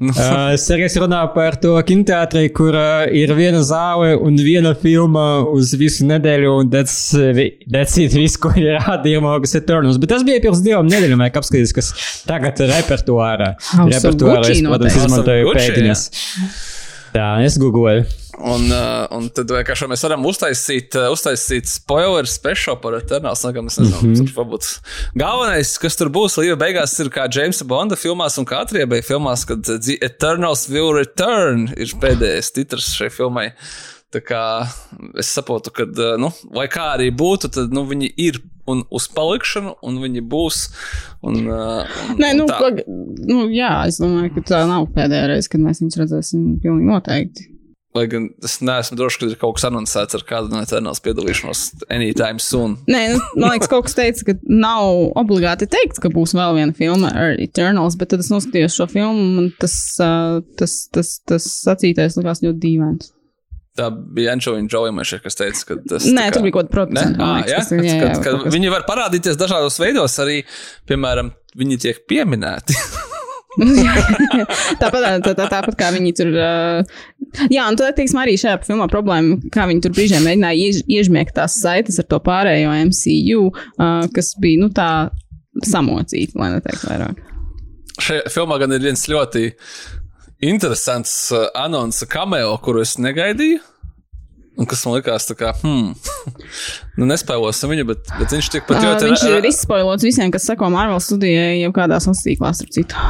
Nu. [LAUGHS] uh, Sergejs runā par to kinoteātri, kur uh, ir viena zāle un viena filma uz visu nedēļu, un tas ir viss, ko ir rādījumā, kas ir Turnus. Bet tas bija pirms divām nedēļām, vajag apskatīties, kas tagad ir repertuārā. Repertuārā es, protams, izmantoju House of Tā, es googlēju. Un, uh, un tad vienkārši mēs varam uztaisīt, uh, uztaisīt spoiler speciālu par Eternals. Nā, es nezinu, mm -hmm. varbūt galvenais, kas tur būs, līdz beigās ir kā Jamesa Bonda filmās un kā Atriebēja filmās, kad The Eternals will return ir pēdējais titrs šai filmai. Tā kā es saprotu, ka, nu, lai kā arī būtu, tad nu, viņi ir un uz palikšanu, un viņi būs. Un, uh, un, Nē, un nu, tā. pag, nu, jā, es domāju, ka tā nav pēdējā reize, kad mēs viņus redzēsim pilnīgi noteikti. Lai gan es neesmu drošs, ka ir kaut kas anoncēts ar kādu no Eternals piedalīšanos anytime soon. Nē, nu, man liekas, kaut kas teica, ka nav obligāti teikts, ka būs vēl viena filma ar Eternals, bet tad es noskatījos šo filmu, un tas, uh, tas, tas, tas sacītais likās ļoti dīvains. Tā bija Anģelīna Džolimēša, kas teica, ka tas Nē, tā tur bija kaut kāda kas- viņi var parādīties dažādos veidos, arī, piemēram, viņi tiek pieminēti. [LAUGHS] tāpat, tā, tā, tāpat kā viņi tur. Uh, jā, un tad, teiksim, arī šajā filmā problēma, kā viņi tur brīžiem mēģināja iež, iežmiegt tās saites ar to pārējo MCU, uh, kas bija, nu, tā samocīta, lai neteikt vairāk. Šajā filmā gan ir viens ļoti interesants uh, anonsa cameo, kuru es negaidīju. Un kas man likās, tā kā, hmm, [LAUGHS] nu nespēlosim viņu, bet, bet viņš tiek pat Uh, ļoti. viņš ir izspoilots visiem, kas seko Marvel studijai, jau kādās valsts tīklās, starp citu.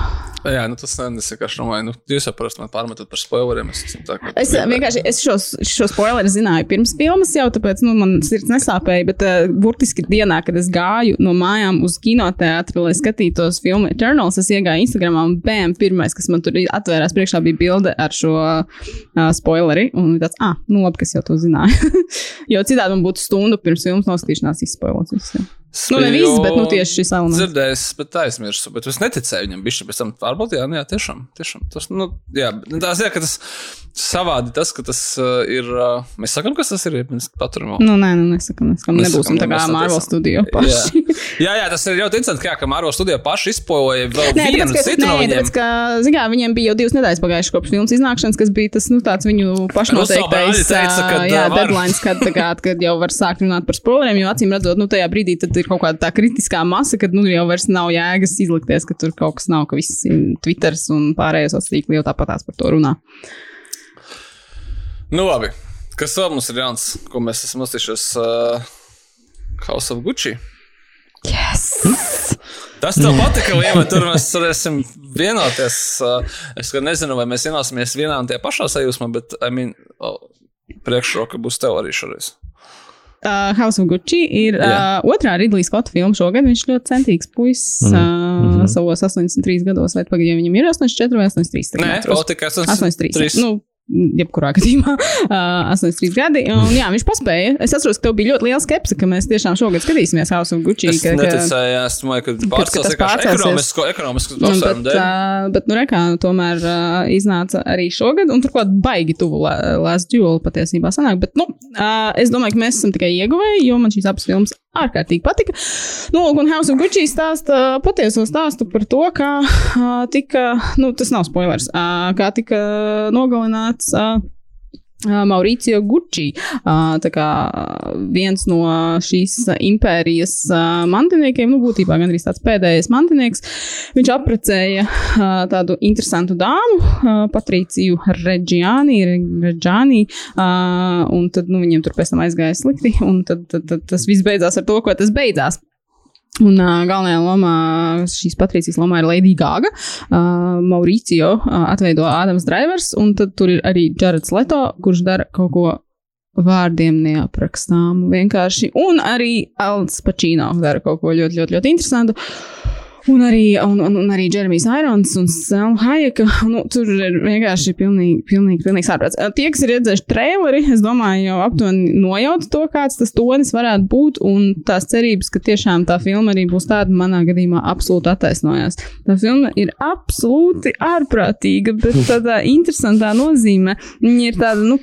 Jā, nu tas ne- es vienkārši domāju, nu, jūs jau parasti man pārmetat par spoileriem. Es, tā, ka- Es uh, vienkārši es šos, šo spoileru zināju pirms filmas, jau tāpēc nu, man sirds nesāpēja. Bet uh, burtiski dienā, kad es gāju no mājām uz kinoteātri, lai skatītos filmu Eternals, es iegāju Instagram un bēm, pirmais, kas man tur atvērās priekšā, bija bilde ar šo uh, spoileri. Un tāds, ah, nu labi, kas jau to zināja. [LAUGHS] jo citādi man būtu stundu pirms filmas noskatīšanās izspoilots. Jā. Nu, ne viss, bet nu, tieši šis elements. Dzirdējis, bet aizmirsu. Bet es neticēju viņam. Viņš pēc tam pārbaudīja, jā, nu, jā, tiešām. tiešām tas, nu, jā, bet tā zina, ka tas savādi tas, ka tas uh, ir. Uh, mēs sakām, kas tas ir. Mēs paturam. vēl. Nu, nē, nu, nesakām, nesakām. Nebūsim tā kā Marvel studio paši. [LAUGHS] Jā, jā, tas ir ļoti interesanti, kā, ka Marvel studijā paši izpojoja vēl Nē, vienu tāpēc, citu nē, no viņiem. tāpēc, ka zin, kā, viņiem bija jau divas nedēļas pagājušas kopš filmas iznākšanas, kas bija tas nu, tāds viņu pašnoteiktais Nu, teica, kad, jā, var. deadlines, kad, kā, kad jau var sākt runāt par spoileriem. Jo acīm redzot, nu, tajā brīdī tad ir kaut kāda tā kritiskā masa, kad nu, jau vairs nav jēgas izlikties, ka tur kaut kas nav, ka viss Twitter un pārējos sociāliem jau tāpatās par to runā. Nu, labi. Kas vēl mums ir jauns, ko mēs esam uztījušies uh, House of Gucci? Yes! Tas tev patika, vai tur mēs varēsim vienoties. Uh, Es gan nezinu, vai mēs vienosimies vienā un tajā pašā sajūsmā, bet I mean, oh, priekšroka būs tev arī šoreiz. Uh, House of Gucci ir Jā. uh, otrā Ridlīs Skotta filma šogad. Viņš ļoti centīgs puisis Mhm. uh, Mhm. savos 83 gados, vai pagaidām viņam ir 84 vai 83. tagad Nē, vēl tikai 83. Nu, jebkurā gadījumā, [LAUGHS] uh, 83 gadi. Un, jā, viņš paspēja. Es atceros, ka tev bija ļoti liela skepse, ka mēs tiešām šogad skatīsimies House of Gucci. Es ka, neticēju, es domāju, ka pārcelsies. ekonomisku Nu, apsvērumu bet, dēļ. uh, bet, nu, rekā, tomēr uh, iznāca arī šogad, un turklāt baigi tuvu La- Last Duel patiesībā sanāk. Bet, nu, uh, es domāju, ka mēs esam tikai ieguvēji, jo man šīs abas filmas ārkārtīgi patika. Nu, un House of Gucci stāsta patieso stāstu par to, kā uh, tika, nu, tas nav spoilers, uh, kā tika nogalināts. Uh, Uh, Mauricio Gucci, uh, tā kā viens no šīs uh, impērijas uh, mantiniekiem, nu, būtībā gandrīz tāds pēdējais mantinieks. Viņš apprecēja uh, tādu interesantu dāmu, uh, Patriciju Reģiāni, Reģiāni, uh, un tad nu, viņiem tur pēc tam aizgāja slikti, un tad, tad, tad tas viss beidzās ar to, ko tas beidzās. Un uh, galvenajā lomā, šīs Patricijas lomā ir Lady Gaga, uh, Mauricio uh, atveido Ādams Drivers, un tad tur ir arī Jareds Leto, kurš dara kaut ko vārdiem neaprakstāmu vienkārši, un arī Alans Pacino dara kaut ko ļoti, ļoti, ļoti interesantu. Un arī, un, un, un arī Jeremijs Irons un Selma Hayeka. [LAUGHS] Nu, tur ir vienkārši pilnīgi, pilnīgi, pilnīgi ārprāts. Tie, kas ir redzējuši traileri, es domāju, jau aptuveni nojauta to, kāds tas tonis varētu būt. Un tās cerības, ka tiešām tā filma arī būs tāda, manā gadījumā absolūti attaisnojās. Tā filma ir absolūti ārprātīga, bet [LAUGHS] tādā interesantā nozīmē. Viņa ir tāda, nu,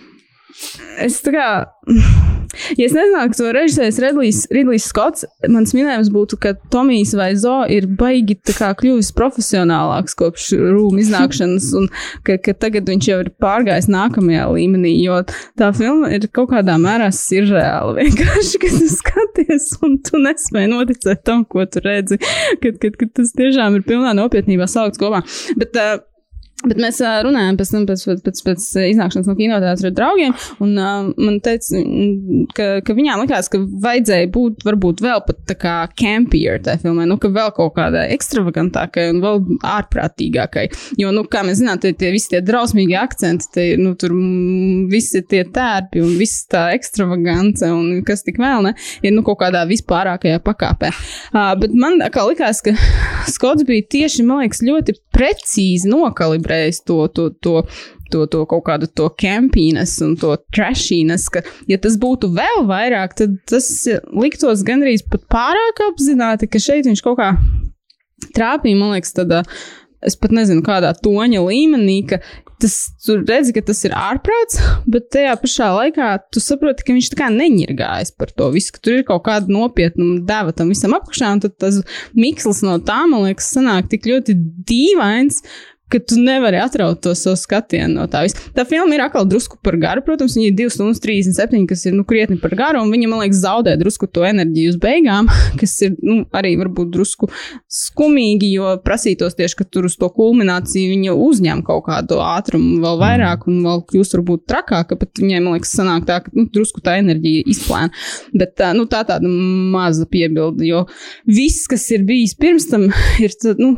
es tā kā. [LAUGHS] Ja es nezinātu, ka to režisēs Ridlijs, Ridlijs Skots, mans minējums būtu, ka Tomijs vai Zo ir baigi kļuvis profesionālāks kopš rūmu iznākšanas, un ka, ka tagad viņš jau ir pārgājis nākamajā līmenī, jo tā filma ir kaut kādā mērā sirreāla. [LAUGHS] Vienkārši, kad tu skaties, un tu nespēji noticēt tam, ko tu redzi, kad, kad, kad tas tiešām ir pilnā nopietnībā saukts kopā. Bet, uh, Bet mēs uh, runājām pēc, tam, pēc, pēc, pēc, pēc iznākšanas no kinoteātra ar draugiem, un uh, man teica, ka, ka viņām likās, ka vajadzēja būt varbūt vēl pat tā kā campier tajā filmā, nu, ka vēl kaut kādai ekstravagantākai un vēl ārprātīgākai. Jo, nu, kā mēs zinām, tie, tie visi tie drausmīgi akcenti, tie, nu, tur visi tie tērpi un viss tā ekstravagance un kas tik vēl, ne, ir, nu, kaut kādā vispārākajā pakāpē. Uh, bet man kā likās, ka [LAUGHS] Skots bija tieši, man liekas, ļoti precīzi nokalibrējis to, to, to, to, to kaut kādu to campīnas un to trashiness, ka, ja tas būtu vēl vairāk, tad tas liktos gandrīz pat pārāk apzināti, ka šeit viņš kaut kā trāpīja, man liekas, tādā, es pat nezinu, kādā toņa līmenī, ka tas, tu redzi, ka tas ir ārprāts, bet tajā pašā laikā tu saproti, ka viņš tā kā neņirgājas par to visu, ka tur ir kaut kāda nopietna deva tam visam apakšā, un tad tas mikslis no tā, man liekas, sanāk tik ļoti dīvains, ka tu nevari atraut to savu skatienu no tā visa. Tā filma ir atkal drusku par garu, protams, viņa ir 2 stundas 37, kas ir nu, krietni par garu, un viņa, man liekas, zaudē drusku to enerģiju uz beigām, [LAUGHS] kas ir nu, arī varbūt drusku skumīgi, jo prasītos tieši, ka tur uz to kulmināciju viņa uzņem kaut kādu ātrumu vēl vairāk un vēl kļūst varbūt trakāka, bet viņai, man liekas, sanāk tā, ka nu, drusku tā enerģija izplēna. Bet tā, nu, tā tāda maza piebilde, jo viss, kas ir bijis pirms tam, [LAUGHS] ir, tad, nu,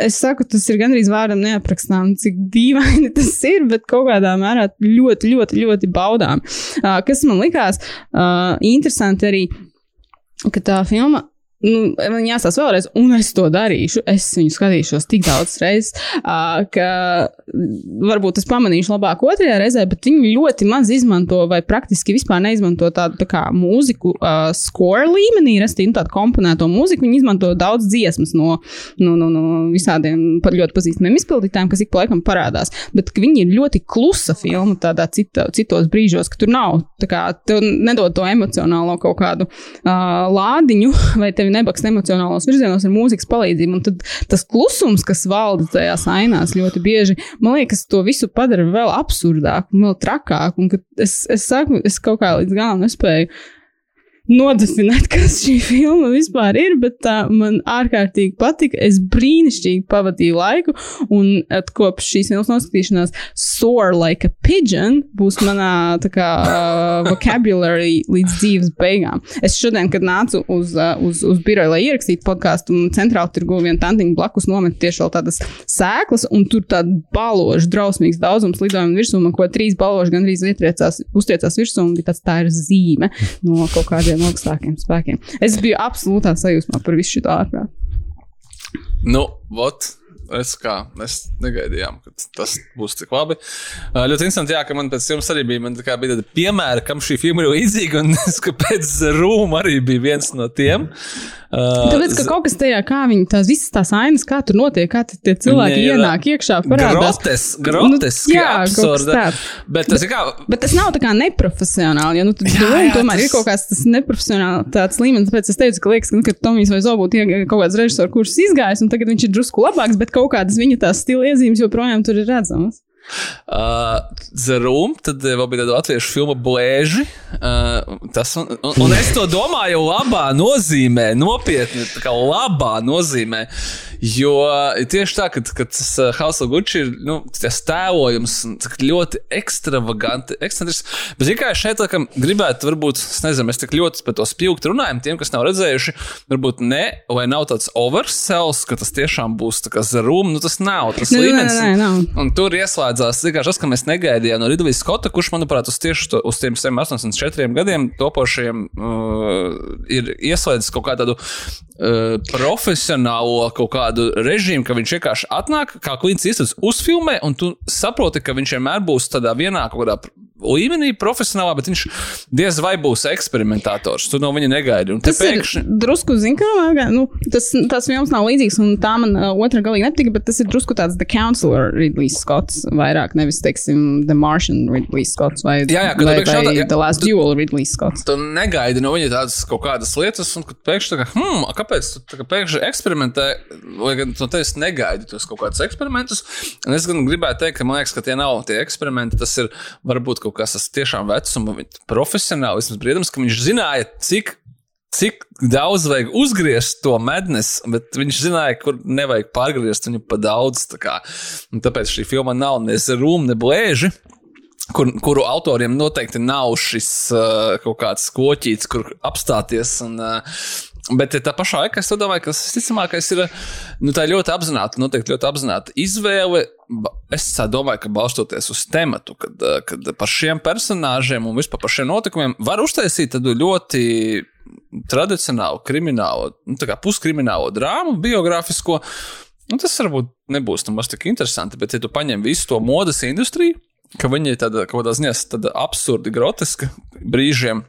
es saku, tas ir gandrīz vārdam neaprakstām, cik dīvaini [LAUGHS] tas ir, bet kaut kādā mērā ļoti, ļoti, ļoti baudām. Uh, kas man likās uh, interesanti arī, ka tā filma. Nu, man jāsaka vēlreiz, un es to darīšu. Es viņu skatīšos tik daudz reizes, ka varbūt es pamanīšu labāk otrajā reizē, bet viņi ļoti maz izmanto, vai praktiski vispār neizmanto tādu tā kā mūziku, uh, score līmenī, restīvi tādu komponēto mūziku. Viņi izmanto daudz dziesmas no, no, no, no visādiem ļoti pazīstamiem izpildītājiem, kas ik pa laikam parādās. Bet viņi ir ļoti klusa filma tādā cita, citos brīžos, ka tur nav tā kā tev nedod to emocionālo kaut kādu uh, lādiņu, vai tevi nebaks emocionālos virzienos ar mūzikas palīdzību. Un tad tas klusums, kas valda tajās ainās ļoti bieži, man liekas, to visu padara vēl absurdāku vēl trakāku. Un es, es saku, es kaut kā līdz galam nespēju nodefinēt, [LAUGHS] kas šī filma vispār ir, bet tā man ārkārtīgi patika. Es brīnišķīgi pavadīju laiku, un at, kopš šīs filmas noskatīšanās, soar like a pigeon būs manā kā uh, vocabulary līdz dzīves beigām. Es šodien, kad nācu uz, uh, uz, uz biroju, lai ierakstītu podkāstu, un centrāli tirgu vienu tantiņu blakus nomet tieši tādas sēklas, un tur tāda baloža, drausmīgs daudzums lidojumu virsū, man ko trīs baloži gandrīz uztriecās virsū, un bija tāds tā ir zīme no kaut kādiem augstākiem spēkiem. Es biju absolūtā sajūsmā par visu šo ārprātu. Nu, vot. Es kā mēs negaidījām, ka tas būs tik labi. Uh, ļoti interesanti, jā, ka man pēc jums arī bija, man, kā, bija tāda piemēra, kam šī filma ir līdzīga, un [LAUGHS] es, ka pēc Rūma arī bija viens no tiem. Uh, Tāpēc, ka kaut kas tajā, kā viņi tās visas tās ainas, kā tur notiek, kā tie cilvēki Nē, ienāk iekšā, parādās. Groteski, groteski, Nu, jā, absurda. Bet tas ir kā. Bet tas nav tā kā neprofesionāli, jo nu, tur Jā, jā, jā, tomēr tas- ir kaut kāds tas neprofesionāls tāds līmenis. Tāpēc es teicu, ka liekas, ka, nu, ka Tomijs vai Zobu ir kaut kāds režisors, kurš izgājis, un tagad viņš ir drusku labāks, bet kaut kādas viņa tās stila iezīmes joprojām tur ir redzamas. Uh, Zerum, tad eh, vēl bija tāda latviešu filma Blēži. Uh, tas, un, un, un es to domāju labā nozīmē, nopietni, tā kā labā nozīmē. Jo tieši tā, kad, kad tas House of Gucci ir nu, tas tēlojums ļoti ekstravaganti, ekscentrisks. Bet, mērā, šeit laikam gribētu, varbūt, es nezinu, mēs tik ļoti par to spilgti runājam, tiem, kas nav redzējuši, varbūt ne, vai nav tāds oversells, ka tas tiešām būs tā kā Zerum, nu tas nav tas Nē, nē, līmenis. nē, nav. Un tur ieslēdzās vienkārši tas, ka mēs negaidījām no Ridlīs Skota, kurš, manuprāt, uz tieši to, uz tiem 84 gadiem topošiem uh, ir ieslēdzis kaut kādu uh, profesionālo kaut kādu režīmu, ka viņš vienkārši atnāk, kā klīns iestādes uzfilmē, un tu saproti, ka viņš vienmēr būs tādā vienā kaut kādā līmenī profesionālā, bet viņš diez vai būs eksperimentators. Tu no viņa negaidi. Tas ir pēkšņi. drusku, zināmā mērā, nu, tas, tas filmas nav līdzīgs, un tā man uh, otrā galīgi nepatika, bet tas ir drusku tāds The Counselor Ridley Scotts, vairāk nevis, teiksim, The Martian Ridley Scotts vai, Jā, jā, vai, tu vai jautā- jā, The Last tu- Duel Ridley Scotts. Tu negaidi no viņa tādas kaut kādas lietas, un kad pēkšņi kā, hmm, a kāpēc tu kā pēkšņi eksperimentē, vai gan no tevis negaidi tos kaut kādus eksperimentus. Un es gan gribētu teikt, ka man liekas, ka tie nav tie eksperimenti, tas ir varbūt kaut kas tas tiešām vecuma profesionālisms, briedams, ka viņš zināja, cik. Cik daudz vajag uzgriezt to mednes, bet viņš zināja, kur nevajag pārgriezt viņu pa daudz. tā Tāpēc šī filma nav ne zerūma, ne blēži kur, kuru autoriem noteikti nav šis uh, kaut kāds koķītis, kur apstāties. Un, uh, Bet tā pašā laikā es domāju, ka tas visticamākais ir nu, ļoti apzināta, noteikti ļoti apzināta izvēle. Es domāju, ka balstoties uz tematu, kad, uh, kad par šiem personāžiem un vispār par šiem notikumiem var uztaisīt tādu ļoti tradicionālu kriminālu, nu, puskriminālu drāmu, biogrāfisko. Nu, tas varbūt nebūs nemaz tik interesanti, bet ja tu paņem visu to modes industriju, ka viņi ir tāda kaut kādā ziņā tāda absurdi groteska brīžiem.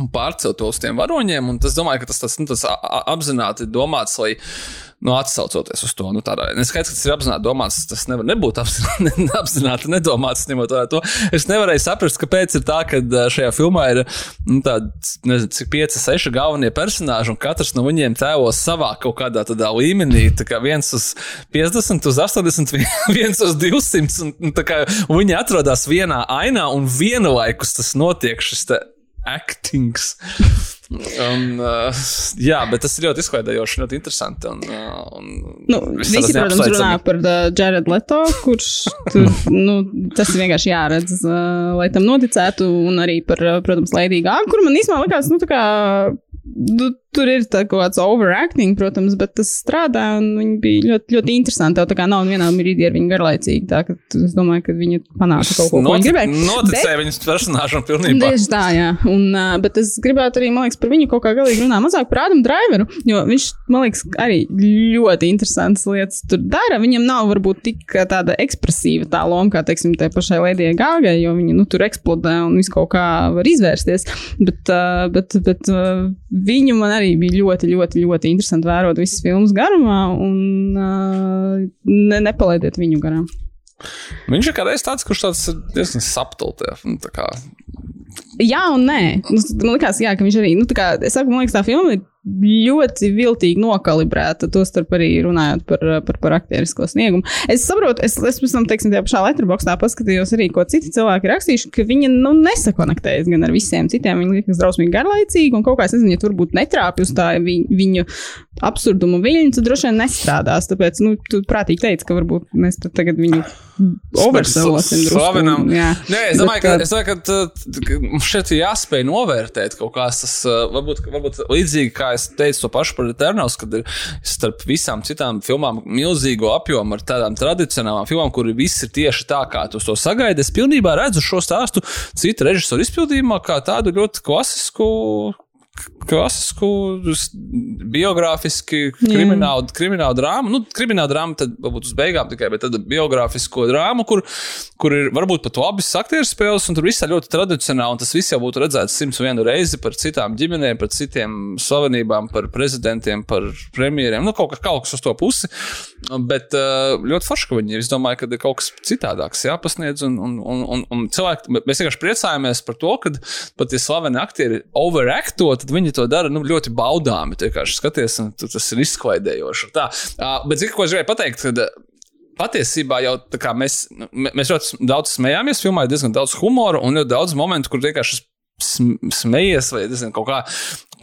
Un pārcelt to uz tiem varoņiem, es domāju, ka tas, tas, nu, tas apzināti domāts, lai nu, atsaucoties uz to. Nu, tādā, neskaidrs, ka tas ir apzināti domāts, tas nevar nebūt apzināti, [LAUGHS] apzināti nedomāts. To. Es nevarēju saprast, kāpēc ir tā, ka šajā filmā ir nu, cik pieci, seši galvenie personāļi, un katrs no viņiem tēlo savā kaut kādā tādā līmenī. Tā kā viens uz 50, uz 80, [LAUGHS] viens uz 200, un, un, kā, un viņi atrodas vienā ainā, un vienlaikus tas notiek šis te actings. [LAUGHS] Un, uh, jā, bet tas ir ļoti izklaidējoši, ļoti interesanti. Un, uh, un Nu, visi, protams, neapsveicami. runā par uh, Jaredu Leto, kurš tur, [LAUGHS] nu, tas ir vienkārši jāredz, uh, lai tam noticētu, un arī par, uh, protams, Lady Gaga, kur man īstenībā likās, nu, tā kā, nu, tur ir tā kaut kāds overacting, protams, bet tas strādā, un viņi bija ļoti, ļoti interesanti. Tev tā kā nav vienā brīdī ar viņu garlaicīgi, tā ka es domāju, ka viņi panāca kaut ko, ko viņi gribēja. Noticēja viņas personāžam pilnībā. Tieši tā, jā. Un, uh, bet es gribētu arī, man liekas, par viņu kaut kā galīgi runāt mazāk par Ādamu Driveru, jo viņš, man liekas, arī ļoti interesants lietas tur dara. Viņam nav varbūt tik tāda ekspresīva tā loma, kā, teiksim, tai pašai Lēdijai Gāgai, jo viņa, nu, tur eksplodē un viss kaut kā var izvērsties. Bet, uh, bet, bet uh, viņu man arī bija ļoti, ļoti, ļoti interesanti vērot visas filmas garumā un uh, ne, nepalaidiet viņu garām. Viņš ir kādreiz tāds, kurš tāds diezgan saptultē. Nu, Jā, un nē. Nu, Man liekas, jā, ka viņš arī, nu, tā kā, es saku, man liekas, tā filma ir ļoti viltīgi nokalibrēta, tostarp arī runājot par, par, par aktierisko sniegumu. Es saprotu, es, es pēc tam, teiksim, tajā pašā letterboxdā paskatījos arī, ko citi cilvēki rakstījuši, ka viņi nu, nesakonektējas gan ar visiem citiem. Viņi liekas drausmīgi garlaicīgi, un kaut kā es nezinu, ja tur būtu netrāpju uz tā viņu, viņu absurdumu viļņu, tad droši vien nestrādās. Tāpēc, nu, tu prātīgi teici, ka varbūt mēs tagad viņu oversalosim. Jā. Nē, es domāju, ka, es domāju, ka šeit ir jāspēj novērtēt kaut kāds tas, uh, varbūt, varbūt līdzīgi kā es teicu to pašu par Eternals, kad ir starp visām citām filmām milzīgo apjomu ar tādām tradicionālām filmām, kur viss ir tieši tā, kā tu to sagaidi. Es pilnībā redzu šo stāstu citu režisoru izpildījumā kā tādu ļoti klasisku. Klasisku, biogrāfiski, kriminālu, kriminālu drāmu. Nu, krimināla drāma tad varbūt uz beigām tikai, bet tad biogrāfisko drāmu, kur, kur ir varbūt pat labas aktieru spēles, un tur viss ir ļoti tradicionāli. un Tas viss jau būtu redzēts simts vienu reizi par citām ģimenēm, par citiem slavenībām, par prezidentiem, par premjeriem. Nu, kaut, kaut kas uz to pusi. Bet uh, ļoti forši, ka viņi ir. Es domāju, ka ir kaut kas citādāks jāpasniedz. Un, un, un, un, cilvēki, mēs vienkārši priecājamies par to, ka pat tie slaveni aktieri overacto, tad viņi to dara nu, ļoti baudāmi. Skaties, tas ir izklaidējoši. Tā. Bet zinu, ko es gribēju pateikt. Kad, Patiesībā jau tā kā mēs, nu, mē- mēs ļoti daudz smējāmies, filmā ir diezgan daudz humora un ļoti daudz momentu, kur vienkārši sm- smējies vai nezinu, kaut kā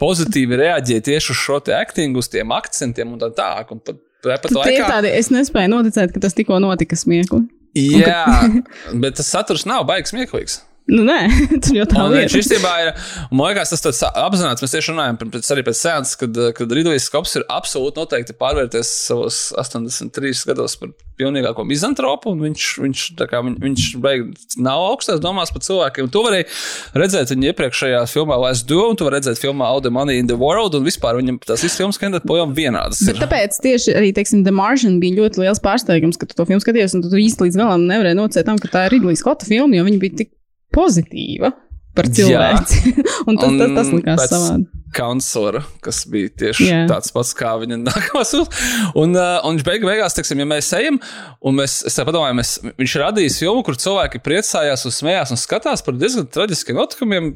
pozitīvi reaģē tieši uz šo te aktingu, uz tiem akcentiem un tā tālāk. Tad Tie ir tādi, es nespēju noticēt, ka tas tikko notika smieklīgi. Jā, [LAUGHS] bet tas saturs nav baigs smieklīgs. Nu, nē, tur jau tā viņš lieta. īstenībā ir, man liekas, tas tāds apzināts, mēs tieši runājam pēc, arī pēc sēnes, kad, kad Ridlīs Skops ir absolūti noteikti pārvērties savos 83 gados par pilnīgāko mizantropu, un viņš, viņš, kā, viņ, viņš beig nav augstās domās par cilvēkiem. To varēja redzēt viņa iepriekšējā filmā Last Duel, un to var redzēt filmā All the Money in the World, un vispār viņam tās visas filmas kandidāti projām vienādas. Bet ir. tāpēc tieši arī, teiksim, The Martian bija ļoti liels pārsteigums, ka tu to filmu skaties, un tu īsti līdz galam nevarēji nocēt tam, ka tā ir Ridley Scotta filma, jo viņa bija tik pozitīva par cilvēci. [LAUGHS] un tas, tas, tas likās savādi. Kanclera, kas bija tieši yeah. tāds pats kā viņa nākamā sūta. Un, uh, un viņš beig beigās, teiksim, ja mēs ejam, un mēs, es tā padomāju, mēs, viņš radīs filmu, kur cilvēki priecājās un smējās un skatās par diezgan traģiskiem notikumiem,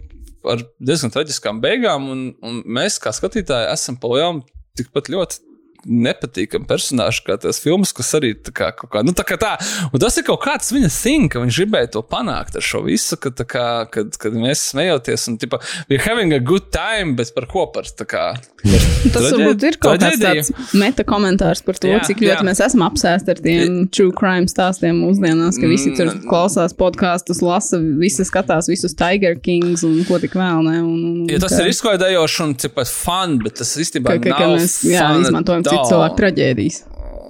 ar diezgan traģiskām beigām, un, un mēs, kā skatītāji, esam pa lielu tikpat ļoti nepatīkami personāži, kā tās filmas, kas arī tā kā, kaut kā, nu, tā kā tā. Un tas ir kaut kāds viņa thing, ka viņš gribēja to panākt ar šo visu, ka, tā kā, kad, kad mēs smejoties un, tipa, we're having a good time, bet par ko par, tā kā, par Tas varbūt ir kaut kāds tāds meta komentārs par to, Jā, cik ļoti jā. mēs esam apsēsti ar tiem true crime stāstiem mūsdienās, ka visi tur Mm. klausās podkāstus, lasa, visi skatās visus Tiger Kings un ko tik vēl ne. Un, un, Ja tas ka- ir izklaidējoši un cik fun, bet tas īstenībā ka, ka, ka nav mēs jā, izmantojam citu cilvēku traģēdijas.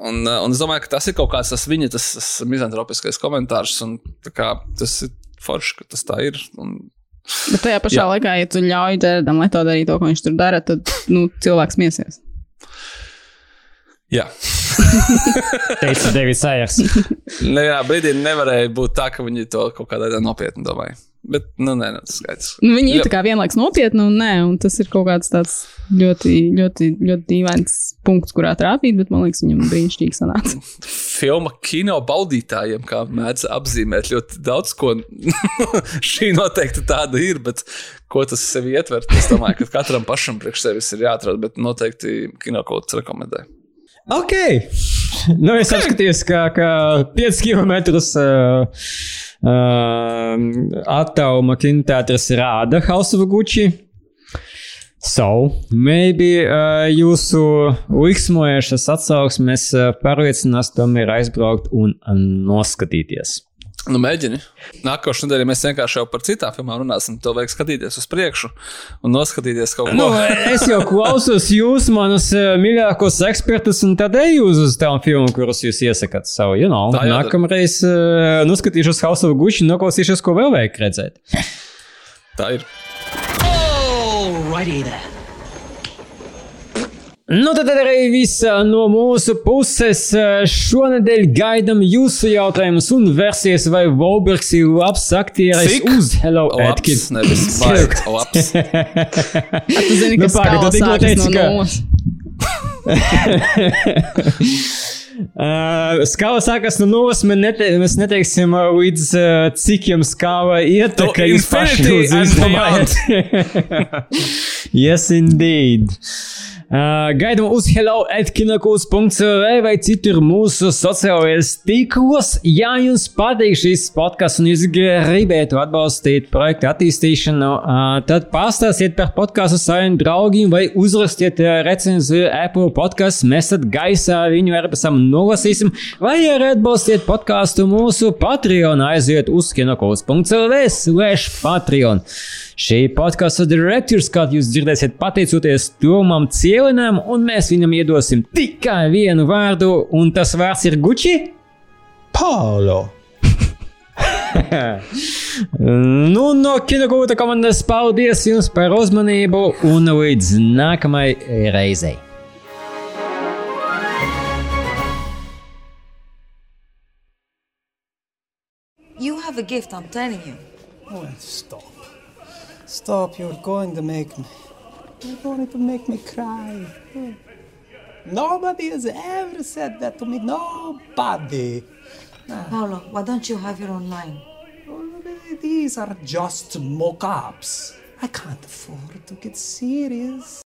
Un, uh, un es domāju, ka tas ir kaut kāds tas viņa tas, tas mizantropiskais komentārs, un tā kā, tas ir forši, ka tas tā ir. Un, Bet tajā pašā Jā. laikā, ja tu ļauj Dērdam Leto darīt to, ko viņš tur dara, tad nu, cilvēks miesies. jā, [LAUGHS] Teica Davids Sayers. nevienā brīdī nevarēja būt tā, ka viņi to kaut kādā veidā nopietni domāja. Bet, nu, nē, nē, tas skaidrs. Nu, viņi ir Jā. tā kā vienlaikus nopietni un nē, un tas ir kaut kāds tāds ļoti, ļoti, ļoti dīvains punkts, kurā trāpīt, bet man liekas, viņam brīnišķīgi sanāca. [LAUGHS] Filma kino baudītājiem, kā mēdz apzīmēt, ļoti daudz ko. [LAUGHS] Šī noteikti tāda ir, bet ko tas sev ietver, es domāju, ka katram pašam priekš sevis ir jāatrod, bet noteikti kino kaut kas rekomendē. Ok. Nu, es okay. apskatījos, ka, ka 5 km uh, uh, attāluma kinoteātris rāda House of Gucci. So, maybe uh, jūsu liksmojušas atsauksmes uh, pārliecinās tomēr aizbraukt un noskatīties. Nu, mēģini. Nākošais nedēļa mēs vienkārši jau par citām filmām runāsim. To vajag skatīties uz priekšu un noskatīties kaut ko. Nu, es jau klausos jūs, manus uh, mīļākos ekspertus, un tad eju uz, tām filmām, kuras jūs iesakāt savu. You know, nākamreiz uh, noskatīšos House of Gucci un noklausīšos, ko vēl vajag redzēt. Tā ir. Alrighty then. Nu, tad arī viss ā, no mūsu puses. Ā, Šonadēļ gaidām jūsu jautājumus un versijas, vai Volbergs ir labs aktieris Cik? uz Hello Atkins. nevis baigt, labs. [LAUGHS] Tu zini, Nu, ka pagaid, tu skala tikko teici, no ka-. [LAUGHS] Uh, skava sākas no nulles. Mēs, nete, mēs neteiksim, uh, līdz uh, cik jums skava iet, To ka jūs paši and izdomājiet. [LAUGHS] yes, indeed. Uh, gaidām uz hello.kinakus.cl vai citur mūsu sociālajos tīklos. Ja jums patīk šis podkāsts un jūs gribētu atbalstīt projektu attīstīšanu, tad pastāstiet par podkāstu saviem draugiem vai uzrakstiet recenziju Apple podkāstu. Mēs tad gaisā viņu arī pēc tam nolasīsim, vai arī atbalstiet podkāstu mūsu Patreon. Aiziet uz kinakus.cl slash Patreon. Šī podkāstu direktors, kā jūs dzirdēsiet, pateicoties Tomam Cielinam, un mēs viņam iedosim tikai vienu vārdu, un tas vārds ir Gucci. Paulo. [LAUGHS] nu, no kinogūta komandas paldies jums par uzmanību, un līdz nākamajai reizei! You have a gift, I'm telling you. Oh, stop. Stop, you're going to make me. You're going to make me cry. Nobody has ever said that to me. Nobody. Paolo, why don't you have your own line? These are just mock ups. I can't afford to get serious.